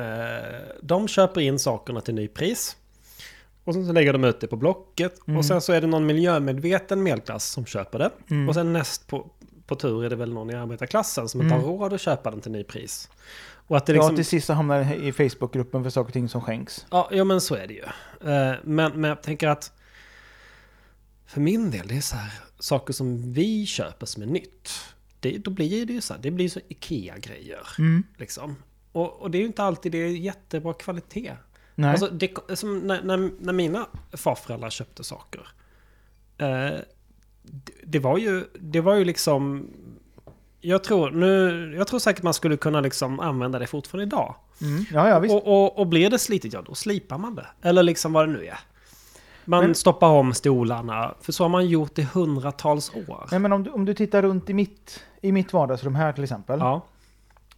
de köper in sakerna till nypris. Och sen så lägger de ut det på Blocket. Och sen så är det någon miljömedveten medelklass som köper det. Och sen näst på, på tur är det väl någon i arbetarklassen som inte har råd att köpa den till nypris. Och att det liksom... Ja, till sist så hamnar det i Facebookgruppen för saker och ting som skänks. Ja, ja men så är det ju. Eh, Men, men jag tänker att för min del, det är så här saker som vi köper som är nytt. Det, då blir det ju så här, det blir så IKEA-grejer. Liksom. Och, och det är ju inte alltid det är jättebra kvalitet. Nej. Alltså, det, när, när, när mina farföräldrar köpte saker. Eh, det, det var ju, det var ju liksom... Jag tror, nu, jag tror säkert man skulle kunna liksom använda det fortfarande idag. mm. Ja, ja. Och, och, och blir det slitigt, ja då slipar man det. Eller liksom vad det nu är. Man Men- stoppar om stolarna. För så har man gjort i hundratals år. Nej, men om du, om du tittar runt i mitt, i mitt vardagsrum här till exempel. Ja.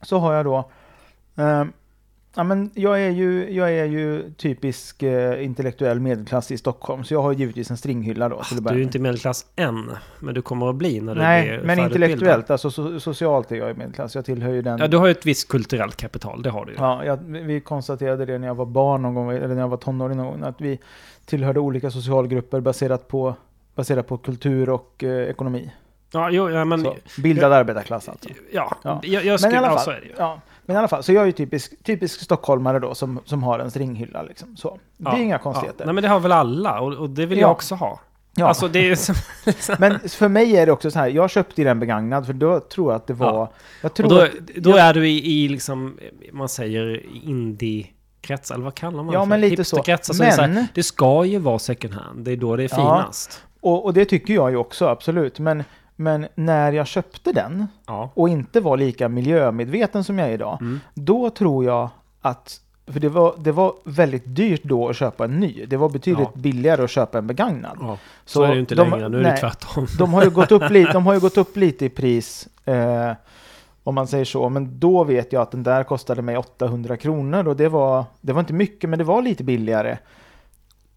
så har jag då... Eh, Ja, men jag, är ju, jag är ju typisk eh, intellektuell medelklass i Stockholm, så jag har givetvis en stringhylla då. Du är ju inte medelklass än, men du kommer att bli när du Nej, blir men intellektuellt, alltså so socialt är jag i medelklass. Jag tillhör ju den... Ja, du har ju ett visst kulturellt kapital, det har du ju. Ja, jag, vi konstaterade det när jag var barn någon gång, eller när jag var tonåring någon gång, att vi tillhörde olika socialgrupper baserat på, baserat på kultur och eh, ekonomi. Ja, jo, ja men... Så, bildad arbetarklass alltså. Ja, Ja. jag, jag Men skulle... i alla Ja, fall, så är det ju. ja, men i alla fall, så jag är ju typisk, typisk stockholmare då som, som har en stringhylla liksom. Så. Det är Ja, inga Ja. konstigheter. Nej, men det har väl alla, och, och det vill Ja. jag också ha. Ja. Alltså, det är som... Men för mig är det också så här, jag köpte ju den begagnad för då tror jag att det var... Ja. Jag Och tror då, att, då är du i, i liksom, man säger indie-kretsar, eller vad kallar man Ja, det för? men lite så. Hipsterkretsar, så är det, så här, Men- det ska ju vara second hand, det är då det är Ja. finast. och, och det tycker jag ju också, absolut. Men, men när jag köpte den Ja. och inte var lika miljömedveten som jag är idag, Mm. då tror jag att för det var, det var väldigt dyrt då att köpa en ny. Det var betydligt Ja. billigare att köpa en begagnad. ja. Så, Så är det ju inte de- längre, nu är nej. det tvärtom. De har ju gått upp lite, de har ju gått upp lite i pris. Eh, om man säger så. Men då vet jag att den där kostade mig 800 kronor. Och det var, det var inte mycket, men det var lite billigare.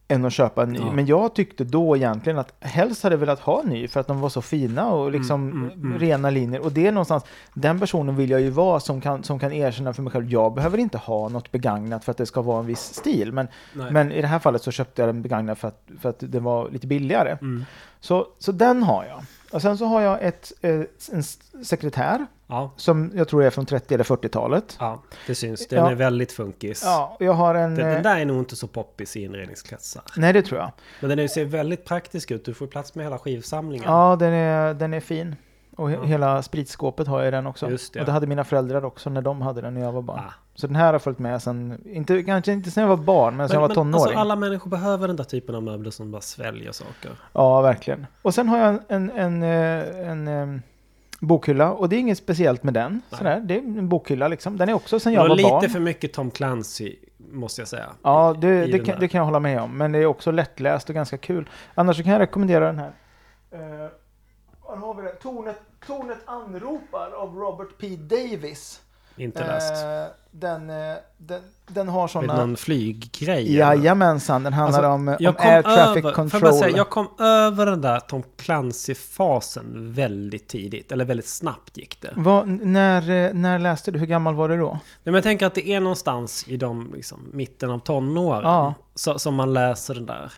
Än att köpa en ny. Ja. Men jag tyckte då egentligen att helst hade jag velat ha en ny. För att de var så fina och liksom Mm, mm, mm. rena linjer. Och det är någonstans, den personen vill jag ju vara som kan, som kan erkänna för mig själv. Jag behöver inte ha något begagnat för att det ska vara en viss stil. Men, Nej. men i det här fallet så köpte jag den begagnad för att, för att det var lite billigare. Mm. Så, så den har jag. Och sen så har jag ett, eh, en sekretär Ja, som jag tror är från 30 eller 40-talet. ja, det syns. Den Ja. är väldigt funkis. Ja, jag har en... Den, eh, den där är nog inte så poppis i inredningskretsar. Nej, det tror jag. Men den är- ser väldigt praktisk ut. Du får plats med hela skivsamlingen. Ja, den är, den är fin. Och he- hela spritskåpet har jag den också. Just det. Och det hade mina föräldrar också när de hade den när jag var barn. Ah. Så den här har följt med sen, inte, kanske inte sen jag var barn, men sen jag var tonåring. alltså, alla människor behöver den där typen av möbler som bara sväljer saker. Ja, verkligen. Och sen har jag en, en, eh, en, en bokhylla och det är inget speciellt med den. Nej. Sådär. Det är en bokhylla liksom. Den är också sen jag var var lite barn. för mycket Tom Clancy, måste jag säga. Ja, det, det, kan, det kan jag hålla med om. Men det är också lättläst och ganska kul. Annars så kan jag rekommendera den här. Var har vi det? Tornet, Tornet anropar av Robert P. Davis. Inte läst. Eh, den, eh, den, den har sådana... någon flyggrej? Jajamensan, den handlar Alltså, om, om Jag kom, air traffic över, control. jag, säga, jag kom över den där Tom Clancy-fasen väldigt tidigt. Eller väldigt snabbt gick det. Vad- när, eh, när läste du? Hur gammal var du då? Nej, men jag tänker att det är någonstans i de, liksom, mitten av tonåren Ja. så, som man läser den där.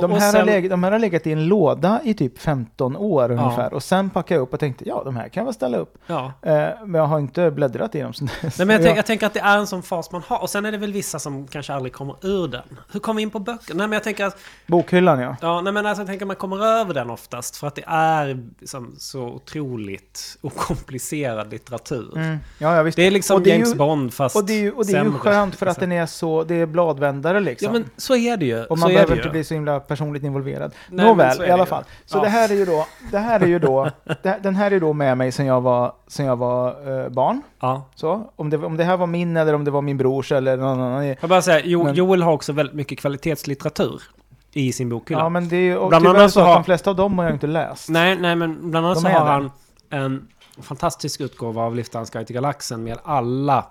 De här, har sen- legat, de här har legat i en låda i typ 15 år ungefär. Och sen packade jag upp och tänkte, ja de här kan jag väl ställa upp. Ja. Eh, men jag har inte bläddrat i dem. Nej, men jag, tänk, jag tänker att det är en sån fas man har. Och sen är det väl vissa som kanske aldrig kommer ur den. Hur kommer vi in på böcker? Nej, men jag tänker att... Bokhyllan ja. Ja, nej, men alltså, jag tänker att man kommer över den oftast. För att det är liksom, så otroligt okomplicerad litteratur. Mm. Ja, ja visst. Det är liksom Och det är James ju- Bond fast Och det är ju, och det är ju sämre. skönt för att den är så, det är bladvändare liksom. Ja, men så är det ju. och så man är behöver inte bli så himla personligt involverad. Nej, Nåväl, i alla fall. Så Ja. det här är ju då, det här är ju då, det, den här är då med mig sen jag var, sen jag var eh, barn. Ja. Så, om det, om det här var min eller om det var min brors eller någon annan. Jag bara säga, jo, Men- Joel har också väldigt mycket kvalitetslitteratur i sin bokhylla. Ja, men det är ju och Bland annat så att har- de flesta av dem har jag inte läst. Nej, nej, men bland annat så har han en fantastisk utgåva av Liftarens guide till galaxen med alla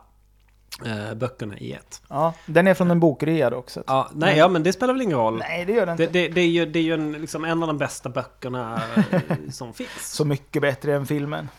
böckerna i ett. Ja, den är från en bokrea dock. Så Ja, nej, ja, men det spelar väl ingen roll. Nej, det gör Det, inte. det, det är ju, det är ju en, liksom en av de bästa böckerna eh, som finns. Så mycket bättre än filmen.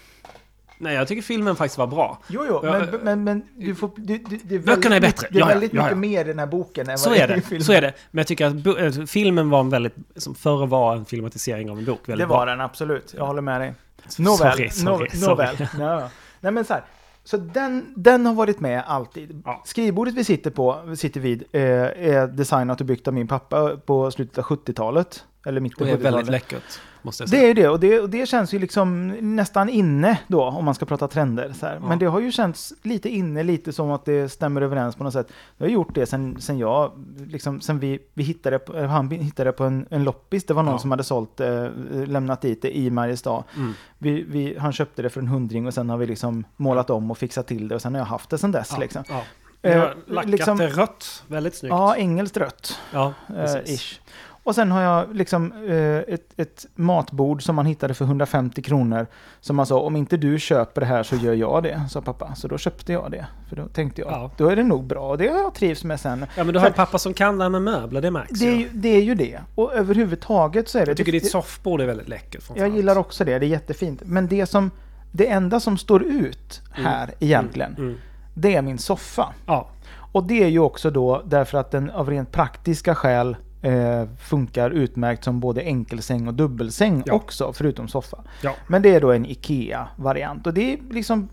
Nej, jag tycker filmen faktiskt var bra. Jo, jo, men, eh, men, men du får, du, du, det är Böckerna är bättre. mycket- Det är Ja, väldigt ja, mycket ja. mer i den här boken än Så vad är det är i det. filmen. Så är det. Men jag tycker att bo- eh, filmen var en väldigt, som förr var en filmatisering av en bok. Väldigt Det var bra. den absolut, jag håller med dig. Sorry, Nåväl, sorry, sorry. nåväl. Ja, ja. Nej men så här, så den, den har varit med alltid. Ja. Skrivbordet vi sitter på, sitter vid, eh, är designat och byggt av min pappa på slutet av 70-talet. Eller mitten Och av är väldigt 70-talet. läckert, måste jag säga. Det är det och, det, och det känns ju liksom nästan inne då, om man ska prata trender. Så. Ja. Men det har ju känts lite inne, lite som att det stämmer överens på något sätt. Jag har gjort det sen, sen jag, liksom, sen vi, vi hittade, på- eh, han hittade på en, en loppis. Det var någon Ja. som hade sålt, eh, lämnat dit det i Mariestad. Mm. Vi, vi, han köpte det för en hundring och sen har vi liksom målat om och fixat till det och sen har jag haft det sen dess. Ja, Liksom. ja. Eh, lackat liksom- det rött. Väldigt snyggt. Ja, engelskt rött. Ja, Eh, precis. ish. Och sen har jag liksom eh, ett, ett matbord som man hittade för 150 kronor. Som man sa, om inte du köper det här så gör jag det, sa pappa. Så då köpte jag det. För då tänkte jag, Ja. då är det nog bra. Och det har jag trivs med sen. Ja men du har en pappa som kan det här med möbler, det märks Det är, ju. det är ju det. Och överhuvudtaget så är det... Jag tycker det, ditt soffbord är väldigt läckert. Jag gillar också det, det är jättefint. Men det som... Det enda som står ut här egentligen, Mm. det är min soffa. Ja, Och det är ju också då därför att den av rent praktiska skäl eh, funkar utmärkt som både enkelsäng och dubbelsäng Ja. också, förutom soffa. ja. Men det är då en IKEA-variant. Och det är liksom,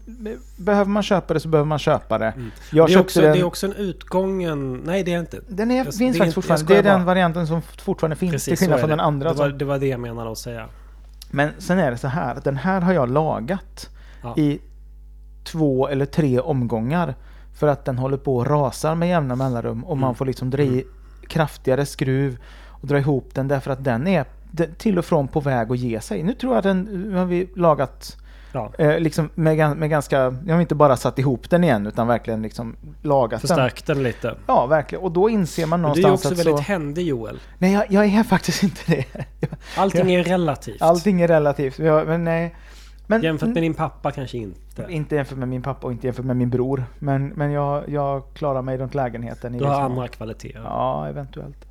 behöver man köpa det så behöver man köpa det. Jag Mm. det, är också, den, det är också en utgången... Nej det är inte. den är, jag- finns det faktiskt inte- jag fortfarande. Det är den bara. varianten som fortfarande finns, Precis, till skillnad från den andra. Det var, det var det jag menade att säga. Men sen är det så här, att den här har jag lagat Ja. i två eller tre omgångar. För att den håller på och rasar med jämna mellanrum och man Mm. får liksom dra i kraftigare skruv och dra ihop den därför att den är den- till och från på väg att ge sig. Nu tror jag den, nu har vi lagat Ja. eh, liksom med, med ganska, jag har inte bara satt ihop den igen utan verkligen liksom lagat den. Förstärkt den lite. Ja, verkligen. Och då inser man Men du är någonstans också att väldigt så... händig Joel. Nej, jag, jag är faktiskt inte det. Allting är relativt. Allting är relativt. Men nej. Men, Jämfört med din pappa kanske inte. Inte jämfört med min pappa och inte jämfört med min bror. Men, men jag, jag klarar mig runt lägenheten. i Du har liksom- andra kvaliteter. Ja, eventuellt.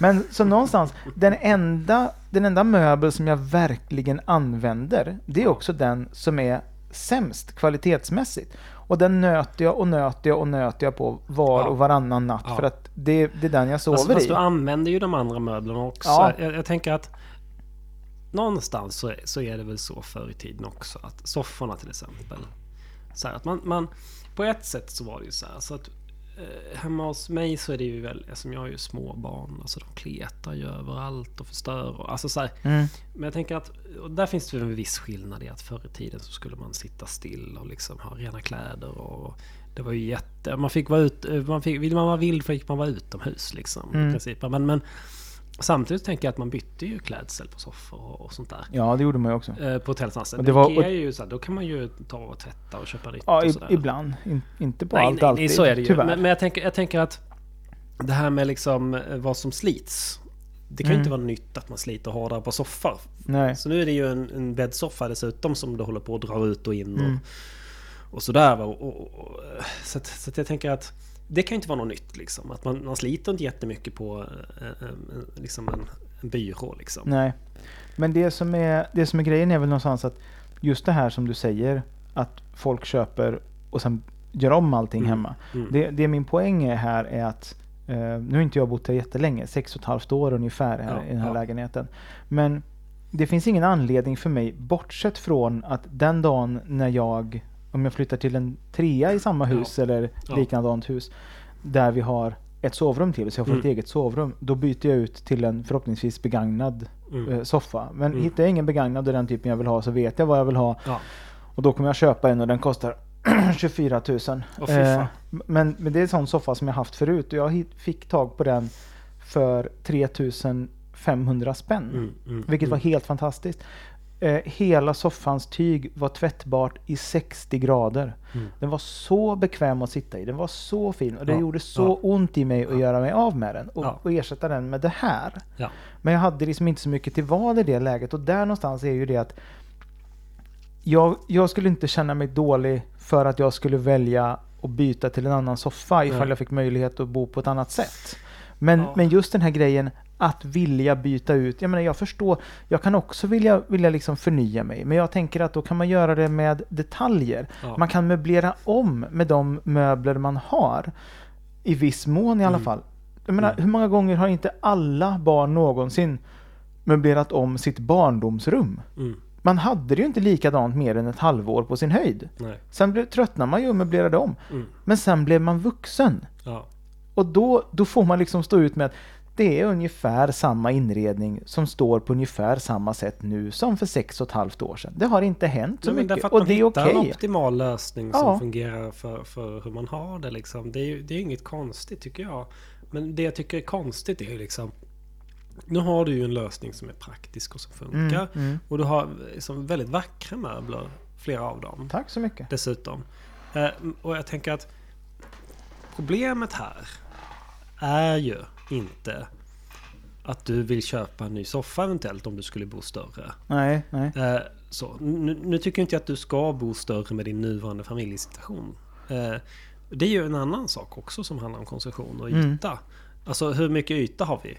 Men så någonstans, den enda, den enda möbel som jag verkligen använder, det är också den som är sämst kvalitetsmässigt. Och den nöter jag och nöter jag och nöter jag på var Ja. och varannan natt Ja. för att det, det är den jag sover Fast, fast i. du använder ju de andra möblerna också. Ja. Jag, jag tänker att någonstans så så är det väl så förr i tiden också. Att sofforna till exempel. Så här, att man, man, på ett sätt så var det ju så här. Så att, eh, hemma hos mig så är det ju väl, som jag har ju små barn. Alltså de kletar ju överallt och förstör. Och, alltså så här, Mm. men jag tänker att där finns det en viss skillnad i att förr i tiden så skulle man sitta still och liksom ha rena kläder och det var ju jätte... Man fick vara ut... Man fick, vill man vara vild fick man vara utomhus liksom. Mm. I princip. Men, men samtidigt tänker jag att man bytte ju klädsel på soffor och, och sånt där. Ja, det gjorde man ju också. Eh, på hotellstansen. Och Det var- är ju så här, då kan man ju ta och tvätta och köpa nytt Ja, och sådär. ibland. In, inte på Nej, allt nej, alltid. så är det ju. Tyvärr. Men, men jag, tänker, jag tänker att det här med liksom eh, vad som slits. Det kan ju Mm. inte vara nytt att man sliter hårdare på soffor. nej. Så nu är det ju en, en bäddsoffa dessutom som du håller på att dra ut och in och, Mm. och sådär. va. Och, och, och, så, att, så att jag tänker att det kan ju inte vara något nytt liksom. Att man, man sliter inte jättemycket på eh, en, en, liksom en, en byrå liksom. Nej. Men det som, är, det som är grejen är väl någonstans att just det här som du säger, att folk köper och sen gör om allting Mm. hemma. Mm. Det, det min poäng är här är att, eh, nu har inte jag bott här jättelänge, sex och ett halvt år ungefär här, Ja, i den här ja. lägenheten. Men det finns ingen anledning för mig, bortsett från att den dagen när jag, om jag flyttar till en trea i samma hus eller Ja. likadant hus, där vi har ett sovrum till, så jag får Mm. ett eget sovrum. Då byter jag ut till en förhoppningsvis begagnad Mm. eh, soffa. Men Mm. hittar jag ingen begagnad av den typen jag vill ha så vet jag vad jag vill ha. Ja. Och då kommer jag köpa en och den kostar 24 000. Åh, fy fan. Eh, men, men det är en sån soffa som jag haft förut och jag hit- fick tag på den för 3500 spänn. Mm, mm, Vilket var mm. helt fantastiskt. Eh, hela soffans tyg var tvättbart i 60 grader. Mm. Den var så bekväm att sitta i. Den var så fin och det Ja, gjorde så ont i mig att göra mig av med den och, Ja. och ersätta den med det här. Ja. Men jag hade liksom inte så mycket till val i det läget och där någonstans är ju det att jag, jag skulle inte känna mig dålig för att jag skulle välja att byta till en annan soffa ifall jag fick möjlighet att bo på ett annat sätt. Men, Ja. men just den här grejen att vilja byta ut. Jag menar jag förstår, jag kan också vilja, vilja liksom förnya mig. Men jag tänker att då kan man göra det med detaljer. Ja. Man kan möblera om med de möbler man har. I viss mån i alla Mm. fall. Jag menar, Mm. hur många gånger har inte alla barn någonsin möblerat om sitt barndomsrum? Mm. Man hade det ju inte likadant mer än ett halvår på sin höjd. Nej. Sen blev, tröttnade man ju och möblerade om. Mm. Men sen blev man vuxen. Ja. Och då, då får man liksom stå ut med att det är ungefär samma inredning som står på ungefär samma sätt nu som för sex och ett halvt år sedan. Det har inte hänt så Nej, mycket. Och det är okej. en optimal lösning som Ja. fungerar för, för hur man har det liksom. Det är det är inget konstigt tycker jag. Men det jag tycker är konstigt är ju liksom nu har du ju en lösning som är praktisk och som funkar. Mm, mm. Och du har liksom väldigt vackra möbler, flera av dem Tack så mycket. dessutom. Eh, och jag tänker att problemet här är ju inte att du vill köpa en ny soffa eventuellt om du skulle bo större. Nej, nej. Eh, så. Nu, nu tycker jag inte att du ska bo större med din nuvarande familjesituation. Eh, det är ju en annan sak också som handlar om konsumtion och Mm. yta. Alltså hur mycket yta har vi?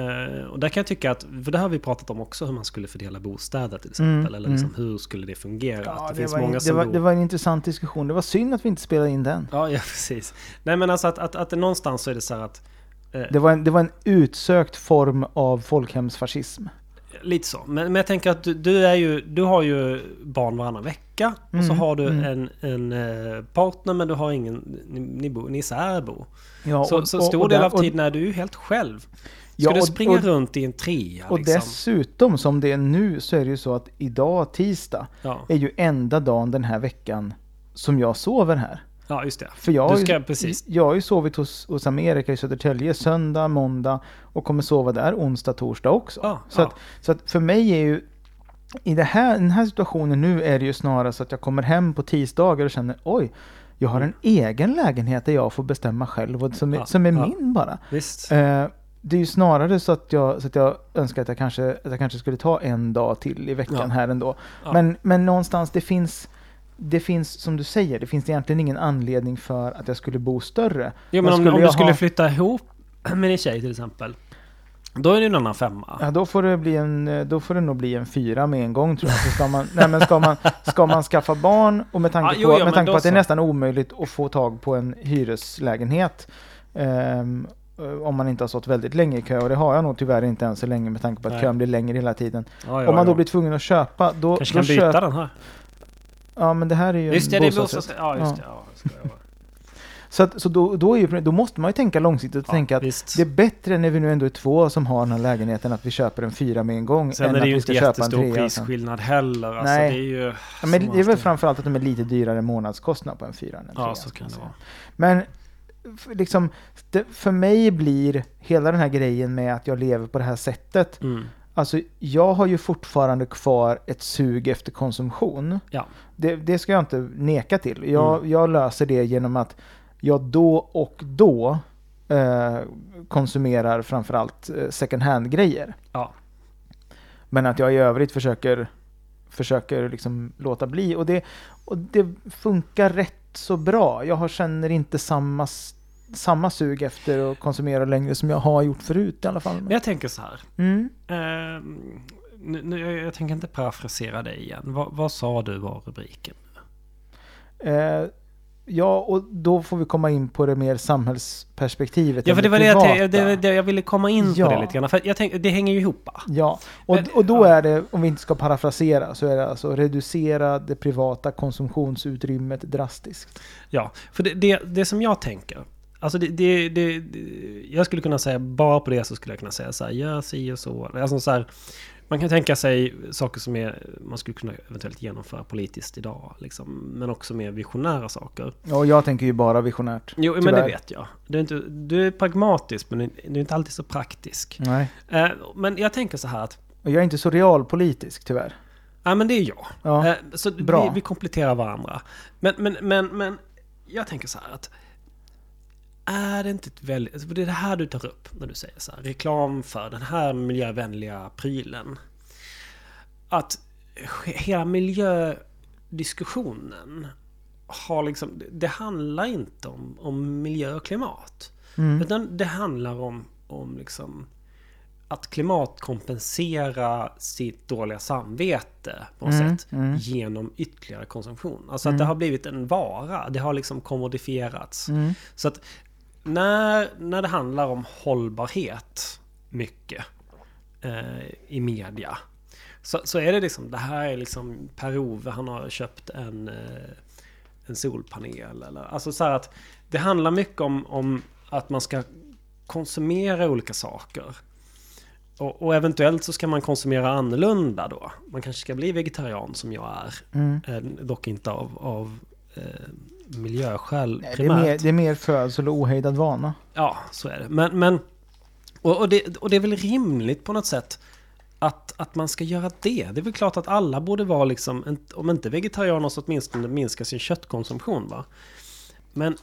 Eh, och där kan jag tycka att, för det har vi pratat om också, hur man skulle fördela bostäder till exempel. Mm, Eller liksom, hur skulle det fungera? Ja, att det, det, finns var, många det, som var, bor... det var en intressant diskussion. Det var synd att vi inte spelade in den. Ja, ja, precis. Nej men alltså att, att, att någonstans så är det så här att... Eh, Det var en, det var en utsökt form av folkhemsfascism. Lite så. Men, men jag tänker att du, du, är ju, du har ju barn varannan vecka. Och så Mm, har du mm. en, en eh, partner men du har ingen... Ni, ni, bor, ni särbo. Ja, så så stor del där- av tiden är du ju helt själv. Ska Ja, du och- springa och- runt i en trea Och liksom? dessutom som det är nu så är det ju så att idag, tisdag, Ja. är ju enda dagen den här veckan som jag sover här. Ja, just det. För jag, Du ska, ju, precis. jag har ju sovit hos, hos Amerika i Södertälje söndag, måndag och kommer sova där onsdag, torsdag också. Ja, så, ja. Att, så att för mig är ju i det här, den här situationen nu är det ju snarare så att jag kommer hem på tisdagar och känner oj, jag har en egen lägenhet där jag får bestämma själv och som är, Ja, som är ja. min bara. Visst. Eh, det är ju snarare så att jag, så att jag önskar att jag, kanske, att jag kanske skulle ta en dag till i veckan Ja. här ändå. Men, men någonstans, det finns, det finns, som du säger, det finns egentligen ingen anledning för att jag skulle bo större. Jo men om, om du skulle ha- flytta ihop med din tjej till exempel. Då är det ju en annan femma. Ja, då får det, bli en, eh, då får det nog bli en fyra med en gång tror jag. Så ska, man, nej, men ska, man, ska man skaffa barn och med tanke jo, på, jo, med men tanke på att det är så. nästan omöjligt att få tag på en hyreslägenhet eh, om man inte har stått väldigt länge i kö och det har jag nog tyvärr inte än så länge med tanke på att Nej. kön blir längre hela tiden. Ja, ja, om man då ja. blir tvungen att köpa då... Kanske då kan byta köp- den här. Ja men det här är ju Just det, det är bostadsrätt. Ja, just det. Ja, ska jag vara. Så, att, så då, då, är ju, då måste man ju tänka långsiktigt och Ja, tänka att visst. det är bättre när vi nu ändå är två som har den här lägenheten att vi köper en fyra med en gång Sen än är det ju inte ska köpa en jättestor sen. prisskillnad heller. Alltså, Nej. det är ju... Ja, men det är väl framförallt att de är lite dyrare månadskostnad på en fyra än en Ja, trea, så ska kan det vara. Men liksom, det, för mig blir hela den här grejen med att jag lever på det här sättet. Mm. Alltså, jag har ju fortfarande kvar ett sug efter konsumtion. Ja. Det, det ska jag inte neka till. Jag, Mm. jag löser det genom att jag då och då eh, konsumerar framförallt eh, second hand-grejer. Ja. Men att jag i övrigt försöker, försöker liksom låta bli. Och det, och det funkar rätt så bra. Jag har, känner inte samma, samma sug efter att konsumera längre som jag har gjort förut i alla fall. Men jag tänker så här. Mm. Ehm, nu, nu, jag, jag tänker inte parafrasera dig igen. Vad, vad sa du var rubriken? Eh, ja, och då får vi komma in på det mer samhällsperspektivet. Ja, för det var det jag, det, det, jag ville komma in på Ja. det lite grann. För jag tänkte, det hänger ju ihop. va? Ja, och, och då är det, om vi inte ska parafrasera, så är det alltså reducera det privata konsumtionsutrymmet drastiskt. Ja, för det, det, det som jag tänker. Alltså det, det, det, jag skulle kunna säga, bara på det så skulle jag kunna säga så här, gör si och så. Alltså så här, man kan tänka sig saker som är, man skulle kunna eventuellt genomföra politiskt idag. Liksom, men också mer visionära saker. Ja, jag tänker ju bara visionärt. Jo, men tyvärr. det vet jag. Du är, inte, du är pragmatisk, men du är inte alltid så praktisk. Nej, Eh, men jag tänker så här att, jag är inte så realpolitisk tyvärr. ja men det är jag. Ja, Eh, Så bra. vi, vi kompletterar varandra. Men, men, men, men jag tänker så här att är det inte ett väldigt... Alltså det är det här du tar upp när du säger så här. Reklam för den här miljövänliga prylen. Att hela miljödiskussionen har liksom... Det handlar inte om, om miljö och klimat. mm. Utan det handlar om, om liksom att klimatkompensera sitt dåliga samvete på något Mm, sätt mm. genom ytterligare konsumtion. Alltså att Mm. det har blivit en vara. Det har liksom kommodifierats. Mm. Så att när, när det handlar om hållbarhet mycket eh, i media så, så är det liksom, det här är liksom Per-Ove, han har köpt en, eh, en solpanel. Eller, alltså så här att det handlar mycket om, om att man ska konsumera olika saker. Och, och eventuellt så ska man konsumera annorlunda då. Man kanske ska bli vegetarian som jag är. Mm. Eh, dock inte av, av eh, miljöskäl Nej, det, är primärt. mer, det är mer födsel och ohejdad vana. Ja, så är det. Men, men och, och, det, och det är väl rimligt på något sätt att, att man ska göra det. Det är väl klart att alla borde vara liksom, en- om inte vegetarianer så åtminstone minska sin köttkonsumtion va. Men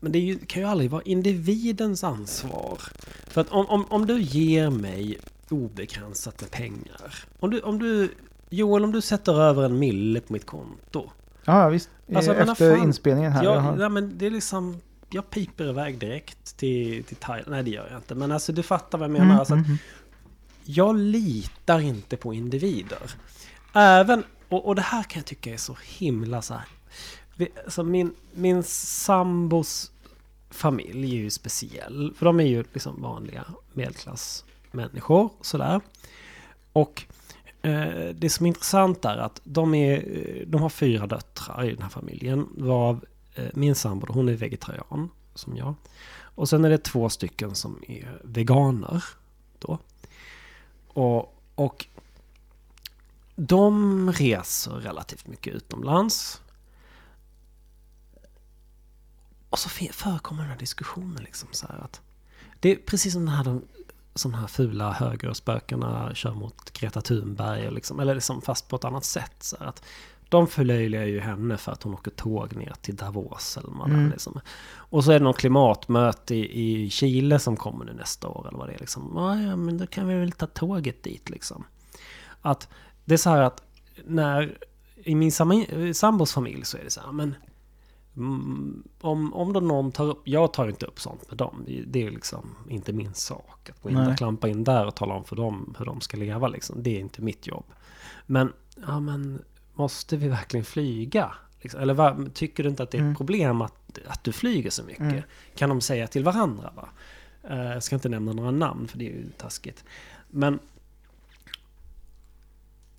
Men det ju, kan ju aldrig vara individens ansvar. För att om, om, om du ger mig obegränsat med pengar. Om du, om du, Joel, om du sätter över en mille på mitt konto. Ja, visst. Alltså, Efter fan, inspelningen här. jag ja, men det är liksom... Jag piper iväg direkt till, till Thailand. Nej, det gör jag inte. Men alltså, du fattar vad jag menar. Mm, Alltså, mm, jag litar inte på individer. Även, och, och det här kan jag tycka är så himla så här. Vi, alltså min, min sambos familj är ju speciell. För de är ju liksom vanliga medelklassmänniskor. Sådär. Och Eh, det som är intressant är att de, är, eh, de har fyra döttrar i den här familjen. Varav eh, min sambo, hon är vegetarian som jag. Och sen är det två stycken som är veganer. Då. Och, och de reser relativt mycket utomlands. Och så förekommer den här diskussionen liksom så här att det är precis som den här, som här fula högerspökena kör mot Greta Thunberg och liksom, eller liksom fast på ett annat sätt. Så att de förlöjligar ju henne för att hon åker tåg ner till Davos eller vad Mm. liksom. Och så är det någon klimatmöte i, i Chile som kommer nu nästa år eller vad det är liksom. Ja, men då kan vi väl ta tåget dit liksom. Att det är så här att när i min sam- sambos familj så är det så här, men om, om då någon tar upp, jag tar ju inte upp sånt med dem. Det, är liksom inte min sak att gå in och klampa in där och tala om för dem hur de ska leva liksom. Det är inte mitt jobb. Men, ja men, måste vi verkligen flyga? Liksom, eller vad, tycker du inte att det är ett Mm. problem att, att du flyger så mycket? Mm. Kan de säga till varandra va? Eh, Jag ska inte nämna några namn för det är ju taskigt. Men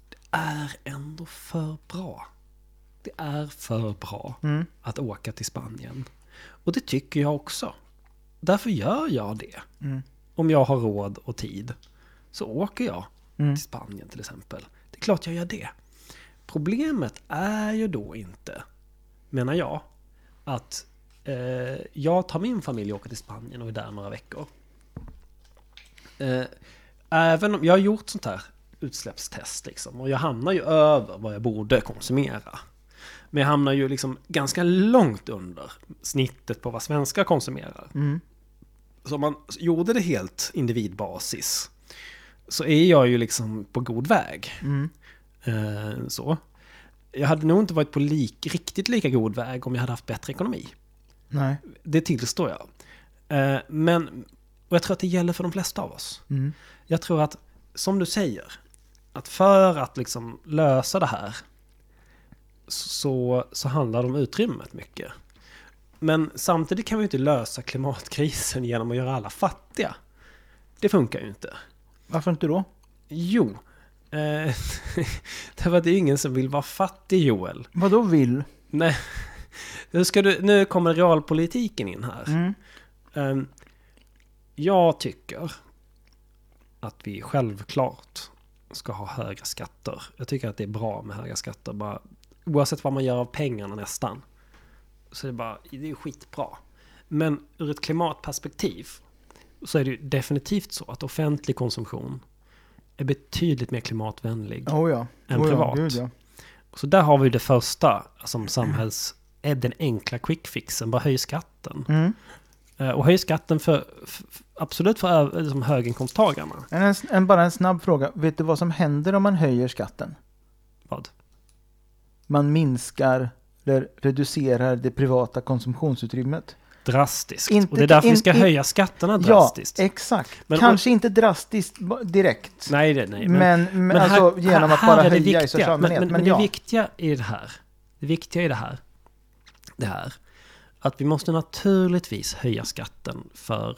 det är ändå för bra. Det är för bra Mm. att åka till Spanien. Och det tycker jag också. Därför gör jag det. Mm. Om jag har råd och tid så åker jag Mm. till Spanien till exempel. Det är klart jag gör det. Problemet är ju då inte, menar jag, att eh, jag tar min familj och åker till Spanien och är där några veckor. Eh, även om jag har gjort sånt här utsläppstest liksom och jag hamnar ju över vad jag borde konsumera. Men jag hamnar ju liksom ganska långt under snittet på vad svenskar konsumerar. Mm. Så om man gjorde det helt individbasis så är jag ju liksom på god väg. Mm. Eh, så. Jag hade nog inte varit på lik, riktigt lika god väg om jag hade haft bättre ekonomi. Nej. Det tillstår jag. Eh, men, och jag tror att det gäller för de flesta av oss. Mm. Jag tror att, som du säger, att för att liksom lösa det här så, så handlar det om utrymmet mycket. Men samtidigt kan vi inte lösa klimatkrisen genom att göra alla fattiga. Det funkar ju inte. Varför inte då? Jo, eh, därför att det är ingen som vill vara fattig Joel. Vad då vill? Nej, nu, ska du, nu kommer realpolitiken in här. Mm. Ehm, jag tycker att vi självklart ska ha höga skatter. Jag tycker att det är bra med höga skatter. Bara, oavsett vad man gör av pengarna nästan. Så det är bara, det är skitbra. Men ur ett klimatperspektiv så är det ju definitivt så att offentlig konsumtion är betydligt mer klimatvänlig Oh ja. än oh privat. Ja, ja. Så där har vi det första som samhälls... är den enkla quick fixen. Bara höj skatten. Mm. Eh, Och höj skatten för, för absolut för liksom höginkomsttagarna. En, en, bara en snabb fråga. Vet du vad som händer om man höjer skatten? Vad? Man minskar eller reducerar det privata konsumtionsutrymmet. Drastiskt. Inte- och det är därför vi in- ska in- höja skatterna drastiskt. Ja, exakt. Men- Kanske inte drastiskt direkt. nej, nej. men men, men här- alltså genom här- att bara höja i viktiga. största allmänhet. Men, Men, men, men ja. det viktiga i det här, det viktiga i det här, det här, att vi måste naturligtvis höja skatten för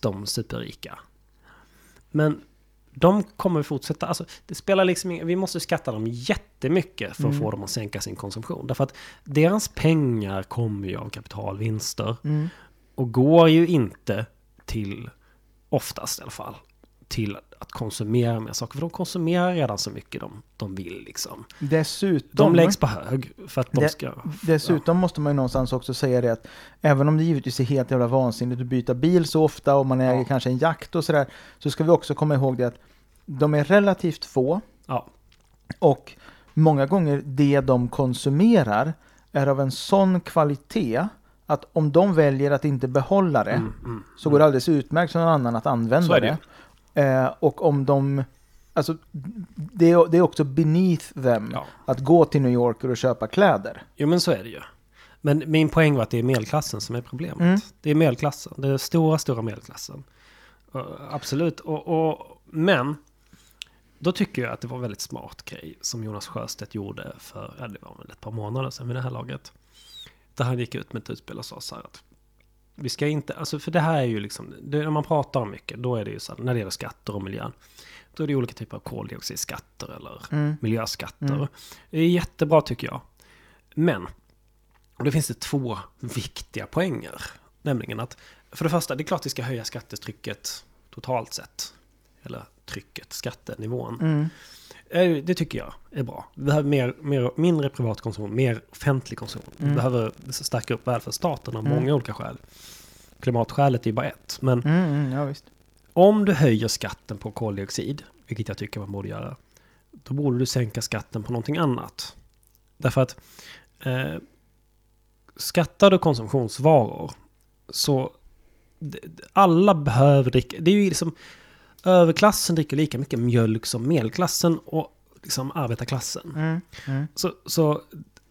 de superrika. Men de kommer fortsätta, alltså det spelar liksom vi måste skatta dem jättemycket för att Mm. få dem att sänka sin konsumtion. Därför att deras pengar kommer ju av kapitalvinster Mm. och går ju inte till, oftast i alla fall, till att konsumera mer saker. För de konsumerar redan så mycket de, de vill liksom. Dessutom, De läggs på hög för att de Det- ska... dessutom måste man ju någonstans också säga det att även om det givetvis är helt jävla vansinnigt att byta bil så ofta och man äger Ja. kanske en jakt och sådär så ska vi också komma ihåg det att de är relativt få Ja, och många gånger det de konsumerar är av en sån kvalitet att om de väljer att inte behålla det Mm, mm. så går det alldeles utmärkt för någon annan att använda det det. Eh, och om de... Alltså, det är, det är också beneath them Ja. att gå till New York och köpa kläder. Jo men så är det ju. Men min poäng var att det är medelklassen som är problemet. Mm. Det är medelklassen. Det är stora, stora medelklassen. Uh, absolut. Och, och, men då tycker jag att det var en väldigt smart grej som Jonas Sjöstedt gjorde för, ja, det var väl ett par månader sedan vid det här laget. Där han gick ut med ett utspel och sa så här att vi ska inte, alltså för det här är ju liksom, det, när man pratar om mycket, då är det ju så här, när det gäller skatter och miljön, då är det olika typer av koldioxidskatter eller Mm. miljöskatter. Mm. Det är jättebra tycker jag. Men, och det finns det två viktiga poänger. Nämligen att, för det första, det är klart vi ska höja skattetrycket totalt sett. Eller trycket, skattenivån. Mm. Eh, Det tycker jag är bra. Vi behöver mer, mer, mindre privat konsumtion, mer offentlig konsumtion. Vi Mm. behöver stärka upp välfärdsstaten av Mm. många olika skäl. Klimatskälet är ju bara ett. Men Mm, mm, ja, visst. om du höjer skatten på koldioxid, vilket jag tycker man borde göra, då borde du sänka skatten på någonting annat. Därför att eh, skattar du konsumtionsvaror så alla behöver dricka. Det är ju liksom överklassen dricker lika mycket mjölk som medelklassen och liksom arbetarklassen. Mm, mm, Så, så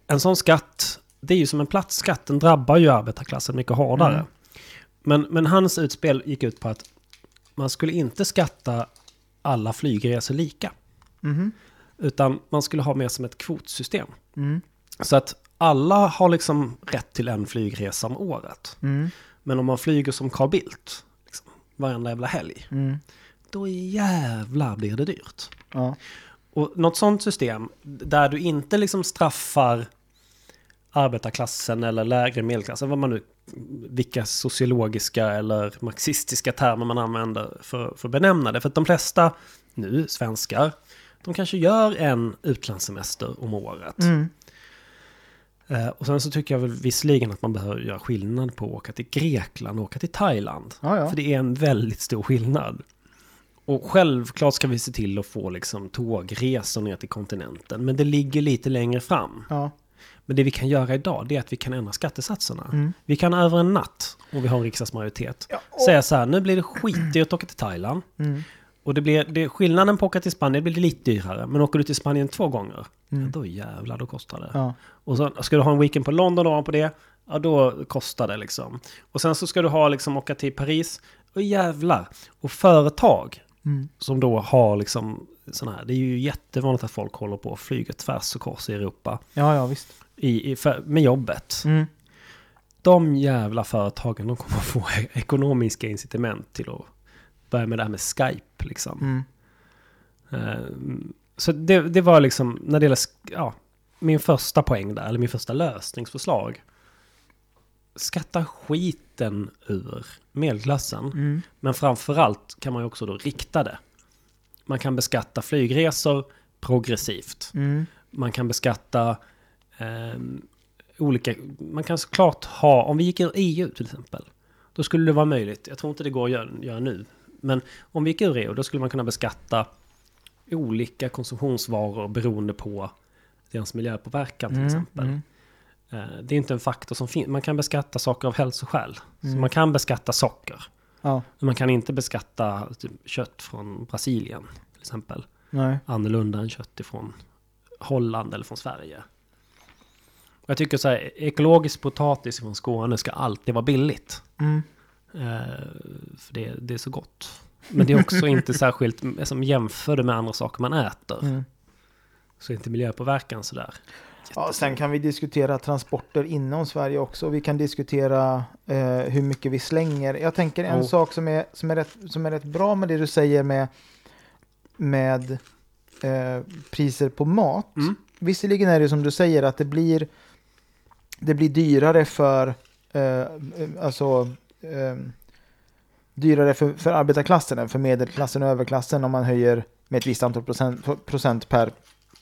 en sån skatt, det är ju som en platsskatt, den drabbar ju arbetarklassen mycket hårdare. Mm. Men, men hans utspel gick ut på att man skulle inte skatta alla flygresor lika. mhm, Utan man skulle ha mer som ett kvotsystem. mm, Så att alla har liksom rätt till en flygresa om året. mm, Men om man flyger som Carl Bildt, liksom, varenda jävla helg, mm. Då jävlar blir det dyrt. Ja. Och något sånt system där du inte liksom straffar arbetarklassen eller lägre medelklassen, vad man nu, vilka sociologiska eller marxistiska termer man använder för, för att benämna det. För att de flesta nu, svenskar, de kanske gör en utlandssemester om året. Mm. Eh, och sen så tycker jag väl visserligen att man behöver göra skillnad på att åka till Grekland och åka till Thailand. Ja, ja. För det är en väldigt stor skillnad. Och självklart ska vi se till att få liksom tågresor ner till kontinenten. Men det ligger lite längre fram. ja. Men det vi kan göra idag det är att vi kan ändra skattesatserna. Mm. Vi kan över en natt, och vi har en riksdagsmajoritet, Ja, och- säga så här, nu blir det skitdyrt att åka till Thailand. Mm. Och det blir, det, skillnaden på att åka till Spanien blir lite dyrare. Men åker du till Spanien två gånger, Mm. ja, då jävlar, då kostar det. Ja. Och så ska du ha en weekend på London ovanpå det, ja då kostar det liksom. Och sen så ska du ha liksom åka till Paris, och jävlar. Och företag Mm. som då har liksom sådana här, det är ju jättevanligt att folk håller på och flyger tvärs och kors i Europa ja, ja, visst. i, i, för, med jobbet. Mm. De jävla företagen, de kommer att få ekonomiska incitament till att börja med det här med Skype liksom. Mm. Eh, Så det, det var liksom, när det gäller, ja, min första poäng där, eller min första lösningsförslag. Skatta skiten ur medelklassen. Mm. Men framförallt kan man ju också då rikta det. Man kan beskatta flygresor progressivt. Mm. Man kan beskatta ehm, olika... Man kan såklart ha... Om vi gick ur EU till exempel. Då skulle det vara möjligt. Jag tror inte det går att göra, göra nu. Men om vi gick ur EU, då skulle man kunna beskatta olika konsumtionsvaror beroende på deras miljöpåverkan till Mm. exempel. Eh, Det är inte en faktor som finns. Man kan beskatta saker av hälsoskäl. Så Mm. man kan beskatta socker. Ja. Men man kan inte beskatta typ, kött från Brasilien till exempel. Nej. Annorlunda än kött från Holland eller från Sverige. Jag tycker så här, ekologisk potatis från Skåne ska alltid vara billigt. Mm. Eh, för det, det är så gott. Men det är också inte särskilt, som jämför det med andra saker man äter. Mm. Så är inte miljöpåverkan sådär. Ja, sen kan vi diskutera transporter inom Sverige också. Vi kan diskutera eh, hur mycket vi slänger. Jag tänker en Oh. sak som är, som, är rätt, som är rätt bra med det du säger med, med eh, priser på mat. Mm. Visserligen är det som du säger att det blir, det blir dyrare för, eh, alltså, eh, dyrare för, för arbetarklassen än för medelklassen och överklassen om man höjer med ett visst antal procent, procent per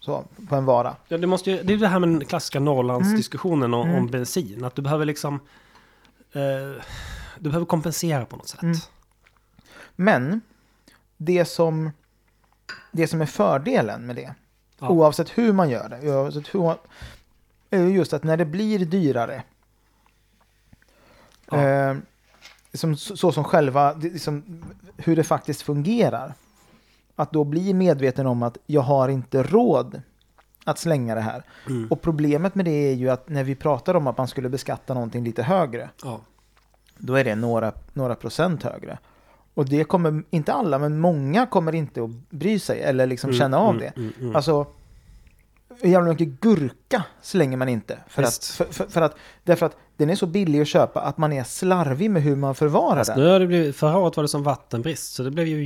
så, på en vara. Ja, det, måste ju, det är det här med den klassiska Norrlandsdiskussionen om, Mm. om bensin. Att du behöver liksom... Eh, du behöver kompensera på något sätt. Mm. Men det som, det som är fördelen med det, Ja. oavsett hur man gör det, oavsett hur man, är ju just att när det blir dyrare Ja. Eh, som, så, som själva, liksom, hur det faktiskt fungerar. Att då bli medveten om att jag har inte råd att slänga det här. Mm. Och problemet med det är ju att när vi pratar om att man skulle beskatta någonting lite högre, Ja. då är det några, några procent högre. Och det kommer, inte alla, men många kommer inte att bry sig eller liksom Mm, känna av mm, det. mm, mm. Alltså, jävla mycket gurka slänger man inte. För att, för, för, för att, därför att den är så billig att köpa att man är slarvig med hur man förvarar Fast den. nu har det blivit, förra året var det som vattenbrist, så det blev ju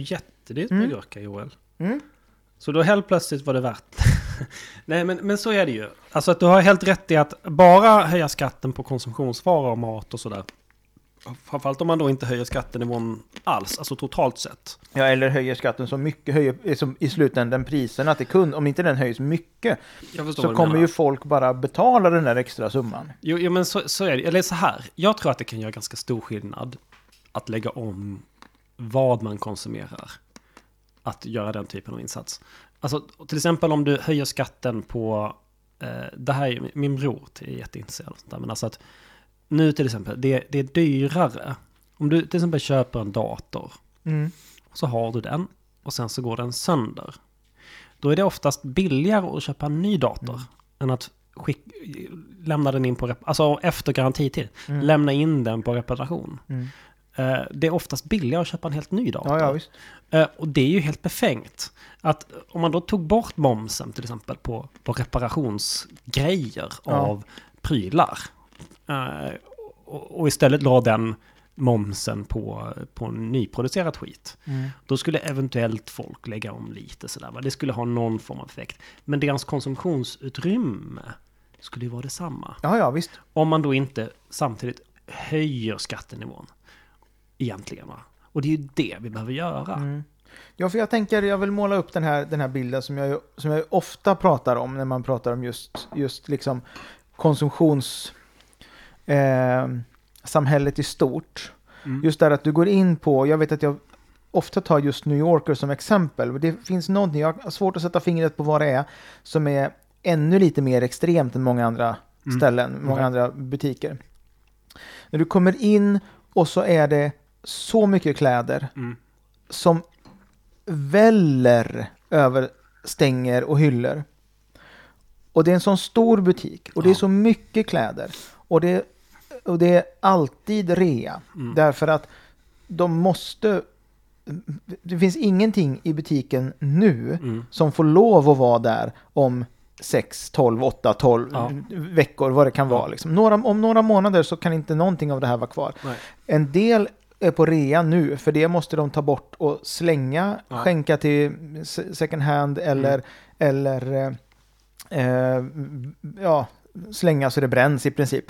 jättedyrt med Mm. gurka, Joel. Mm. Så då helt plötsligt var det värt Nej, men, men så är det ju. Alltså att du har helt rätt i att bara höja skatten på konsumtionsvaror och mat och sådär. Framförallt om man då inte höjer skattenivån alls, alltså totalt sett. Ja, eller höjer skatten så mycket, höjer som i slutändan priserna till kund. Om inte den höjs mycket så kommer ju folk bara betala den där extra summan. Jo, jo men så, så är det. Eller så här. Jag tror att det kan göra ganska stor skillnad att lägga om vad man konsumerar. Att göra den typen av insats. Alltså till exempel om du höjer skatten på... Eh, det här är min bror är jätteintresserad. Men alltså att nu till exempel, det, det är dyrare. Om du till exempel köper en dator. Mm. Så har du den. Och sen så går den sönder. Då är det oftast billigare att köpa en ny dator. Mm. Än att skick, lämna den in på, alltså efter garantitid. Mm. Lämna in den på reparation. Mm. Eh, det är oftast billigare att köpa en helt ny dator. Ja, ja. Eh, och det är ju helt befängt. Att om man då tog bort momsen till exempel på, på reparationsgrejer Ja. av prylar. eh, och, och istället la den momsen på, på nyproducerat skit. Mm. Då skulle eventuellt folk lägga om lite sådär. Va? Det skulle ha någon form av effekt. Men deras konsumtionsutrymme skulle ju vara detsamma. Ja, ja, visst. Om man då inte samtidigt höjer skattenivån. Egentligen va. Och det är ju det vi behöver göra. Mm. Ja, för jag tänker, jag vill måla upp den här, den här bilden som jag, som jag ofta pratar om när man pratar om just, just liksom konsumtions... Eh, i stort. Mm. Just där att du går in på, jag vet att jag ofta tar just New Yorker som exempel. Det finns någonting, jag har svårt att sätta fingret på vad det är, som är ännu lite mer extremt än många andra Mm. ställen, många Okej. andra butiker. När du kommer in och så är det så mycket kläder Mm. som väller över stänger och hyllor. Och det är en sån stor butik och det är så mycket kläder. Och det, och det är alltid rea. Mm. Därför att de måste... Det finns ingenting i butiken nu Mm. som får lov att vara där om 6, 12, 8, 12 Ja. veckor, vad det kan vara. Liksom. Några, om några månader så kan inte någonting av det här vara kvar. Nej. En del är på rea nu, för det måste de ta bort och slänga, Ja. skänka till se- second hand eller, eller eh, eh, ja, slänga så det bränns i princip.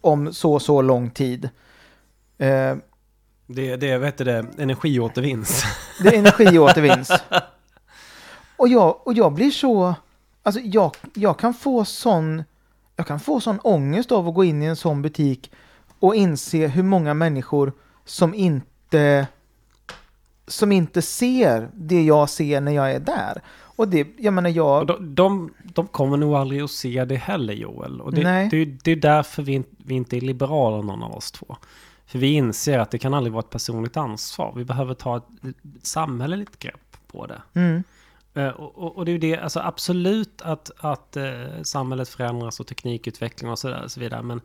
Om så så lång tid. Eh, Det, det, vad heter det, energiåtervinns. det är energiåtervinns. och, jag, och jag blir så, alltså jag, jag kan få sån, jag kan få sån ångest av att gå in i en sån butik och inse hur många människor som inte som inte ser det jag ser när jag är där. Och det, jag menar jag, de, de, de kommer nog aldrig att se det heller Joel. Och det, Nej. det, är- det är därför vi, vi inte är liberala någon av oss två. För vi inser att det kan aldrig vara ett personligt ansvar. Vi behöver ta ett samhälleligt grepp på det. mm, Eh, Och, och, och det är ju det, alltså absolut att, att eh, samhället förändras och teknikutveckling och så, där, och så vidare. Men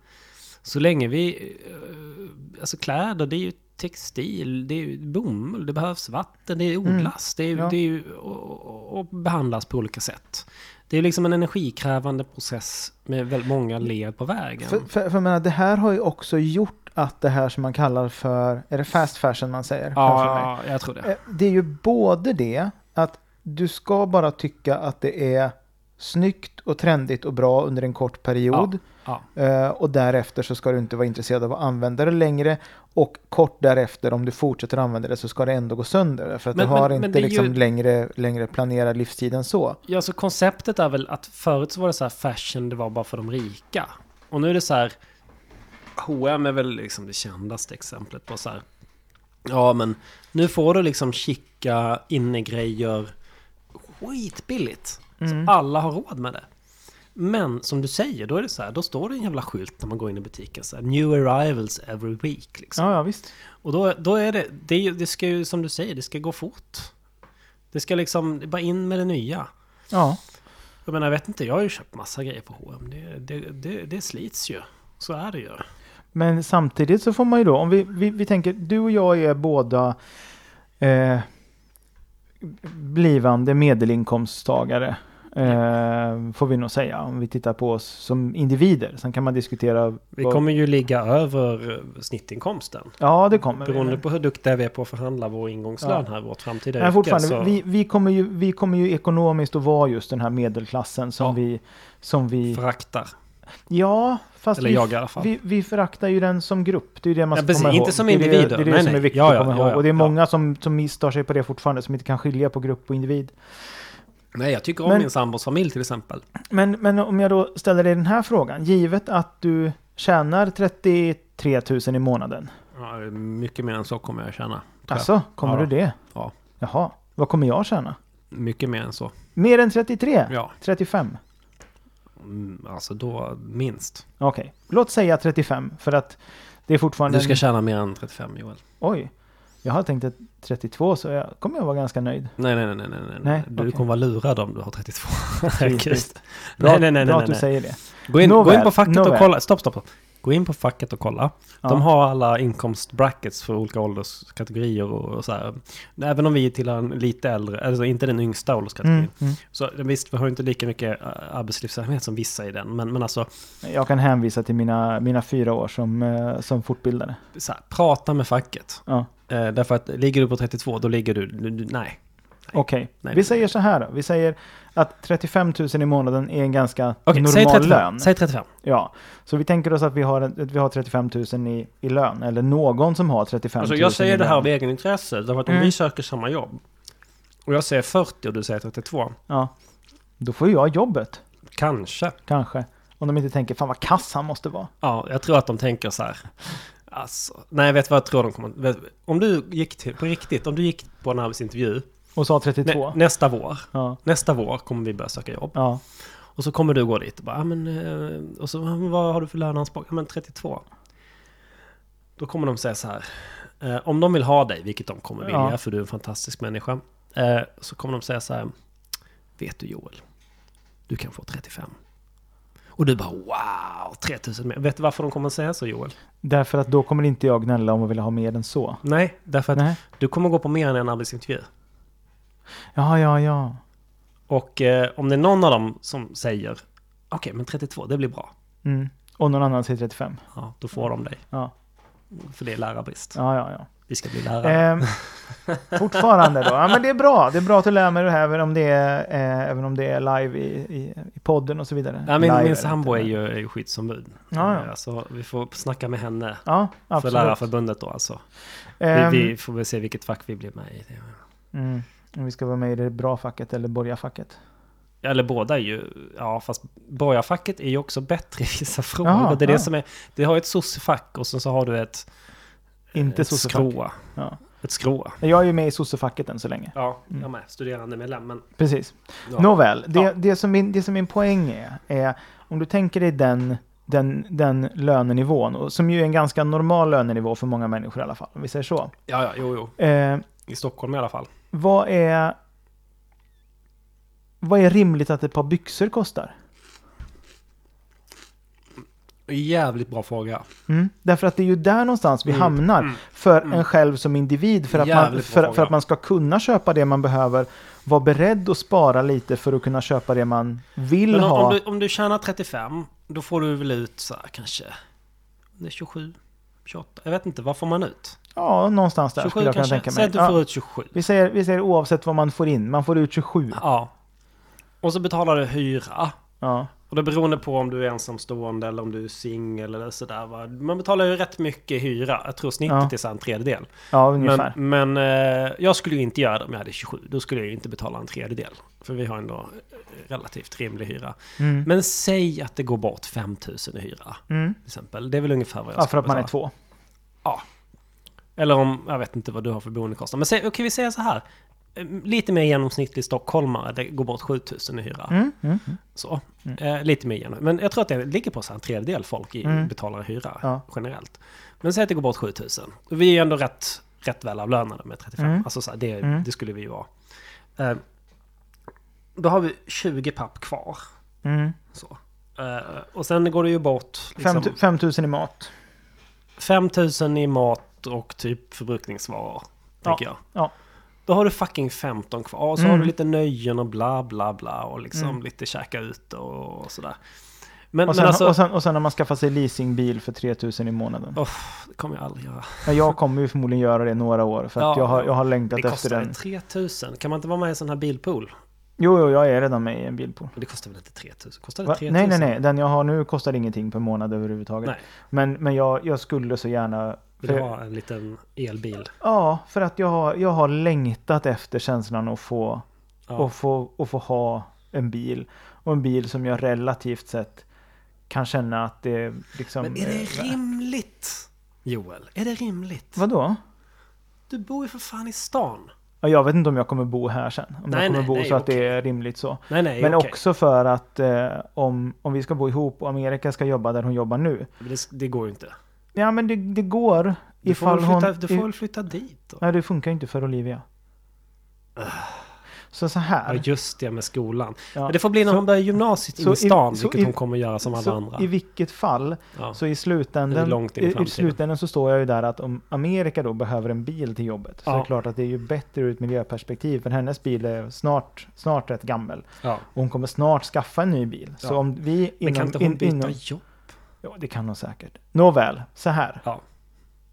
så länge vi, eh, alltså kläder, det är ju textil, det är ju bomull, det behövs vatten, det odlas, det är, ja. det är ju och, och, behandlas på olika sätt. Det är liksom en energikrävande process med väldigt många led på vägen. för, för, för jag menar, det här har ju också gjort att det här som man kallar för, är det fast fashion man säger? Ja, jag tror det. Eh, Det är ju både det att du ska bara tycka att det är snyggt och trendigt och bra under en kort period. Ja, Eh, och därefter så ska du inte vara intresserad av att använda det längre. Och kort därefter om du fortsätter använda det så ska det ändå gå sönder. För att Men- du har men- men inte är liksom ju- längre, längre planerad livstid än så. Ja, så konceptet är väl att förut så var det så här fashion, det var bara för de rika. Och nu är det så här, H&M är väl liksom det kändaste exemplet på så här. Ja, men nu får du liksom chicka innegrejer skitbilligt. Mm. Så alla har råd med det. Men som du säger, då är det så här, då står det en jävla skylt när man går in i butiken så här, New arrivals every week liksom. Ja, ja visst. Och då, då är det, det, det ska ju som du säger, det ska gå fort. Det ska liksom, bara in med det nya. Ja. Jag menar, jag vet inte, jag har ju köpt massa grejer på H&M. Det, det, det, det slits ju. Så är det ju. Men samtidigt så får man ju då, om vi, vi, vi tänker, du och jag är båda eh, blivande medelinkomsttagare. Eh, får vi nog säga, om vi tittar på oss som individer. Sen kan man diskutera. Vi vad- kommer ju ligga över eh, snittinkomsten. Ja, det kommer vi. Beroende på hur duktiga vi är på att förhandla vår ingångslön Ja. här, vårt framtida Men fortfarande, så- vi, vi, kommer ju, vi kommer ju ekonomiskt att vara just den här medelklassen som Ja. vi... Som vi föraktar. ja, fast Eller vi, jag i alla fall. vi, vi föraktar ju den som grupp. Det är det man Ja, ska precis, komma ihåg. inte som det är det, individer. det är det Nej, som är nej. viktigt Ja, att ja, komma ja, ihåg. Och det är ja. många som, som misstar sig på det fortfarande, som inte kan skilja på grupp och individ. Nej, jag tycker om Men- min sambos familj till exempel. Men, men om jag då ställer dig den här frågan. Givet att du tjänar 33 000 i månaden. Ja, mycket mer än så kommer jag tjäna. tror jag. Alltså, kommer Ja du det? Ja. Jaha, vad kommer jag tjäna? Mycket mer än så. Mer än 33? Ja, 35? mm, alltså då minst. Okej, låt säga 35 för att det är fortfarande... Du ska en- tjäna mer än 35 Joel. Oj, jag har tänkt att 32 så jag kommer jag vara ganska nöjd. Nej, nej, nej, nej, nej. nej. Nej, Du okej. kommer vara lurad om du har 32. Typiskt. nej, nej, nej, nej, Bra nej, att du nej. säger det. Gå in, gå in på facket och kolla. Stopp, stopp, stopp. Gå in på facket och kolla. Ja. De har alla inkomstbrackets för olika ålderskategorier och, så här. Även om vi tillhör en lite äldre, alltså inte den yngsta ålderskategorin. Mm, mm. Så visst, vi har inte lika mycket äh, arbetslivserfarenhet som vissa i den. Men, men alltså, Jag kan hänvisa till mina, mina fyra år som, eh, som fortbildare. så här, prata med facket. Ja. Eh, därför att ligger du på 32, då ligger du nej. Okej, Nej, vi säger så här då. Vi säger att 35 000 i månaden är en ganska Okej, normal säg 35. lön. Säg 35. Ja, så vi tänker oss att vi har, att vi har 35 000 i, i lön. Eller någon som har 35 000 Alltså jag säger det här av egen intresse. Därför att om Mm. vi söker samma jobb. Och jag säger 40 och du säger 32. Ja, då får jag jobbet. Kanske. Kanske. Om de inte tänker, fan vad kass han måste vara. Ja, jag tror att de tänker så här. Alltså, nej, vet vad jag tror de kommer... Om du gick till, på riktigt, om du gick på en arbetsintervju Och sa 32. nä, nästa vår. Ja, Nästa vår kommer vi börja söka jobb. ja. Och så kommer du gå dit och bara, men... eh, Och så, "Ja, men vad har du för löneanspråk? Ja men 32. Då kommer de säga så här. eh, Om de vill ha dig, vilket de kommer vilja, Ja. för du är en fantastisk människa. eh, Så kommer de säga så här. Vet du Joel? Du kan få 35. Och du bara wow, 3000 mer. Vet du varför de kommer säga så Joel? Därför att då kommer inte jag gnälla om att vilja ha mer än så. Nej, därför att Nej. du kommer gå på mer än en arbetsintervju. Ja, ja, ja. Och eh, om det är någon av dem som säger okej, men 32, det blir bra. Mm. Och någon annan säger 35. Ja, då får de dig. Ja, För det är lärarbrist. ja, ja. ja. Vi ska bli lärare. Ehm, fortfarande då. Ja, men det är bra. Det är bra att du lär mig det här, även om det är, eh, även om det är live i, i, i podden och så vidare. Ja, min, min sambo är ju, är ju skyddsombud. Ja, ja. Eh, Alltså, vi får snacka med henne. Ja, För absolut. Lärarförbundet då alltså. Ehm, vi, vi får väl se vilket fack vi blir med i. mm, om vi ska vara med i det bra facket eller borgarfacket. Eller båda är ju, ja fast borgarfacket är ju också bättre i vissa frågor. Ja, det är ja. det som är, det har ett sossefack och sen så har du ett, Inte ett skråa. Ja. Ett skråa. Jag är ju med i sossefacket än så länge. Ja, Mm. jag med. Studerande medlem. Men, Precis. ja. Nåväl, det, Ja. det, som min, det som min poäng är, är om du tänker dig den, den, den lönenivån, och som ju är en ganska normal lönenivå för många människor i alla fall, om vi säger så. ja, ja, jo, jo. Eh, I Stockholm i alla fall. Vad är vad är rimligt att ett par byxor kostar? Jävligt bra fråga. Mm. Därför att det är ju där någonstans vi Mm, hamnar mm, för mm. en själv som individ. För att, man, Jävligt för, för att man ska kunna köpa det man behöver, vara beredd att spara lite för att kunna köpa det man vill om, ha. om, du, om du tjänar 35, då får du väl ut så här kanske... Det är 27, 28, jag vet inte, vad får man ut? Ja, någonstans där 27 skulle jag kunna kanske? tänka Säg mig. att du Ja. får ut 27. Vi säger, vi säger oavsett vad man får in, man får ut 27. Ja. Och så betalar du hyra. Ja, Och det beroende på om du är ensamstående eller om du är singel eller sådär va. Man betalar ju rätt mycket hyra. Jag tror snittet Ja. är så en tredjedel. ja ungefär. Men, men eh, jag skulle ju inte göra det om jag hade 27. Då skulle jag ju inte betala en tredjedel. För vi har ändå relativt rimlig hyra. Mm. Men säg att det går bort 5000 i hyra. Mm. Till exempel. Det är väl ungefär vad jag Ja, ska för att man är två. Eller om, jag vet inte vad du har för boendekostnad. Men säg, okej vi säger så här. eh, lite mer genomsnittlig stockholmare, det går bort 7000 i hyra. Mm, mm, mm. Så. Eh, lite mer genom. Men jag tror att det ligger på så här en tredjedel folk i, Mm. betalar hyra Ja. generellt. Men säg att det går bort 7000. Och vi är ändå rätt, rätt väl avlönade med 35. Mm. Alltså så här, det, Mm. det skulle vi ju vara. Eh, då har vi 20 papp kvar. Mm. Så. Eh, och sen går det ju bort liksom, 5000 i mat. 5000 i mat och typ förbrukningsvaror. Tänker jag. ja. Då har du fucking 15 kvar. Och så Mm. har du lite nöjen och bla bla bla. Och liksom Mm. lite käka ute och sådär. Men, Och men sen, alltså... och, sen, och sen när man skaffar sig leasingbil för 3000 i månaden. Oh, det kommer jag aldrig göra. Ja, jag kommer ju förmodligen göra det några år för att Ja, jag, har, jag har längtat Det efter kostar den. ju 3000. Kan man inte vara med i en sån här bilpool? Jo, jo, jag är redan med i en bilpool. Men Det kostar väl inte 3000? Kostar det Va? 3000? Nej, nej, nej. Den jag har nu kostar ingenting per månad överhuvudtaget. Nej. Men, men jag, jag skulle så gärna... Vill du ha en liten elbil? ja, för att jag har, jag har längtat efter känslan att få, Ja. att få, att få ha en bil. Och en bil som jag relativt sett kan känna att det liksom... Men är det eh, rimligt? Joel, är det rimligt? Vadå? Du bor ju för fan i stan. Ja, jag vet inte om jag kommer bo här sen. Om Nej, jag kommer nej, bo nej, så att okej. det är rimligt så. Men okej. också för att eh, om, om vi ska bo ihop och Amerika ska jobba där hon jobbar nu. Det, det går ju inte. Ja men det, det går. Du får, ifall väl flytta, hon... du får väl flytta dit då? Nej det funkar inte för Olivia. Så så Ja, här. just det med skolan. Ja. Men det får bli när Så- hon börjar gymnasiet så i stan, så vilket i- hon kommer göra som alla andra. I vilket fall, Ja. så i slutändan, i i, slutändan så står jag ju där att om Amerika då behöver en bil till jobbet. Så Ja. är det klart att det är ju bättre ur ett miljöperspektiv. För hennes bil är snart, snart rätt gammal. Ja. Och hon kommer snart skaffa en ny bil. Så Ja. om vi Men kan inte hon in- byta inom- jobb? Ja, det kan hon säkert. Nåväl, så här. Ja.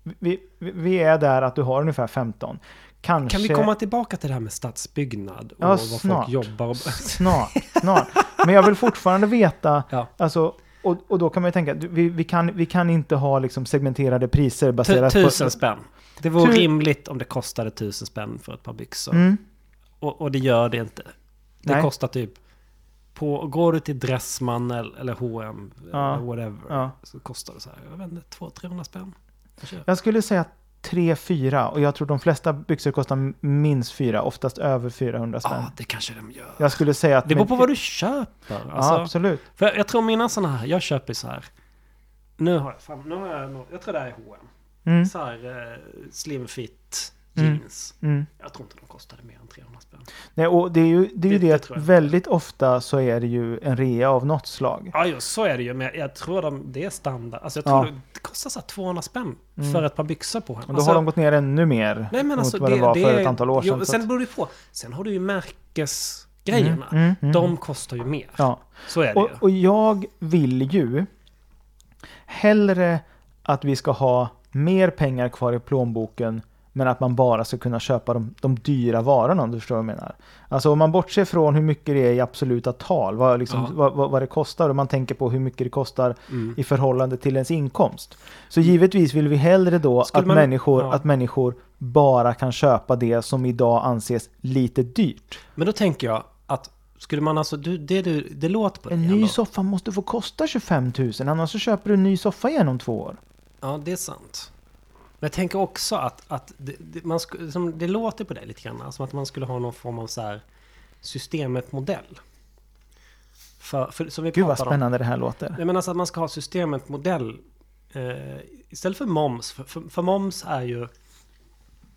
Vi, vi, vi är där att du har ungefär 15. Kanske... Kan vi komma tillbaka till det här med stadsbyggnad och Ja, vad snart. folk jobbar och... Snart, snart. Men jag vill fortfarande veta, Ja. alltså, och, och då kan man ju tänka, vi, vi, kan, vi kan inte ha liksom segmenterade priser baserat Tusen på... spänn. Det vore Tu- rimligt om det kostade tusen spänn för ett par byxor. Mm, Och, och det gör det inte. Det Nej. kostar typ... På, går du till Dressman eller, eller H&M Ja. eller whatever. Så kostar det så här, jag vet inte, 200-300 spänn. Jag skulle säga 3-4 och jag tror de flesta byxor kostar minst 4, oftast över 400 spänn. Ja, det kanske de gör. Jag skulle säga att... Det beror på vad du köper. Alltså, Ja, absolut. för jag, tror mina sådana här, jag köper så här. Nu har jag, fan, nu har jag, jag tror det här är H&M. Mm, Så här eh, slim fit. Jeans. mm. Jag tror inte de kostade mer än 300 spänn. Nej, och det är ju det, är ju Det- det, det att väldigt ofta så är det ju en rea av något slag. Ja, jo, så är det ju. Men jag, jag tror de, det är standard. Alltså jag tror Ja. det, det kostar så här 200 spänn Mm. för ett par byxor på henne. då har de gått ner ännu mer Nej men mot alltså vad det, var för ett antal år sedan. Jo, sen beror det på. Sen har du ju märkesgrejerna. Mm, mm, mm. De kostar ju mer. Ja. Så är det Och, ju. och jag vill ju hellre att vi ska ha mer pengar kvar i plånboken men att man bara ska kunna köpa de, de dyra varorna om du förstår vad jag menar. Alltså om man bortser från hur mycket det är i absoluta tal, vad, liksom, Ja. vad, vad, vad det kostar och man tänker på hur mycket det kostar Mm. i förhållande till ens inkomst. Så givetvis vill vi hellre då Skulle att, man- människor, ja. att människor bara kan köpa det som idag anses lite dyrt. Men då tänker jag att skulle man alltså, du, det, du, det låter på En dig ny ändå. soffa måste få kosta 25 000 annars så köper du en ny soffa igen om två år. Ja, det är sant. Men jag tänker också att, att det, det, man sku, som det låter på dig lite grann, som att man skulle ha någon form av så här systemet-modell. För, för, som vi Gud vad pratade om. spännande det här låter. Jag menar alltså att man ska ha systemet-modell eh, istället för moms. För, för, för moms är ju,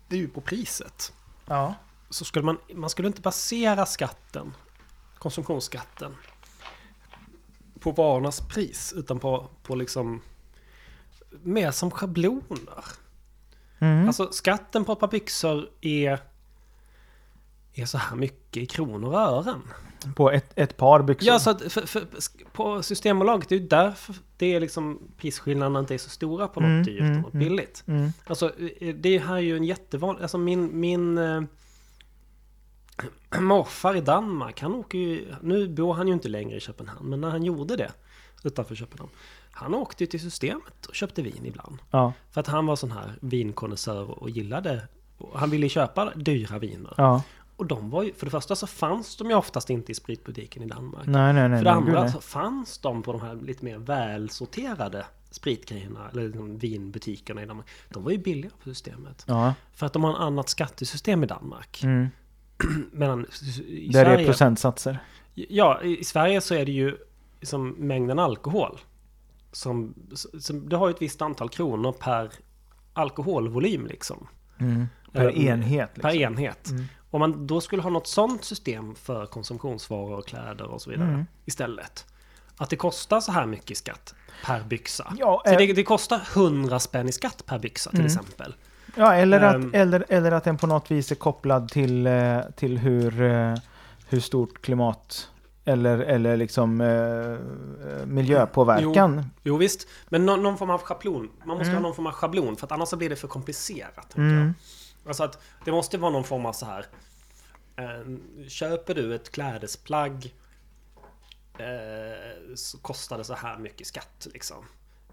det är ju på priset. Ja. Så skulle man, man skulle inte basera skatten, konsumtionsskatten, på varornas pris, utan på, på liksom mer som schabloner. Mm. Alltså skatten på ett par byxor är, är så här mycket i kronor och ören. På ett, ett par byxor. Ja, så att för, för, på Systembolaget, det är ju därför det är liksom prisskillnaderna inte är så stora på något Mm, dyrt mm, och något mm. billigt. Mm. Alltså det här är ju en jättevanlig, alltså min, min eh, morfar i Danmark, han åker ju, nu bor han ju inte längre i Köpenhamn, men när han gjorde det utanför Köpenhamn, han åkte ju till systemet och köpte vin ibland. Ja. För att han var sån här vinkonnässör och gillade, och han ville köpa dyra viner. ja. Och de var ju, för det första så fanns de ju oftast inte i spritbutiken i Danmark. Nej, nej, nej. För det andra så fanns de på de här lite mer välsorterade spritgrejerna, eller liksom vinbutikerna i Danmark. De var ju billiga på systemet. Ja. För att de har ett annat skattesystem i Danmark. Mm. medan i Där är Sverige... procentsatser. Ja, i Sverige så är det ju som mängden alkohol. Som, som, du har ju ett visst antal kronor per alkoholvolym liksom. Mm. Per Eh, enhet. Liksom. Per enhet. Mm. Om man då skulle ha något sånt system för konsumtionsvaror och kläder och så vidare Mm. istället. Att det kostar så här mycket i skatt per byxa. Ja, Så eh, det, det kostar 100 spänn i skatt per byxa till Mm. exempel. ja eller, Ehm. att, eller, eller att den på något vis är kopplad till, eh, till hur, eh, hur stort klimat eller, eller liksom eh, miljöpåverkan. Jo visst, men nå- någon form av schablon. Man måste Mm. ha någon form av schablon för att annars så blir det för komplicerat. Mm. Alltså att det måste vara någon form av så här. Eh, köper du ett klädesplagg eh, så kostar det så här mycket skatt liksom.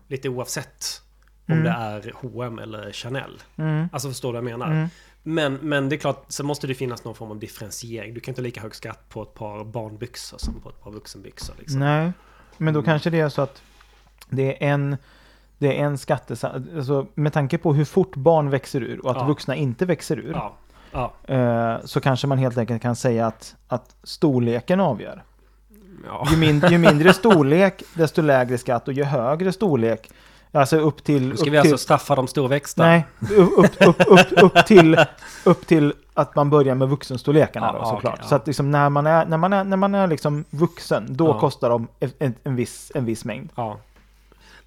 Lite oavsett om Mm. det är H&M eller Chanel. Mm. Alltså förstår du vad jag menar? Men, men det är klart, så måste det finnas någon form av differentiering. Du kan inte ha lika hög skatt på ett par barnbyxor som på ett par vuxenbyxor. Liksom. Nej, men då kanske det är så att det är en, det är en skattesats, alltså med tanke på hur fort barn växer ur och att Ja. vuxna inte växer ur. Ja, ja, eh, Så kanske man helt enkelt kan säga att, att storleken avgör. Ju, min, ju mindre storlek, desto lägre skatt och ju högre storlek, alltså upp till... Nu ska vi alltså till, straffa de storväxta. Nej, upp, upp, upp, upp, till, upp till att man börjar med vuxenstorlekarna Ja, då såklart. ja. Så att liksom när man är, när man är, när man är liksom vuxen, då Ja. kostar de en, en, viss, en viss mängd. Ja.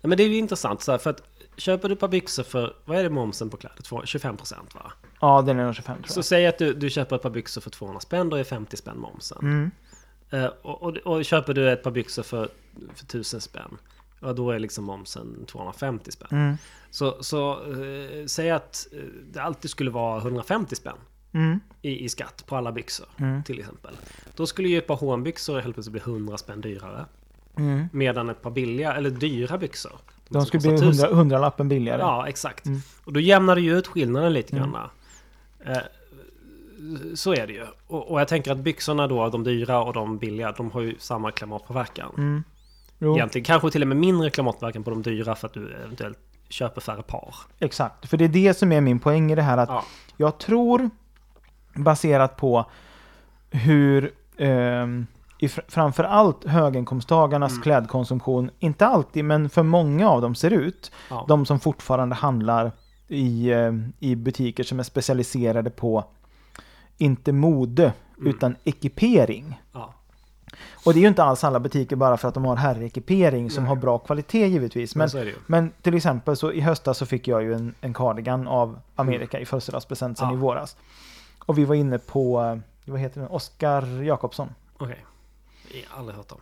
Nej, men det är ju intressant så här, för att köper du ett par byxor för, vad är det momsen på kläder? Två- 25% va? Ja, den är nog 25 tror Så jag. säg att du, du köper ett par byxor för 200 spänn, då är 50 spänn momsen. Mm. Eh, och, och, och köper du ett par byxor för, för 1000 spänn, ja då är liksom momsen 250 spänn. Mm. Så, så eh, säg att eh, det alltid skulle vara 150 spänn Mm. i, i skatt på alla byxor Mm. till exempel. Då skulle ju ett par H&M-byxor helt plötsligt bli 100 spänn dyrare. Mm. Medan ett par billiga, eller dyra byxor. De skulle bli 1000. 100, 100 lappen billigare. Ja, exakt. Mm. Och då jämnar det ju ut skillnaden lite Mm. grann. Eh, så är det ju. Och, och jag tänker att byxorna då, de dyra och de billiga, de har ju samma klimatpåverkan. Jo, Egentligen kanske till och med mindre klimatpåverkan på de dyra för att du eventuellt köper färre par. exakt. För det är det som är min poäng i det här att Ja. jag tror, baserat på hur ehm, i fr- framför allt höginkomsttagarnas Mm. klädkonsumtion, inte alltid, men för många av dem ser ut. Ja. De som fortfarande handlar i, eh, i butiker som är specialiserade på, inte mode, Mm. utan ekipering. Ja. Och det är ju inte alls alla butiker bara för att de har herrekipering som Nej. har bra kvalitet givetvis. Men ju. men till exempel så i höstas så fick jag ju en, en cardigan av Amerika i födelsedagspresent sen Ja. i våras. Och vi var inne på, eh, vad heter den, Oskar Jakobsson. Okej. Har aldrig hört om.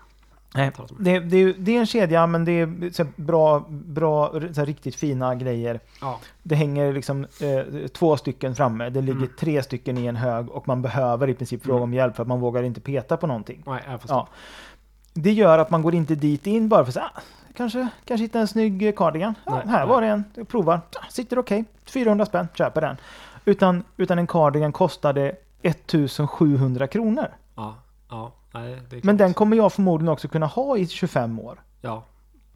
Nej, det, det, det är en kedja men det är så bra, bra så riktigt fina grejer. Ja. Det hänger liksom eh, två stycken framme, det ligger Mm. tre stycken i en hög och man behöver i princip fråga Mm. om hjälp för att man vågar inte peta på någonting. Nej. Ja. Det gör att man går inte dit in bara för att säga, ah, kanske, kanske hitta en snygg cardigan. Ja, Nej, här nej. var det en, jag provar. Ah, Sitter okej, 400 spänn, köper den. Utan, utan en cardigan kostade 1700 kronor. Ja. Ja. Nej, det är Men klart. den kommer jag förmodligen också kunna ha i 25 år. Ja.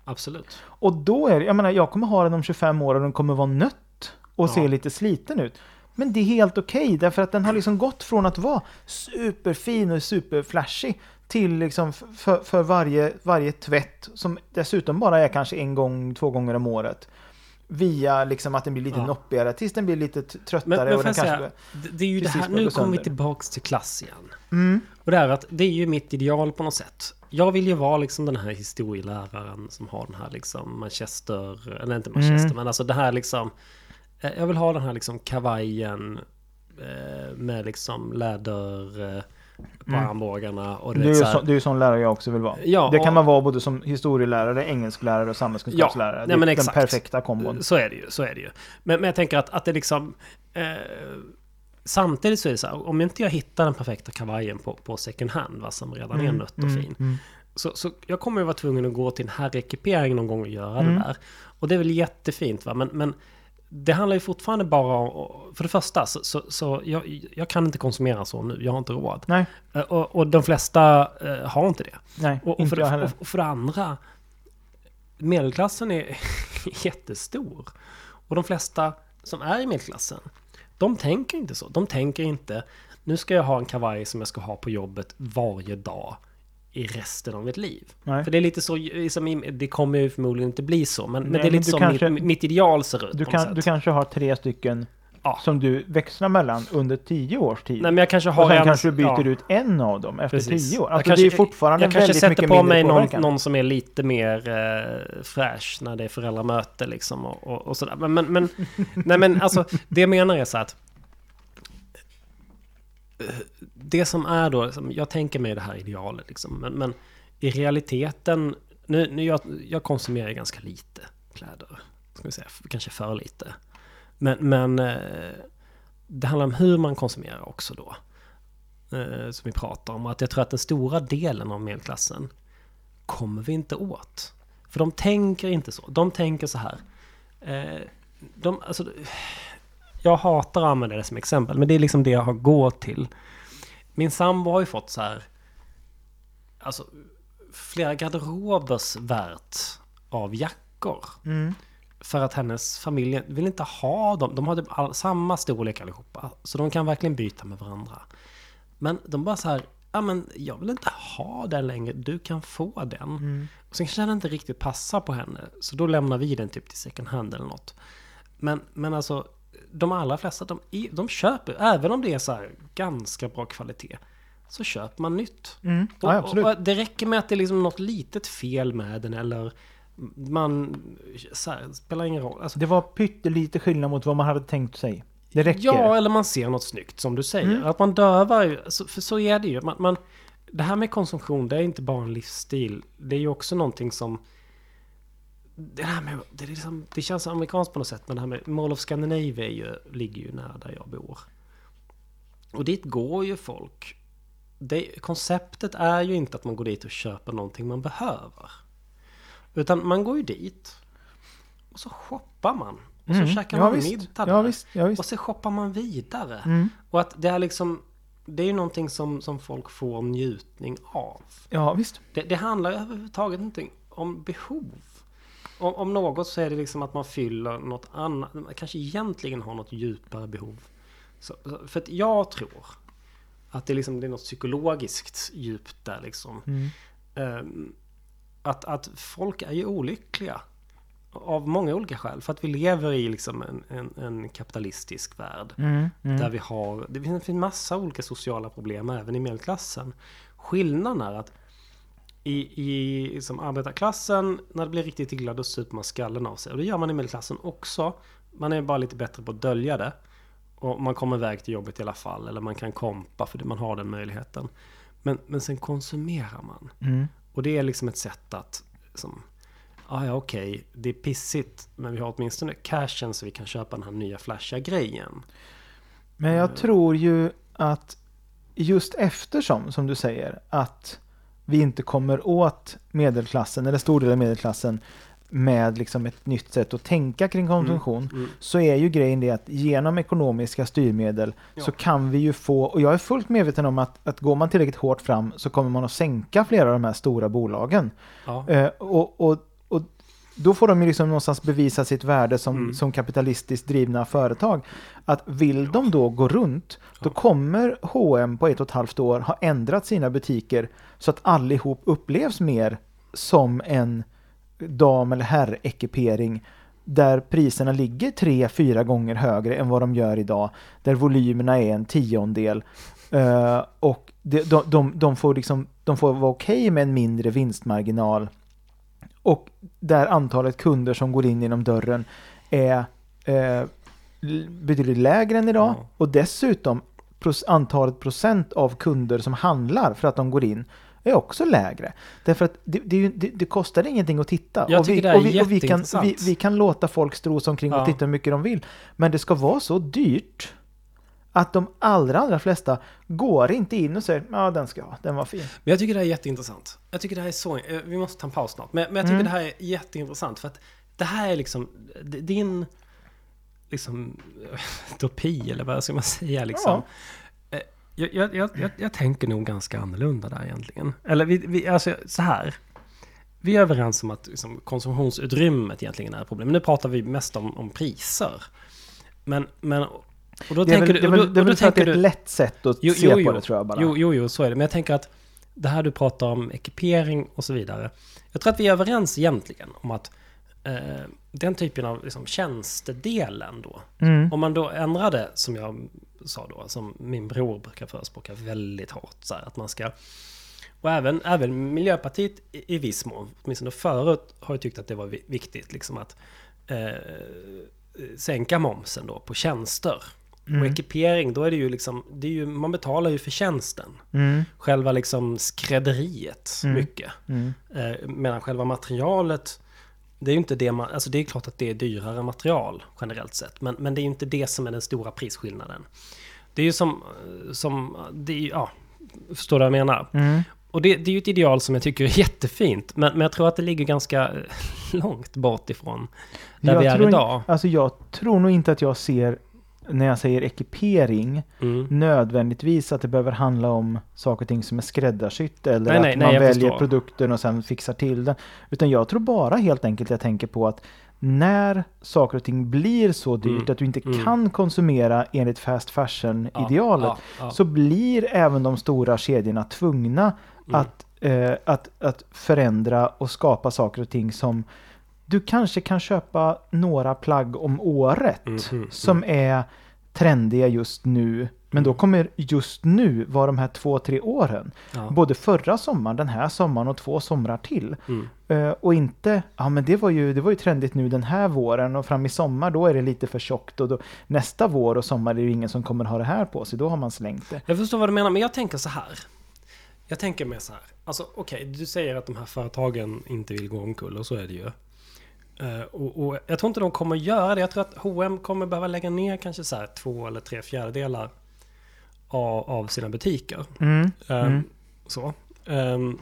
Absolut. Och då är det, jag menar, jag kommer ha den om 25 år och den kommer vara nött och Ja. se lite sliten ut. Men det är helt okej därför att den har liksom gått från att vara superfin och superflashig till liksom för, för varje, varje tvätt som dessutom bara är kanske en gång, två gånger om året. Via liksom att den blir lite Ja. noppigare tills den blir lite tröttare. Men, men och den kanske säga, det, är ju det här, nu kommer vi tillbaks till klass igen. mm, Och det är att det är ju mitt ideal på något sätt. Jag vill ju vara liksom den här historieläraren som har den här liksom Manchester, eller inte Manchester, Mm. men alltså det här liksom eh, Jag vill ha den här liksom kavajen eh, med liksom läder eh, på Mm. armbågarna och du det, är så här, det är ju sån lärare jag också vill vara. Ja, det kan och- man vara både som historielärare, engelsklärare och samhällskunskapslärare. Ja, det nej, är men den exakt. perfekta kombon. Så är det ju, så är det ju. Men, men jag tänker att, att det liksom... Eh, samtidigt så är det så här, om inte jag hittar den perfekta kavajen på, på second hand, va, som redan är nött och fin. mm. Så, så jag kommer ju vara tvungen att gå till en herrekipering någon gång och göra Mm. det där. Och det är väl jättefint va, men, men det handlar ju fortfarande bara om... För det första, så, så, så jag, jag kan inte konsumera så nu, jag har inte råd. Nej, Eh, Och, och de flesta eh, har inte det. nej, Och, och, inte för, jag heller. och för det andra, medelklassen är jättestor. Och de flesta som är i medelklassen, De tänker inte så. De tänker inte, nu ska jag ha en kavaj som jag ska ha på jobbet varje dag i resten av mitt liv. Nej. För det är lite så, liksom, det kommer ju förmodligen inte bli så, men, men Nej, det är men lite så kanske- mitt, mitt ideal ser ut Du, kan, du kanske har tre stycken Ja. som du växlar mellan under tio års tid. Nej, men jag kanske har och sen en- kanske du byter ja. ut en av dem efter Precis. tio år. Jag Alltså kanske- det är fortfarande jag kanske sätter på mig någon, någon som är lite mer eh, fräsch när det är föräldramöte liksom och, och, och sådär. Men, men, men, nej men alltså det jag menar är så att det som är då, liksom, jag tänker mig det här idealet liksom, men, men i realiteten, nu, nu jag, jag konsumerar ganska lite kläder, ska vi säga, kanske för lite. Men, men eh, det handlar om hur man konsumerar också då eh, som vi pratar om. Att jag tror att den stora delen av medelklassen kommer vi inte åt. För de tänker inte så. De tänker så här. Eh, de, alltså, jag hatar att använda det som exempel, men det är liksom det jag har gått till. Min sambo har ju fått så här... Alltså, flera garderobers värt av jackor. Mm. För att hennes familj vill inte ha dem. De har typ all, samma storlek allihopa. Så de kan verkligen byta med varandra. Men de bara så här, ja men jag vill inte ha den längre, du kan få den. Mm. Och sen kanske den inte riktigt passar på henne. Så då lämnar vi den typ till second hand eller något. Men, men alltså, de allra flesta, de, de köper, även om det är så ganska bra kvalitet. Så köper man nytt. Mm. Och, Ja, och, och det räcker med att det är liksom något litet fel med den eller man... Så här, spelar ingen roll. Alltså, Det var pyttelite skillnad mot vad man hade tänkt sig. Det räcker. Ja, eller man ser något snyggt som du säger. Mm. Att man dövar för så är det ju. Man, man, det här med konsumtion, det är inte bara en livsstil. Det är ju också någonting som... Det, här med, det, är liksom, det känns amerikanskt på något sätt, men det här med Mall of Scandinavia ju, ligger ju nära där jag bor. Och dit går ju folk. Det, konceptet är ju inte att man går dit och köper någonting man behöver. Utan man går ju dit. Och så shoppar man. Och så Mm. käkar ja, man visst. middag Ja visst. Ja, visst. Och så shoppar man vidare. Mm. Och att det är liksom... Det är ju någonting som, som folk får njutning av. Ja visst. Det, det handlar ju överhuvudtaget inte om behov. Om, om något så är det liksom att man fyller något annat. Man kanske egentligen har något djupare behov. Så, för att jag tror att det, liksom, det är något psykologiskt djupt där liksom. Mm. Ehm, att, att folk är ju olyckliga. Av många olika skäl. För att vi lever i liksom en, en, en kapitalistisk värld. Mm. Mm. Där vi har, det finns en massa olika sociala problem även i medelklassen. Skillnaden är att i, i som arbetarklassen, när det blir riktigt illa, då super man skallen av sig. Och det gör man i medelklassen också. Man är bara lite bättre på att dölja det. Och man kommer iväg till jobbet i alla fall. Eller man kan kompa för man har den möjligheten. Men, men sen konsumerar man. Mm. Och det är liksom ett sätt att, som, ah, ja okej, det är pissigt, men vi har åtminstone cashen så vi kan köpa den här nya flashiga grejen. Men jag tror ju att just eftersom, som du säger, att vi inte kommer åt medelklassen, eller stor del av medelklassen, med liksom ett nytt sätt att tänka kring konsumtion, Mm. så är ju grejen det att genom ekonomiska styrmedel Ja. så kan vi ju få, och jag är fullt medveten om att, att går man tillräckligt hårt fram så kommer man att sänka flera av de här stora bolagen. Ja. Eh, och, och då får de ju liksom någonstans bevisa sitt värde som, Mm. som kapitalistiskt drivna företag. Att vill de då gå runt, då kommer H&M på ett och ett halvt år ha ändrat sina butiker så att allihop upplevs mer som en dam eller herrekipering där priserna ligger tre, fyra gånger högre än vad de gör idag. Där volymerna är en tiondel. Eh, och de, de, de, de, får liksom, de får vara okej med en mindre vinstmarginal. Och där antalet kunder som går in genom dörren är eh, betydligt lägre än idag. Ja. Och dessutom antalet procent av kunder som handlar för att de går in är också lägre. Därför att det, det, det, det kostar ingenting att titta. Jag och vi, det är och vi, och vi, kan, vi, vi kan låta folk strosa omkring och Ja. titta hur mycket de vill. Men det ska vara så dyrt att de allra, allra flesta går inte in och säger ja den ska jag ha, den var fin. Men jag tycker det här är jätteintressant. Jag tycker det här är så... eh, Vi måste ta en paus snart. Men, men jag tycker Mm. det här är jätteintressant. För att det här är liksom din... Liksom... Utopi, eller vad ska man säga liksom. Eh, Jag, jag, jag, jag, tänker nog ganska annorlunda där egentligen. Eller vi, vi, alltså så här. Vi är överens om att liksom, konsumtionsutrymmet egentligen är ett problem. Men nu pratar vi mest om, om priser. Men, men Och då Det är väl, tänker är du... väl, och då- det är väl för att det är tänker ett du- lätt sätt att Jo, se jo, på jo. det tror jag bara. Jo, jo, jo, så är det. Men jag tänker att det här du pratar om ekipering och så vidare. Jag tror att vi är överens egentligen om att eh, den typen av liksom, tjänstedelen då. Mm. Om man då ändrar det som jag sa då, som min bror brukar förespråka väldigt hårt. Så här, att man ska... Och även, även Miljöpartiet i, i viss mån, åtminstone förut, har ju tyckt att det var vi- viktigt liksom att eh, sänka momsen då på tjänster. Och ekipering, då är det ju liksom, det är ju, man betalar ju för tjänsten. Mm. Själva liksom skrädderiet Mm. mycket. Mm. Eh, medan själva materialet, det är ju inte det man, alltså det är klart att det är dyrare material generellt sett. Men, men det är ju inte det som är den stora prisskillnaden. Det är ju som, som det är, ja, förstår du vad jag menar? Mm. Och det, det är ju ett ideal som jag tycker är jättefint. Men, men jag tror att det ligger ganska långt bort ifrån där Jag vi är idag. Alltså jag tror nog inte att jag ser, när jag säger ekipering, Mm. nödvändigtvis att det behöver handla om saker och ting som är skräddarsytt eller Nej, nej, att nej, man jag väljer förstår. produkten och sen fixar till den. Utan jag tror bara helt enkelt jag tänker på att när saker och ting blir så dyrt Mm, att du inte mm. kan konsumera enligt fast fashion-idealet Ja, ja, ja. så blir även de stora kedjorna tvungna Mm. att, eh, att, att förändra och skapa saker och ting som du kanske kan köpa några plagg om året Mm, mm, som är trendiga just nu. Men då kommer just nu vara de här två, tre åren. Ja. Både förra sommaren, den här sommaren och två somrar till. Mm. Eh, och inte, ja men det var, ju, det var ju trendigt nu den här våren och fram i sommar då är det lite för tjockt och då, nästa vår och sommar är det ju ingen som kommer ha det här på sig. Då har man slängt det. Jag förstår vad du menar, men jag tänker så här. Jag tänker mer så här. Alltså okej, du säger att de här företagen inte vill gå omkull och så är det ju. Eh, och, och jag tror inte de kommer göra det. Jag tror att H&M kommer behöva lägga ner kanske så två eller tre fjärdedelar av, av sina butiker. Mm. Ehm, Mm. Så. Ehm,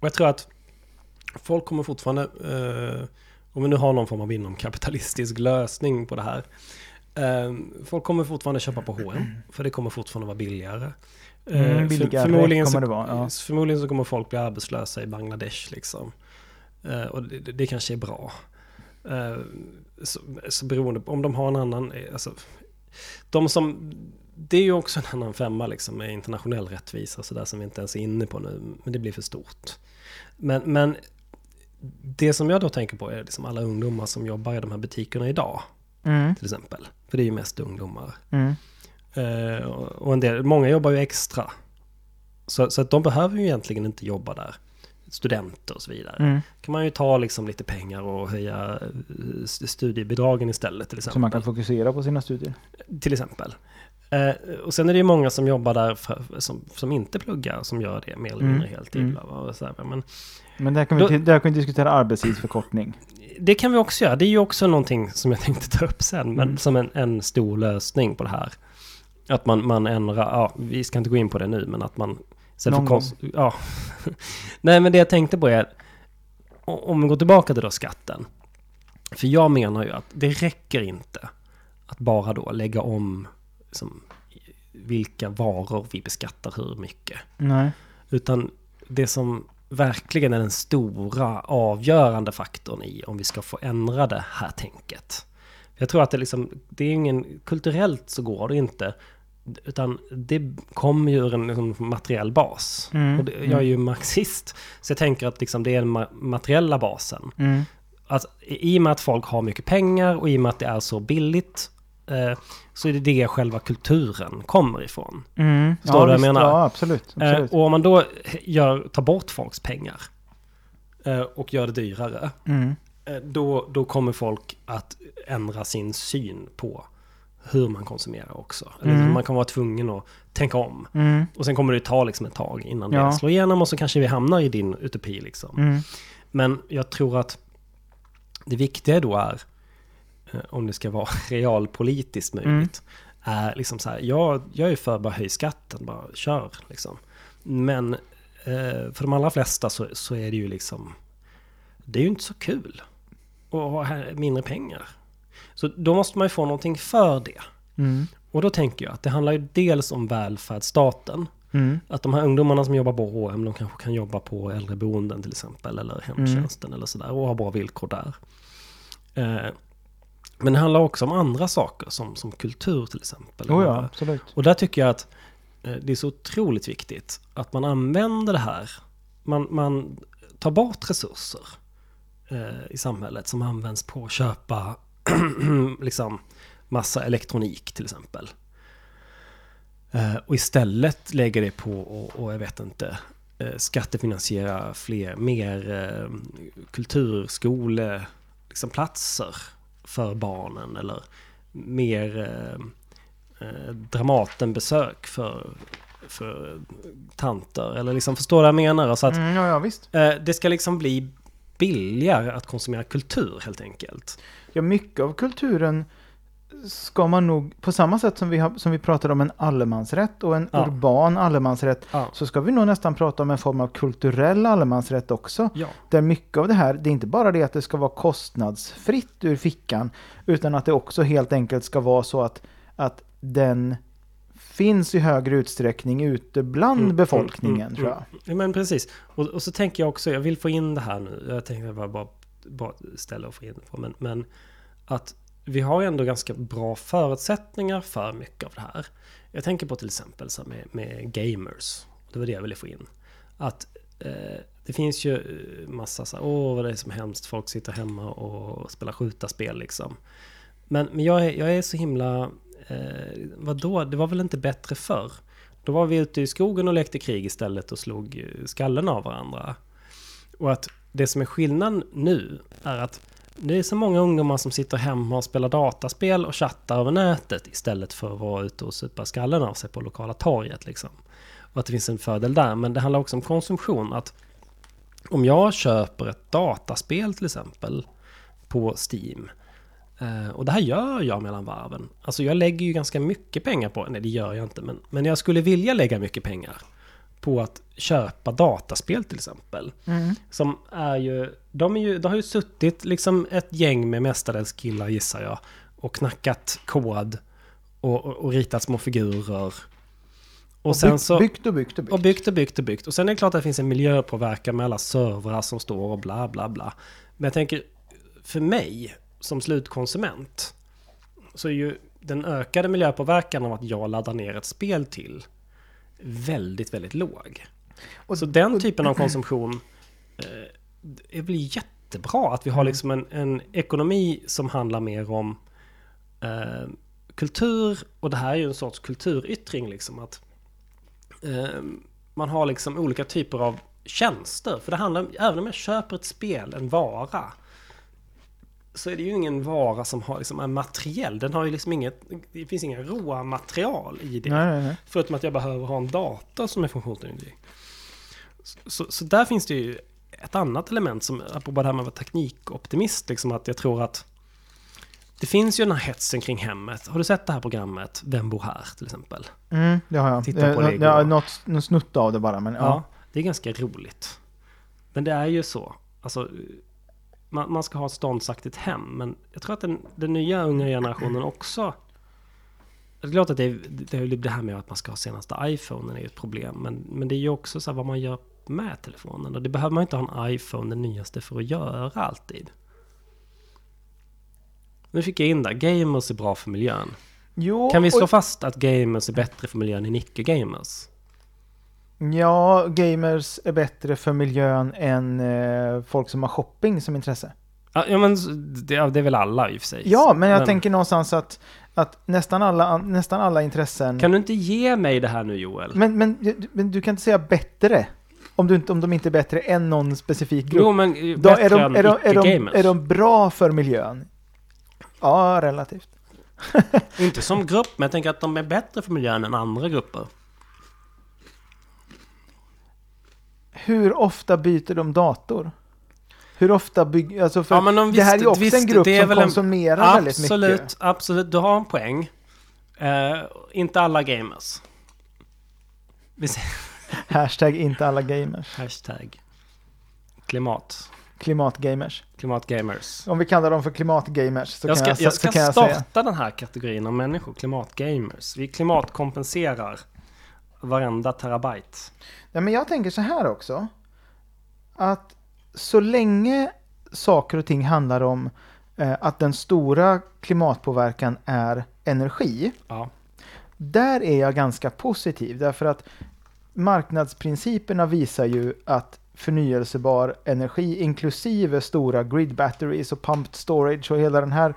och jag tror att folk kommer fortfarande, uh, om vi nu har någon form av inomkapitalistisk lösning på det här. ehm, folk kommer fortfarande köpa på H&M för det kommer fortfarande vara billigare. Mm, Eh, för- billigare förmodligen, kommer så, vara, ja. förmodligen så kommer folk bli arbetslösa i Bangladesh liksom. Eh, och det- det kanske är bra. Eh, så, så beroende på om de har en annan, eh, alltså, de som, det är ju också en annan femma liksom med internationell rättvisa så där som vi inte ens är inne på nu, men det blir för stort. Men, men det som jag då tänker på är liksom alla ungdomar som jobbar i de här butikerna idag, Mm. till exempel. För det är ju mest ungdomar. Mm. Eh, och och en del, många jobbar ju extra. Så, så att de behöver ju egentligen inte jobba där. Studenter och så vidare. Mm. kan man ju ta liksom lite pengar och höja eh, st- studiebidragen istället till exempel. Så man kan fokusera på sina studier. Till exempel. Eh, och sen är det ju många som jobbar där för, som, som inte pluggar, som gör det mer eller Mm. mindre heltid. Mm. så här, men Men där kan vi, Då- där kan vi diskutera arbetstidsförkortning. det kan vi också göra. Det är ju också någonting som jag tänkte ta upp sen, men Mm. som en, en stor lösning på det här. Att man, man ändrar, ja, vi ska inte gå in på det nu, men att man... istället Någon kons- ja. Nej, men det jag tänkte på är, om vi går tillbaka till då skatten. För jag menar ju att det räcker inte att bara då lägga om liksom, vilka varor vi beskattar hur mycket. Nej. Utan det som verkligen är den stora avgörande faktorn i om vi ska få ändra det här tänket. Jag tror att det liksom, det är ingen, kulturellt så går det inte. Utan det kommer ju ur en liksom, materiell bas. Mm, Och det, jag är ju marxist. Så jag tänker att liksom, det är den ma- materiella basen. Mm. Att i och med att folk har mycket pengar och i och med att det är så billigt eh, så är det det själva kulturen kommer ifrån. Mm. Förstår du vad jag menar? Ja, absolut. Eh, absolut. och om man då gör, tar bort folks pengar eh, och gör det dyrare, Mm. eh, då, då kommer folk att ändra sin syn på hur man konsumerar också. Mm. Man kan vara tvungen att tänka om. Mm. Och sen kommer det ta liksom ett tag innan Ja. det slår igenom och så kanske vi hamnar i din utopi liksom. Mm. Men jag tror att det viktiga då är, eh, om det ska vara realpolitiskt möjligt, är liksom så här, jag, jag är för bara höj skatten, bara kör liksom. Men eh, för de allra flesta så, så är det ju liksom, det är ju inte så kul att ha mindre pengar. Så då måste man ju få någonting för det. Mm. Och då tänker jag att det handlar ju dels om välfärdsstaten. Mm. Att de här ungdomarna som jobbar på H&M, de kanske kan jobba på äldreboenden till exempel, eller hemtjänsten eller sådär, och ha bra villkor där. Eh, Men det handlar också om andra saker som, som kultur till exempel. Oh ja, absolut. Och där tycker jag att eh, det är så otroligt viktigt att man använder det här. Man, man tar bort resurser eh, i samhället som används på att köpa liksom massa elektronik till exempel. Eh, och istället lägger det på och, och jag vet inte eh, skattefinansiera fler, mer eh, kulturskole, liksom platser för barnen eller mer eh, Dramatenbesök för, för tanter. Eller liksom, förstår du vad jag menar? Alltså att Mm, ja, ja, visst. det ska liksom bli billigare att konsumera kultur helt enkelt. Ja, mycket av kulturen ska man nog, på samma sätt som vi, har, som vi pratade om en allemansrätt och en Ja. urban allemansrätt, Ja. så ska vi nog nästan prata om en form av kulturell allemansrätt också. Ja. Där mycket av det här, det är inte bara det att det ska vara kostnadsfritt ur fickan, utan att det också helt enkelt ska vara så att, att den finns i högre utsträckning ute bland Mm, befolkningen, mm, tror jag. mm. Ja, men precis. Och, och så tänker jag också, jag vill få in det här nu. Jag tänkte bara, bara, bara ställa och få in det på. Men, men att vi har ändå ganska bra förutsättningar för mycket av det här. Jag tänker på till exempel så med, med gamers. Det var det jag ville få in. Att eh, det finns ju eh, massa så här, åh vad det är som hemskt, folk sitter hemma och spelar skjutarspel liksom. Men, men jag, är, jag är så himla, eh, vadå, det var väl inte bättre förr? Då var vi ute i skogen och lekte krig istället och slog eh, skallen av varandra. Och att det som är skillnaden nu är att det är så många ungdomar som sitter hemma och spelar dataspel och chattar över nätet istället för att vara ute och supa skallen av sig på lokala torget liksom. Och att det finns en fördel där. Men det handlar också om konsumtion. Att om jag köper ett dataspel till exempel på Steam eh, Och det här gör jag mellan varven. Alltså jag lägger ju ganska mycket pengar på, nej det gör jag inte, men, men jag skulle vilja lägga mycket pengar på att köpa dataspel till exempel. Mm. Som är ju, de, är ju, de har ju suttit liksom ett gäng med mestadels killar gissar jag. Och knackat kod och, och, och ritat små figurer. Och, Och sen byggt, så... byggt och byggt och byggt. Och byggt och byggt och byggt. Och sen är det klart att det finns en miljöpåverkan med alla servrar som står och bla bla bla. Men jag tänker, för mig som slutkonsument så är ju den ökade miljöpåverkan av att jag laddar ner ett spel till väldigt, väldigt låg. Och- så den typen av konsumtion eh, det blir jättebra att vi har liksom en, en ekonomi som handlar mer om eh, kultur och det här är ju en sorts kulturyttring liksom att eh, man har liksom olika typer av tjänster. För det handlar, även om jag köper ett spel, en vara, så är det ju ingen vara som har, liksom, är materiell. Den har ju liksom inget, det finns inga råa material i det. Nej, nej. Förutom att jag behöver ha en dator som är funktionsduglig. Så, så där finns det ju ett annat element som, apropå det här med att vara teknikoptimist, liksom att jag tror att det finns ju den här hetsen kring hemmet. Har du sett det här programmet Vem bor här till exempel? Mm, det har jag. Titta på det igår. något, något snutt av det bara, men ja. Ja, det är ganska roligt. Men det är ju så. Alltså, man, man ska ha ett ståndsaktigt hem. Men jag tror att den, den nya unga generationen också... Det är klart att det, är, det, det här med att man ska ha senaste iPhonen är ett problem. Men, men det är ju också så vad man gör med telefonen. Och det behöver man inte ha en iPhone, den nyaste, för att göra alltid. Nu fick jag in där, gamers är bra för miljön. Jo, Kan vi slå och- fast att gamers är bättre för miljön än icke-gamers? Ja, gamers är bättre för miljön än eh, folk som har shopping som intresse. Ja, men det, det är väl alla i och för sig. Ja, men jag tänker någonstans att, att nästan, alla, nästan alla intressen... Kan du inte ge mig det här nu Joel? Men, men, men du kan inte säga bättre. Om, du inte, om de inte är bättre än någon specifik grupp. jo, men eh, Då bättre är, de, än är, de, är, de, icke-gamers. är de bra för miljön? Ja, relativt. Inte som grupp, men jag tänker att de är bättre för miljön än andra grupper. Hur ofta byter de dator? Hur ofta bygger... Alltså för Ja, men de det här är ju också visste, en grupp det är som väl en- konsumerar väldigt mycket. Absolut, absolut. Du har en poäng. Eh, inte alla gamers. Hashtag inte alla gamers. hashtag klimat. Klimatgamers. Klimatgamers. Om vi kallar dem för klimatgamers så Jag kan ska, jag, jag så ska kan jag starta säga. den här kategorin av människor, klimatgamers. Vi klimatkompenserar varenda terabyte. Ja, men jag tänker så här också. Att så länge saker och ting handlar om eh, att den stora klimatpåverkan är energi. Ja. Där är jag ganska positiv därför att marknadsprinciperna visar ju att förnyelsebar energi inklusive stora grid batteries och pumped storage och hela det här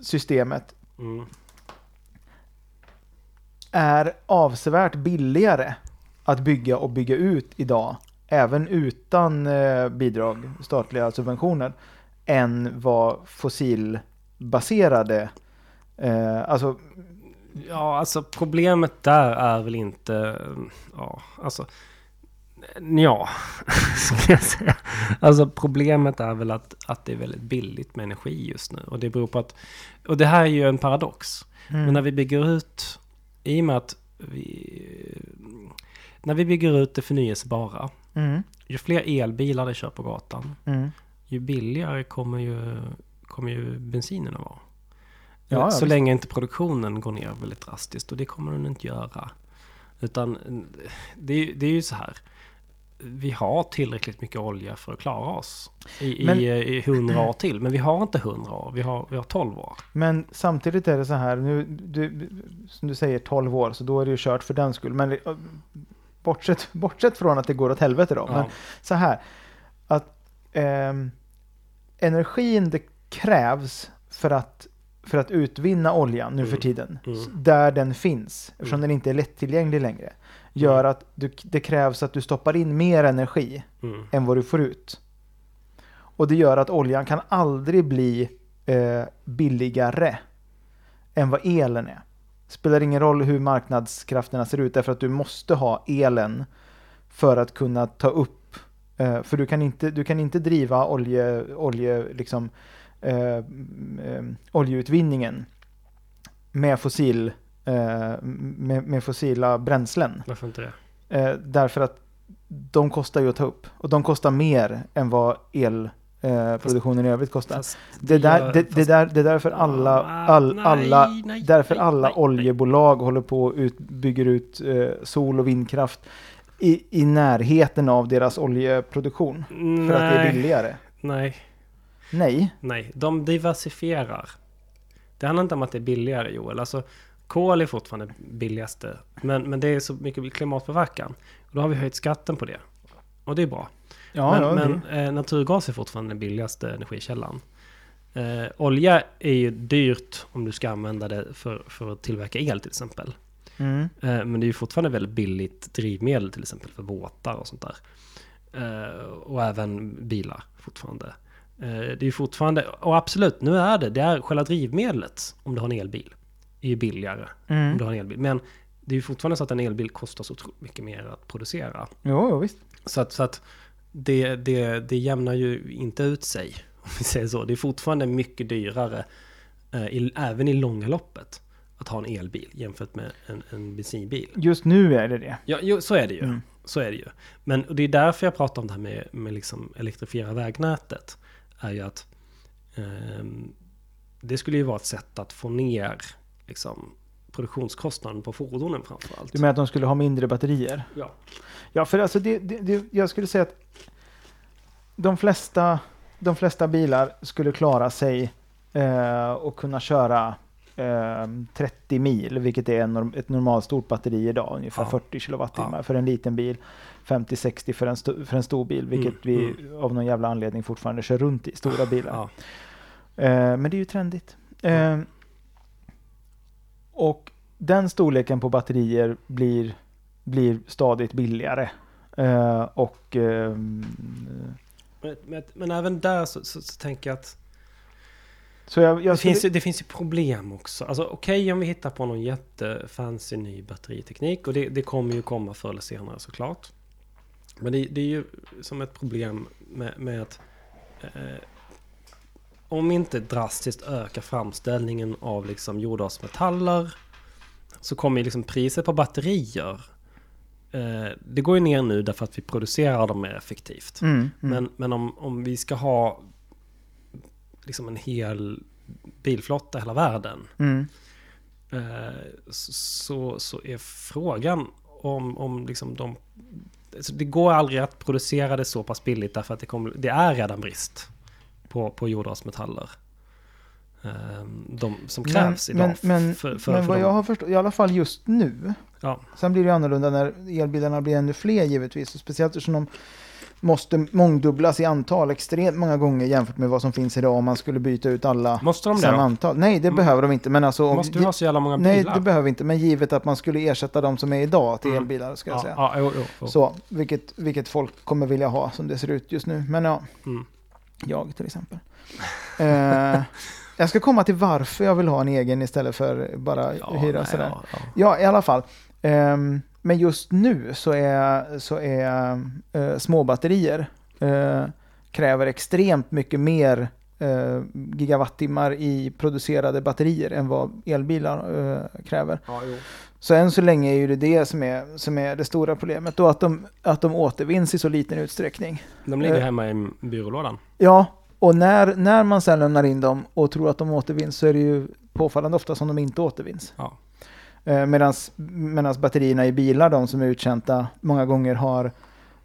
systemet Mm. Är avsevärt billigare att bygga och bygga ut idag, även utan eh, bidrag, statliga subventioner, än vad fossilbaserade, eh, alltså Ja, alltså problemet där är väl inte... Ja, alltså... Ja, ska jag säga. Alltså problemet är väl att, att det är väldigt billigt med energi just nu. Och det beror på att... Och det här är ju en paradox. Men när vi bygger ut... I och med att vi... När vi bygger ut det förnyelsebara. mm, Ju fler elbilar det kör på gatan. mm. Ju billigare kommer ju, kommer ju bensinen att vara. Ja, ja, så visst. länge inte produktionen går ner väldigt drastiskt. Och det kommer den inte göra. Utan det, det är ju så här. Vi har tillräckligt mycket olja för att klara oss i, Men- i, i 100 år till. Men vi har inte 100 år, vi har, vi har 12 år. Men samtidigt är det så här, nu, du, som du säger 12 år, så då är det ju kört för den skull. Men eh, bortsett, bortsett från att det går åt helvete då. Men Ja. så här, att ehm, energin det krävs för att, för att utvinna oljan nu för Mm. tiden, Mm. där den finns, eftersom Mm. den inte är lättillgänglig längre, gör att du, det krävs att du stoppar in mer energi Mm. än vad du får ut. Och det gör att oljan kan aldrig bli eh, billigare än vad elen är. Spelar ingen roll hur marknadskrafterna ser ut därför att du måste ha elen för att kunna ta upp. Eh, för du kan inte, du kan inte driva olje, olje, liksom, eh, eh, oljeutvinningen med, fossil, med, med fossila bränslen. Varför inte det? Eh, därför att de kostar ju att ta upp. Och de kostar mer än vad elproduktionen eh, produktionen i övrigt kostar. Fast Det, där, det, det, fast- där, det är därför alla, all, nej, alla, nej, därför nej, alla nej, nej. oljebolag håller på och ut, bygger ut eh, sol och vindkraft i, i närheten av deras oljeproduktion. För att det är billigare. Nej, Nej. nej. De diversifierar. Det handlar inte om att det är billigare Joel. Alltså, kol är fortfarande billigaste. Men, men det är så mycket klimatpåverkan. Och då har vi höjt skatten på det. Och det är bra. Ja, men ja, men eh, naturgas är fortfarande den billigaste energikällan. Eh, olja är ju dyrt om du ska använda det för, för att tillverka el till exempel. mm. Eh, men det är ju fortfarande väldigt billigt drivmedel till exempel för båtar och sånt där. Eh, och även bilar fortfarande. Eh, det är ju fortfarande, och absolut, nu är det, det är själva drivmedlet om du har en elbil. Är ju billigare om Mm. du har en elbil. Men det är ju fortfarande så att en elbil kostar så otroligt mycket mer att producera. Jo, jo, visst. Så att, så att det, det, det jämnar ju inte ut sig, om vi säger så. Det är fortfarande mycket dyrare, eh, i, även i långa loppet, att ha en elbil jämfört med en, en bensinbil. Just nu är det det. Ja, jo, så är det ju. Mm. Så är det ju. Men det är därför jag pratar om det här med, med liksom elektrifiera vägnätet. Är ju att ehm, det skulle ju vara ett sätt att få ner liksom, produktionskostnaden på fordonen framförallt. Du menar att de skulle ha mindre batterier? Ja. Ja, för alltså det, det, det, jag skulle säga att de flesta, de flesta bilar skulle klara sig eh, och kunna köra eh, 30 mil, vilket är en, ett normalstort batteri idag, ungefär Ja. 40 kilowattimmar Ja. för en liten bil, 50-60 för, en sto- för en stor bil, vilket Mm, vi av någon jävla anledning fortfarande kör runt i, stora bilar. Ja. Eh, men det är ju trendigt. Eh, och den storleken på batterier blir, blir stadigt billigare. Eh, och ehm, Men, men, men även där så, så, så tänker jag att så jag, jag det, finns, skulle, det finns ju problem också. Alltså okej om vi hittar på någon jättefancy ny batteriteknik och det, det kommer ju komma förr eller senare såklart. Men det, det är ju som ett problem med, med att eh, om inte drastiskt ökar framställningen av liksom jordartsmetaller så kommer liksom priset på batterier eh, det går ju ner nu därför att vi producerar dem mer effektivt. mm, mm, Men, men om, om vi ska ha liksom en hel bilflotta i hela världen. mm, Eh, så, så är frågan om, om liksom de... Alltså det går aldrig att producera det så pass billigt därför att det, kommer, det är redan brist på, på jordartsmetaller. eh, de som Men- krävs idag. men- men- för, för, Men för vad dem. jag har förstått, i alla fall just nu, Ja. sen blir det annorlunda när elbilarna blir ännu fler givetvis, och speciellt eftersom de måste mångdubblas i antal extremt många gånger jämfört med vad som finns idag om man skulle byta ut alla Måste de det samma då? antal. Nej, det Mm. behöver de inte, men alltså... Måste vi ha så jävla många Nej, bilar? det behöver vi inte, men givet att man skulle ersätta de som är idag till Mm. elbilar, ska jag ja, säga. ja, jo, jo, jo. Så, vilket, vilket folk kommer vilja ha som det ser ut just nu. Men ja, Mm. Jag till exempel. Eh, jag ska komma till varför jag vill ha en egen istället för bara Ja, hyra nej, sådär. ja, ja. Ja, i alla fall. Ehm, men just nu så är, så är eh, småbatterier eh, kräver extremt mycket mer eh, gigawattimmar i producerade batterier än vad elbilar eh, kräver. Så än så länge är ju det det som är, som är det stora problemet och att de, att de återvinns i så liten utsträckning. De ligger Eh. hemma i byrålådan. Ja, och när, när man sen lämnar in dem och tror att de återvinns så är det ju påfallande ofta som de inte återvinns. Ja. Eh, Medan batterierna i bilar, de som är uttjänta, många gånger har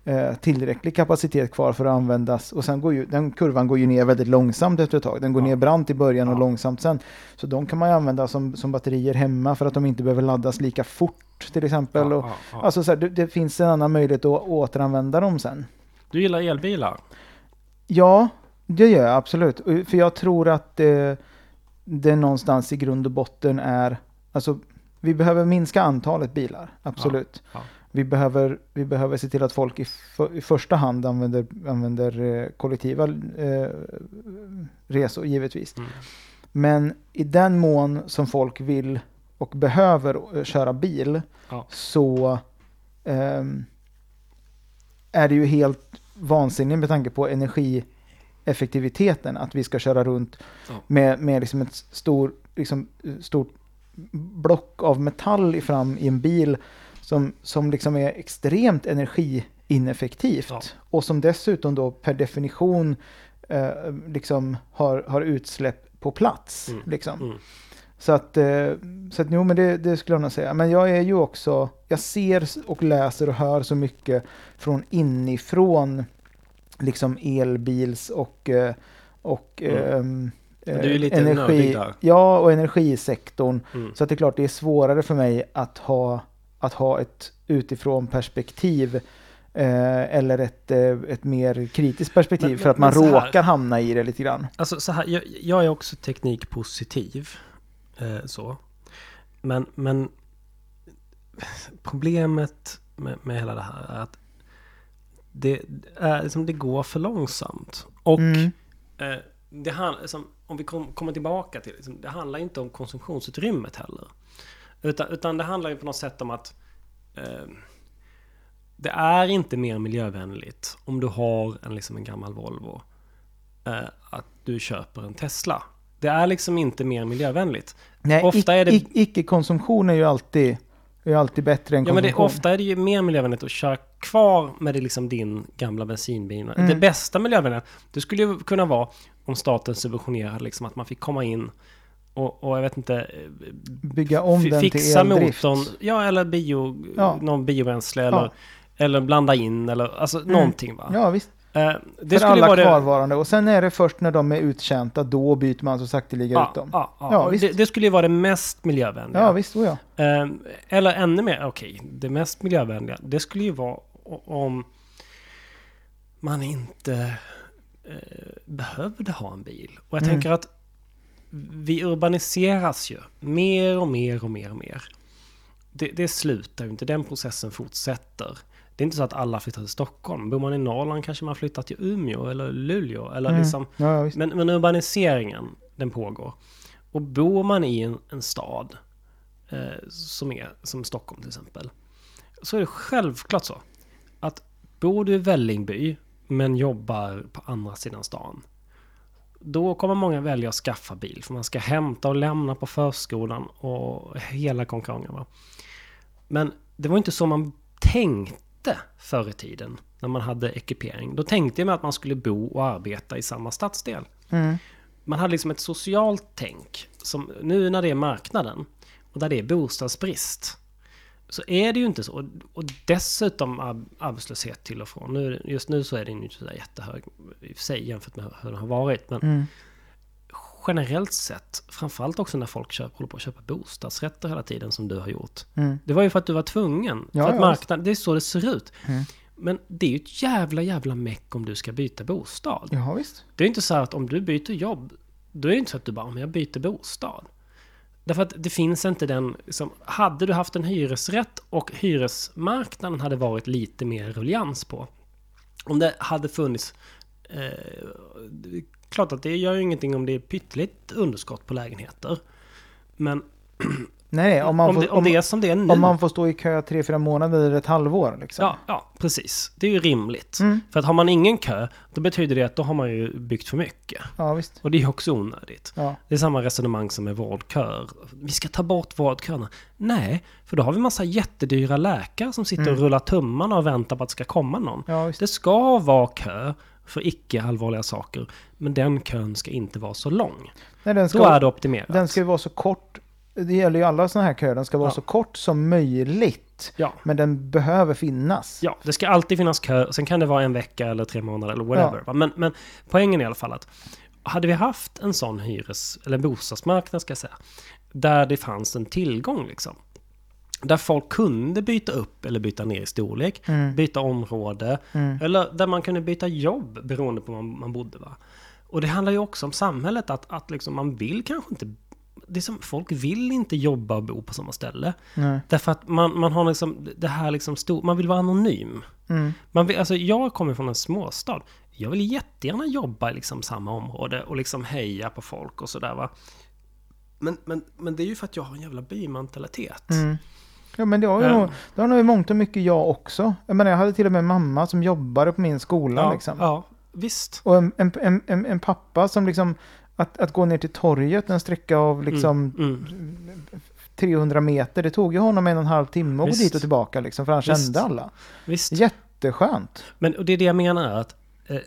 eh, tillräcklig kapacitet kvar för att användas. Och sen går ju, den kurvan går ju ner väldigt långsamt efter ett tag. Den går Ja. ner brant i början och Ja. långsamt sen. Så de kan man ju använda som, som batterier hemma för att de inte behöver laddas lika fort till exempel. Ja, och. Alltså så här, det, det finns en annan möjlighet att återanvända dem sen. Du gillar elbilar? Ja, det gör jag absolut. För jag tror att det, det någonstans i grund och botten är, alltså vi behöver minska antalet bilar, absolut. ja. Vi, behöver, vi behöver se till att folk i, för, i första hand använder, använder eh, kollektiva eh, resor, givetvis. Mm. Men i den mån som folk vill och behöver eh, köra bil Ja. så ehm, är det ju helt vansinnigt med tanke på energieffektiviteten att vi ska köra runt Ja. med, med liksom ett stor, liksom, eh, stort block av metall fram i en bil som, som liksom är extremt energiineffektivt Ja. och som dessutom då per definition eh, liksom har, har utsläpp på plats. Mm. Liksom. Mm. Så att, eh, så att jo, men det, det skulle jag nog säga. Men jag är ju också, jag ser och läser och hör så mycket från inifrån liksom elbils och, eh, och Mm. Men du är eh, lite nördig där. Ja, och energisektorn. Mm. Så att det är klart det är svårare för mig att ha, att ha ett utifrån perspektiv eh, eller ett, eh, ett mer kritiskt perspektiv Men- för att man råkar hamna i det lite grann. Alltså så här, jag, jag är också teknikpositiv. Eh, så. Men, men problemet med, med hela det här är att det, är, liksom, det går för långsamt. Och Mm. eh, det handlar, liksom, om vi kom, kommer tillbaka till liksom, det handlar inte om konsumtionsutrymmet heller. Utan, utan det handlar ju på något sätt om att eh, det är inte mer miljövänligt om du har en, liksom en gammal Volvo eh, att du köper en Tesla. Det är liksom inte mer miljövänligt. Nej, Ofta är det- icke-konsumtion är ju alltid, är alltid bättre än Ja men det, konsumtion. ofta är det ju mer miljövänligt att köra kvar med det, liksom din gamla bensinbil. Mm. Det bästa miljövänliga, det skulle ju kunna vara om staten subventionerade liksom att man fick komma in och, och jag vet inte, eh, Bygga om den till eldrift. motorn, ja eller bio, Ja. någon biobränsle Ja. eller, eller blanda in eller alltså någonting va. Ja, visst. Eh, det för skulle alla det, kvarvarande. Och sen är det först när de är uttjänta, då byter man så sakteliga ja, ut dem. ja, ja, Ja, det, det skulle ju vara det mest miljövänliga. Ja, visst. Oh, ja. Eh, eller ännu mer, okej, det mest miljövänliga, det skulle ju vara om man inte eh, behövde ha en bil. Och jag Mm. tänker att vi urbaniseras ju mer och mer och mer och mer. Det, det slutar ju inte, den processen fortsätter. Det är inte så att alla flyttar till Stockholm. Bor man i Norrland kanske man flyttar till Umeå eller Luleå. Eller Mm. liksom, Ja, men, men urbaniseringen, den pågår. Och bor man i en, en stad eh, som är som Stockholm till exempel. Så är det självklart så att bor du i Vällingby men jobbar på andra sidan stan. Då kommer många välja att skaffa bil för man ska hämta och lämna på förskolan och hela konkurrensen. Va? Men det var inte så man tänkte förr i tiden när man hade ekipering. Då tänkte man att man skulle bo och arbeta i samma stadsdel Mm. man hade liksom ett socialt tänk. Som nu när det är marknaden och där det är bostadsbrist. Så är det ju inte så. Och- Och dessutom ar- arbetslöshet till och från. Nu, just nu så är den ju inte så där jättehög i och för sig jämfört med hur den har varit. Men Mm. generellt sett, framförallt också när folk köper, håller på att köpa bostadsrätter hela tiden som du har gjort. Mm. Det var ju för att du var tvungen. Ja, för att ja, marknaden, det är så det ser ut. Mm. Men det är ju ett jävla jävla meck om du ska byta bostad. Ja, visst. Det är inte så att om du byter jobb, då är det inte så att du bara, men jag byter bostad. Därför att det finns inte den, liksom, hade du haft en hyresrätt och hyresmarknaden hade varit lite mer ruljans på. Om det hade funnits, eh, det är klart att det gör ju ingenting om det är pyttligt underskott på lägenheter. Men Nej, om man, om, får, det, om om, det är som det är nu. om man får stå i kö tre, fyra månader eller ett halvår. Liksom. Ja, ja, precis. Det är ju rimligt. Mm. För att har man ingen kö, då betyder det att då har man ju byggt för mycket. ja, visst. Och det är ju också onödigt. Ja. Det är samma resonemang som med vårdköer. Vi ska ta bort vårdköerna. Nej, för då har vi massa jättedyra läkare som sitter och Mm. rullar tummarna och väntar på att det ska komma någon. Ja. Det ska vara kö för icke allvarliga saker. Men den kön ska inte vara så lång. Nej, den, Då ska, är det optimerat. den ska ju vara så kort. Det gäller ju alla sådana här köer. Den ska vara Ja. så kort som möjligt. Ja. Men den behöver finnas. Ja, det ska alltid finnas kö. Sen kan det vara en vecka eller tre månader eller whatever. va? Men, men poängen är i alla fall att hade vi haft en sån hyres eller bostadsmarknad ska jag säga. Där det fanns en tillgång liksom. Där folk kunde byta upp eller byta ner i storlek. Mm. Byta område. Mm. Eller där man kunde byta jobb beroende på var man bodde. Va? Och det handlar ju också om samhället. Att, att liksom man vill kanske inte... Det är som, folk vill inte jobba och bo på samma ställe. Nej. Därför att man, man har liksom det här liksom stor, Man vill vara anonym. Mm. Man vill, alltså jag kommer från en småstad. Jag vill jättegärna jobba i liksom samma område och liksom heja på folk och sådär va. Men, men, men det är ju för att jag har en jävla bymentalitet. Mm. Ja, men det har ju Mm. nog, det har nog i mångt och mycket jag också. Jag menar, jag hade till och med mamma som jobbade på min skola Ja, liksom. ja, visst. Och en, en, en, en pappa som liksom, att, att gå ner till torget en sträcka av liksom Mm, mm. 300 meter, det tog ju honom en och en halv timme att gå dit och tillbaka liksom, för han Visst. kände alla. Visst. Jätteskönt. Men och det är det jag menar att eh,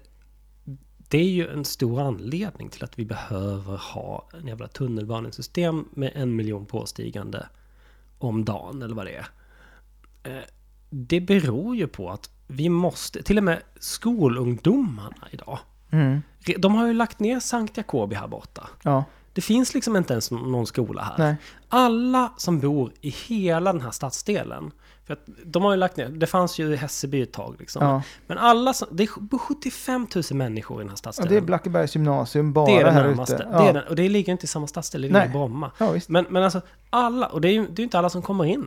det är ju en stor anledning till att vi behöver ha en jävla tunnelbanesystem med en miljon påstigande om dagen eller vad det är. Eh, det beror ju på att vi måste, till och med skolungdomarna idag, Mm. de har ju lagt ner Sankt Jakobi här borta. Ja, Det finns liksom inte ens någon skola här. nej. Alla som bor i hela den här stadsdelen, för att de har ju lagt ner, det fanns ju i Hässelby ett tag liksom. Ja. Men alla som, det är 75 000 människor i den här ja, stadsdelen. det är Blackebergs gymnasium bara Det är det här närmaste. ute. Det Ja. är den, och det ligger inte i samma stadsdel, det ligger Nej. i Bromma. ja. Men, men alltså, alla, och det är ju det är inte alla som kommer in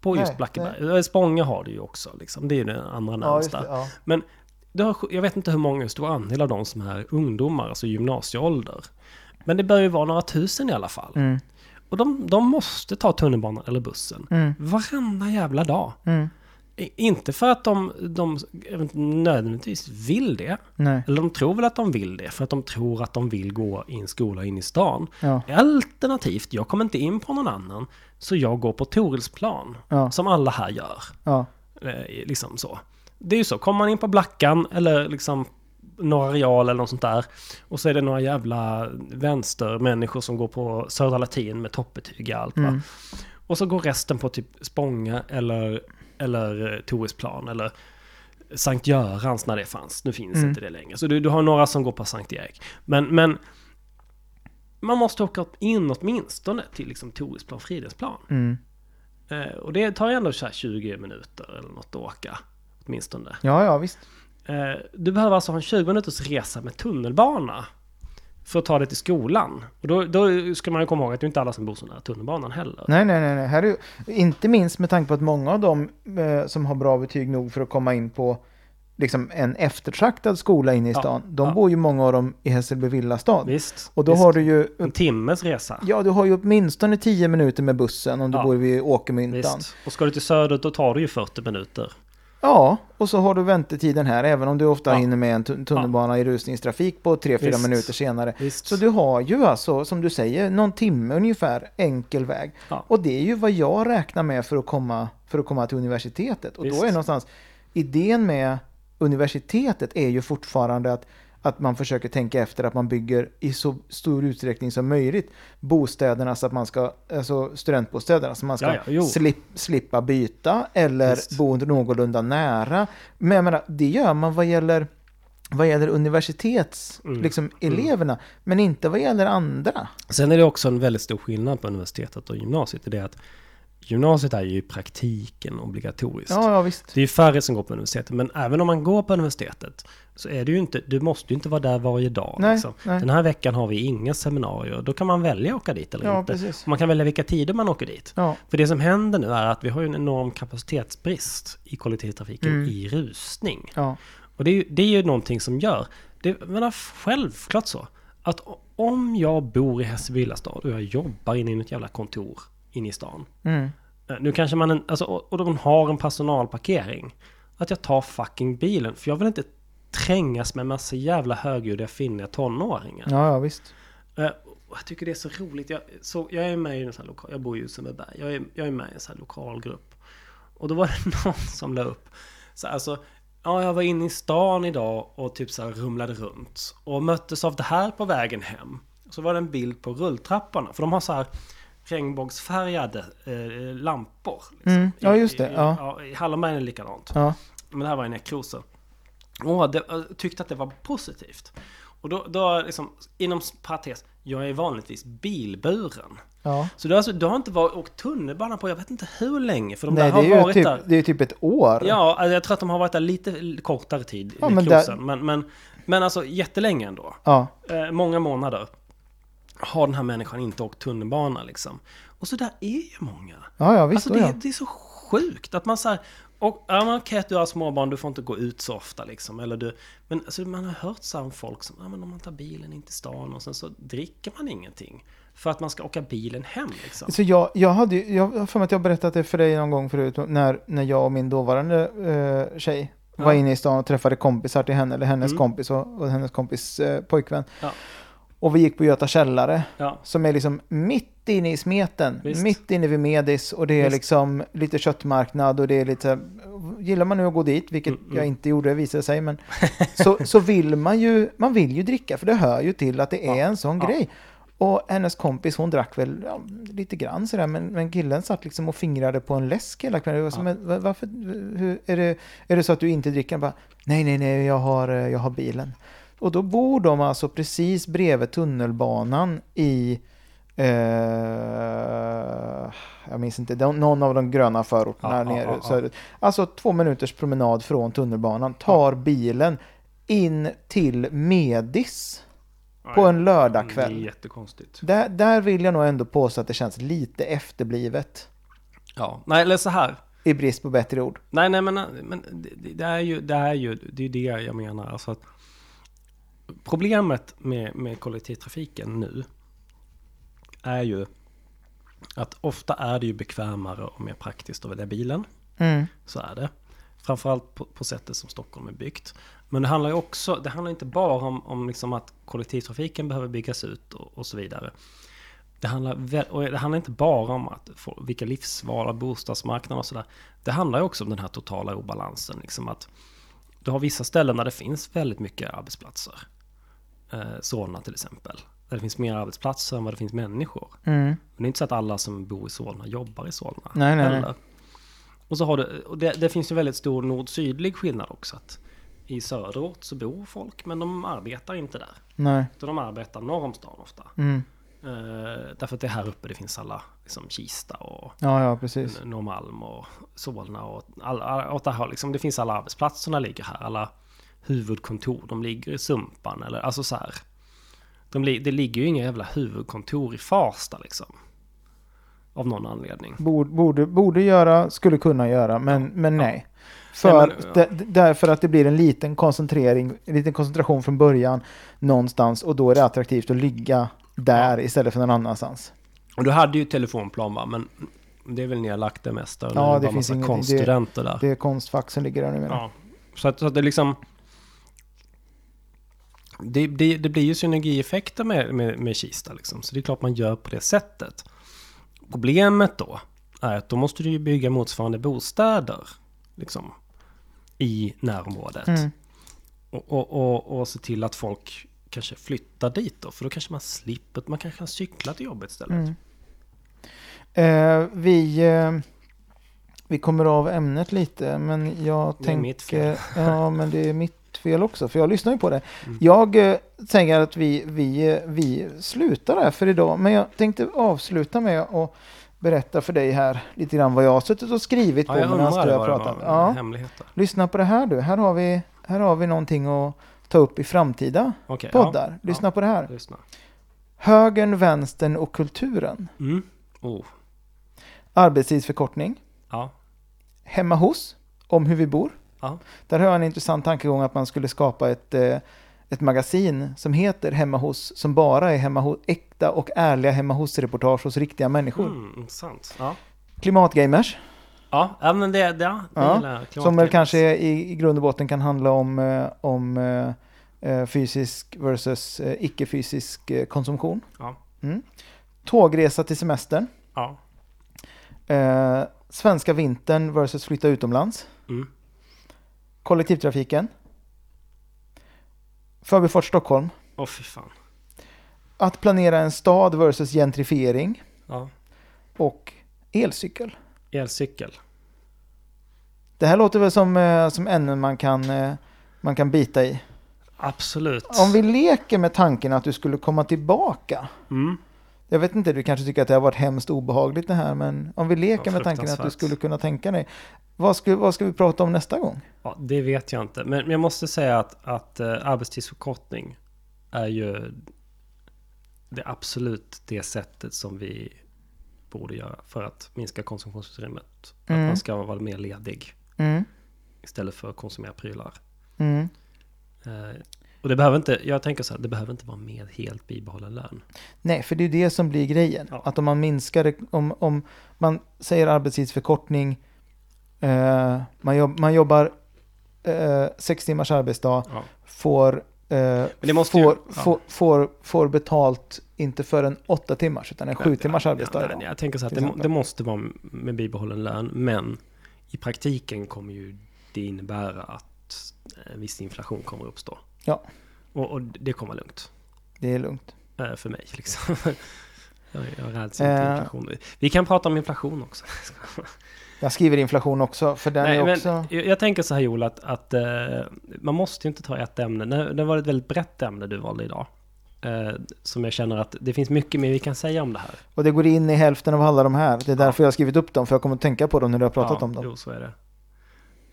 på just Nej, Blackeberg. Spånga har det ju också, liksom. det är ju den andra Ja, närmsta. det, ja. Men har, jag vet inte hur många, stor andel av dem som är ungdomar, alltså gymnasieålder. Men det bör ju vara några tusen i alla fall. Mm. Och de, de måste ta tunnelbanan eller bussen. Mm. Varenda jävla dag. Mm. Inte för att de, de nödvändigtvis vill det. Nej. Eller de tror väl att de vill det. För att de tror att de vill gå i en skola in i stan. Ja. Alternativt, jag kommer inte in på någon annan. Så jag går på Torilsplan. Ja. Som alla här gör. Ja. Eh, liksom så. Det är ju så, kommer man in på Blackan eller liksom Norra Real eller något sånt där. Och så är det några jävla vänstermänniskor som går på Södra Latin med toppbetyg i allt va. Mm. Och så går resten på typ Spånga eller, eller Torisplan eller Sankt Görans när det fanns. Nu finns Mm. inte det längre. Så du, du har några som går på Sankt Erik. Men, men man måste åka in åtminstone till liksom Torisplan, Fridhemsplan. Mm. Eh, och det tar ju ändå så här 20 minuter eller något att åka. Åtminstone. ja, ja, visst. Eh, du behöver alltså ha en 20 minuters resa med tunnelbana. För att ta dig till skolan. Och då, då ska man ju komma ihåg att det är inte alla som bor så nära tunnelbanan heller. Nej, nej, nej. nej. Här är, inte minst med tanke på att många av dem eh, som har bra betyg nog för att komma in på liksom en eftertraktad skola inne i Ja, stan. De ja. bor ju många av dem i Hässelby villastad. Visst. Och då visst. har du ju En timmes resa. Ja, du har ju åtminstone 10 minuter med bussen om du Ja. bor vid Åkermyntan. Visst. Och ska du till söder då tar du ju 40 minuter. Ja, och så har du väntetiden här, även om du ofta Ja. hinner med en tu- tunnelbana i rusningstrafik på 3-4 Visst. minuter senare. Visst. Så du har ju alltså, som du säger, någon timme ungefär enkel väg. Ja. Och det är ju vad jag räknar med för att komma, för att komma till universitetet. Och Visst. då är någonstans, idén med universitetet är ju fortfarande att, att man försöker tänka efter att man bygger i så stor utsträckning som möjligt bostäderna så att man ska, alltså studentbostäderna, så man ska Ja, ja, jo. slip, slippa byta eller Visst. bo någorlunda nära. Men jag menar, det gör man vad gäller vad gäller universitets, Mm. liksom eleverna, men inte vad gäller andra. Sen är det också en väldigt stor skillnad på universitetet och gymnasiet. Det är att gymnasiet är ju i praktiken obligatoriskt. Ja, ja visst. Det är ju färre som går på universitetet, men även om man går på universitetet så är det ju inte, du måste ju inte vara där varje dag. Nej, liksom. nej. Den här veckan har vi inga seminarier, då kan man välja att åka dit eller Ja, inte. precis. Man kan välja vilka tider man åker dit. Ja, För det som händer nu är att vi har en enorm kapacitetsbrist i kollektivtrafiken Mm. i rusning. ja, Och det är, ju, det är ju någonting som gör, det menar självklart så, att om jag bor i Hässelby stad och jag jobbar inne i något jävla kontor inne i stan. mm, Eh, Nu kanske man, en, alltså, och och de har en personalparkering. Att jag tar fucking bilen, för jag vill inte trängas med massa jävla högljudda finniga tonåringar. ja, ja visst. Och jag tycker det är så roligt. Jag, så, jag är med i en sån här lokal, jag bor i Sundbyberg. Jag är, jag är med i en sån här lokalgrupp. Och då var det någon som la upp. Så alltså, ja, jag var inne i stan idag och typ så här rumlade runt. Och möttes av det här på vägen hem. Så var det en bild på rulltrapporna. För de har så här regnbågsfärgade eh, lampor. liksom. Mm, ja, I- just det, I, ja. ja, I Hallonbergen är det likadant. Ja, Men det här var i nekroser. Och det, jag tyckte att det var positivt. Och då, då liksom, inom parentes, jag är vanligtvis bilburen. ja. Så du, har alltså, du har inte varit, åkt tunnelbana på jag vet inte hur länge. För de Nej, där det har är varit typ, där. det är typ ett år. Ja, alltså, jag tror att de har varit där lite kortare tid, Ja, men men, men, men, men alltså jättelänge ändå. Ja, Eh, många månader har den här människan inte åkt tunnelbana liksom. Och så där är ju många. ja, ja visst. Alltså det, ja. det är så sjukt att man så här, och, ja, men okej att du har småbarn, du får inte gå ut så ofta liksom. Eller du, men alltså, man har hört så om folk som, ja men om man tar bilen in till stan och sen så dricker man ingenting. För att man ska åka bilen hem liksom. Så jag, jag hade jag har för mig att jag berättat det för dig någon gång förut, när, när jag och min dåvarande eh, tjej var Ja. inne i stan och träffade kompisar till henne, eller hennes Mm. kompis och, och hennes kompis eh, pojkvän. Ja. Och vi gick på Göta källare, Ja, som är liksom mitt inne i smeten, Visst. mitt inne vid Medis och det är Visst. liksom lite köttmarknad och det är lite, gillar man nu att gå dit, vilket Mm, mm. jag inte gjorde visade sig, men så, så vill man ju, man vill ju dricka för det hör ju till att det är Ja. en sån Ja. grej. Och hennes kompis hon drack väl ja, lite grann sådär men, men killen satt liksom och fingrade på en läsk hela kvällen. Jag var Ja. Men va- varför, hur, är, det, är det så att du inte dricker? Han bara, nej nej nej jag har, eh, jag har bilen. Och då bor de alltså precis bredvid tunnelbanan i Eh, jag minns inte, de- någon av de gröna förorterna Ja, nere ja, söderut. Alltså två minuters promenad från tunnelbanan, tar bilen in till Medis på en Det är lördagkväll. jättekonstigt. Där, där vill jag nog ändå påstå att det känns lite efterblivet. Ja, nej eller så här. I brist på bättre ord. Nej, nej, men, men det, det- det är ju det, är ju, det, är det jag menar. Alltså att problemet med, med kollektivtrafiken nu är ju att ofta är det ju bekvämare och mer praktiskt att välja bilen. Mm. Så är det. Framförallt på, på sättet som Stockholm är byggt. Men det handlar ju också, det handlar inte bara om, om liksom att kollektivtrafiken behöver byggas ut och, och så vidare. Det handlar, och det handlar inte bara om att få, vilka livsval, bostadsmarknaden och sådär. Det handlar ju också om den här totala obalansen. Liksom att du har vissa ställen där det finns väldigt mycket arbetsplatser. Eh, Solna till exempel. Där det finns mer arbetsplatser än vad det finns människor. Mm. Men det är inte så att alla som bor i Solna jobbar i Solna. Nej, nej, nej. Och så har du, och det, det finns ju väldigt stor nord-sydlig skillnad också. Att I söderort så bor folk men de arbetar inte där. Nej. Utan de arbetar norr om stan ofta. Mm. Eh, därför att det är här uppe det finns alla, liksom Kista och Ja, ja, precis. Norrmalm och Solna och alla, det, här, liksom, det finns alla arbetsplatserna ligger här. Alla huvudkontor, de ligger i Sumpan eller alltså så här. De, det ligger ju inga jävla huvudkontor i Farsta liksom. Av någon anledning. Borde, borde, borde göra, skulle kunna göra, men, men nej. För, Nej, men, ja. därför att det blir en liten koncentrering, en liten koncentration från början någonstans och då är det attraktivt att ligga där istället för någon annanstans. Och du hade ju telefonplan va, men det är väl nedlagt det mesta. Ja, Nu det var finns konststudenter där. Det är konstfack som ligger där numera. Ja. Så att, så att det liksom... Det, det, det blir ju synergieffekter med, med, med Kista liksom. Så det är klart man gör på det sättet. Problemet då är att då måste du ju bygga motsvarande bostäder. Liksom. I närområdet. Mm. Och, och, och, och se till att folk kanske flyttar dit då. För då kanske man slipper, man kanske kan cykla till jobbet istället. Mm. Eh, vi, eh, vi kommer av ämnet lite, men jag Det är mitt tänker... fel. Ja, men det är mitt fel också, för jag lyssnar ju på det. Mm. Jag eh, tänker att vi, vi, eh, vi slutar där för idag, men jag tänkte avsluta med att berätta för dig här lite grann vad jag har suttit och skrivit på Ja, jag medan du har pratat. Ja, lyssna på det här du. Här har vi, här har vi någonting att ta upp i framtida Okej, poddar. Lyssna ja. på det här. Ja, lyssna. Högern, vänstern och kulturen. Mm. Oh. Arbetstidsförkortning. Ja. Hemma hos, om hur vi bor. Ja. Där har jag en intressant tankegång att man skulle skapa ett, eh, ett magasin som heter Hemma hos, som bara är hemma hos, äkta och ärliga hemma hos-reportage hos riktiga människor. Mm, intressant. Ja. Klimatgamers, Ja, ja, men det, det, ja, det Ja, som väl kanske i, i grund och botten kan handla om, eh, om eh, fysisk versus icke-fysisk konsumtion. Ja. Mm. Tågresa till semestern. Ja. Eh, svenska vintern versus flytta utomlands. Mm. Kollektivtrafiken. Förbifart Stockholm. Åh, fy fan. Att planera en stad versus gentrifiering. Ja. Och elcykel. Elcykel. Det här låter väl som, eh, som ämnen man kan, eh, man kan bita i. Absolut. Om vi leker med tanken att du skulle komma tillbaka. Mm. Jag vet inte, du kanske tycker att det har varit hemskt obehagligt det här, men om vi leker Ja, med tanken att du skulle kunna tänka dig. Vad ska, vad ska vi prata om nästa gång? Ja, det vet jag inte. Men, jag måste säga att, att eh, arbetstidsförkortning är ju det absolut det sättet som vi borde göra för att minska konsumtionsutrymmet. Att Mm. man ska vara mer ledig Mm. istället för att konsumera prylar. Mm. Eh, och det behöver inte, jag tänker så här, det behöver inte vara med helt bibehållen lön. Nej, för det är det som blir grejen. Ja. Att om man minskar det, om, om man säger arbetstidsförkortning, eh, man, jobb, man jobbar eh, sex timmars arbetsdag, Ja. får, eh, måste ju- får, ja. får, får, får betalt inte för en åtta timmars utan en sju timmars arbetsdag. nej, jag tänker så att det, det måste vara med bibehållen lön, men i praktiken kommer ju det innebära att en viss inflation kommer att uppstå. Ja. Och, och det kommer lugnt Det är lugnt. eh, för mig. Liksom. jag, jag räds inte Eh. inflation. Vi kan prata om inflation också. Jag skriver inflation också, för den Nej, är men också... jag, jag tänker så här Joel, att, att eh, man måste ju inte ta ett ämne. Det, det var ett väldigt brett ämne du valde idag. Eh, som jag känner att det finns mycket mer vi kan säga om det här. Och det går in i hälften av alla de här. Det är därför jag har skrivit upp dem, för jag kommer att tänka på dem när du har pratat ja, om dem. Jo, så är det.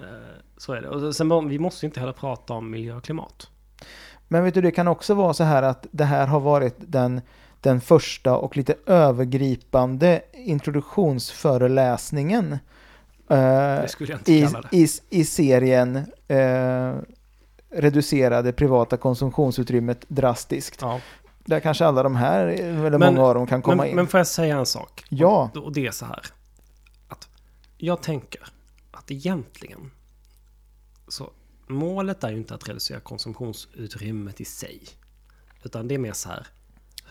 Eh, så är det. Och sen, vi måste ju inte heller prata om miljö och klimat. Men vet du, det kan också vara så här att det här har varit den, den första och lite övergripande introduktionsföreläsningen eh, i, i, i serien eh, reducerade privata konsumtionsutrymmet drastiskt. Ja. Där kanske alla de här, eller Men- många av dem kan komma Men, in. men får jag säga en sak? Ja. Och, och det är så här. Att jag tänker att egentligen så målet är ju inte att reducera konsumtionsutrymmet i sig. Utan det är mer så här.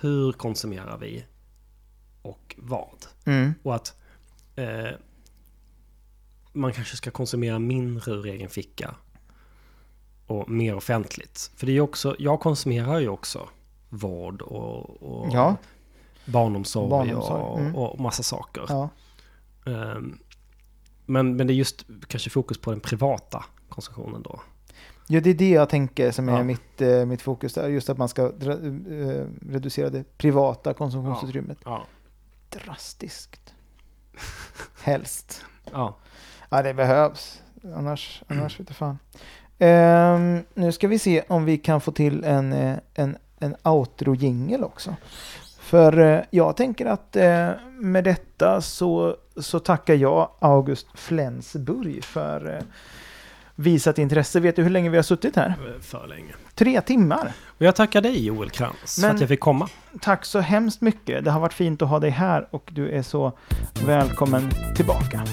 Hur konsumerar vi? Och vad? Mm. Och att eh, man kanske ska konsumera mindre ur egen ficka. Och mer offentligt. För det är också, jag konsumerar ju också vård och, och Ja. barnomsorg, Barnomsorg, och, mm. och massa saker. Ja. Ehm, men, men det är just kanske fokus på den privata konsumtionen då. ja, det är det jag tänker som är Ja. mitt, eh, mitt fokus där. Just att man ska dra, eh, reducera det privata konsumtionsutrymmet. Ja. Drastiskt. Helst. ja. Ja, det behövs. Annars, annars jag fan. Ehm, nu ska vi se om vi kan få till en, eh, en, en outro-jingel också. För eh, jag tänker att eh, med detta så, så tackar jag August Flensburg för eh, visat intresse. Vet du hur länge vi har suttit här? För länge. Tre timmar. Och jag tackar dig Joel Krantz för att jag fick komma. Tack så hemskt mycket. Det har varit fint att ha dig här och du är så välkommen tillbaka.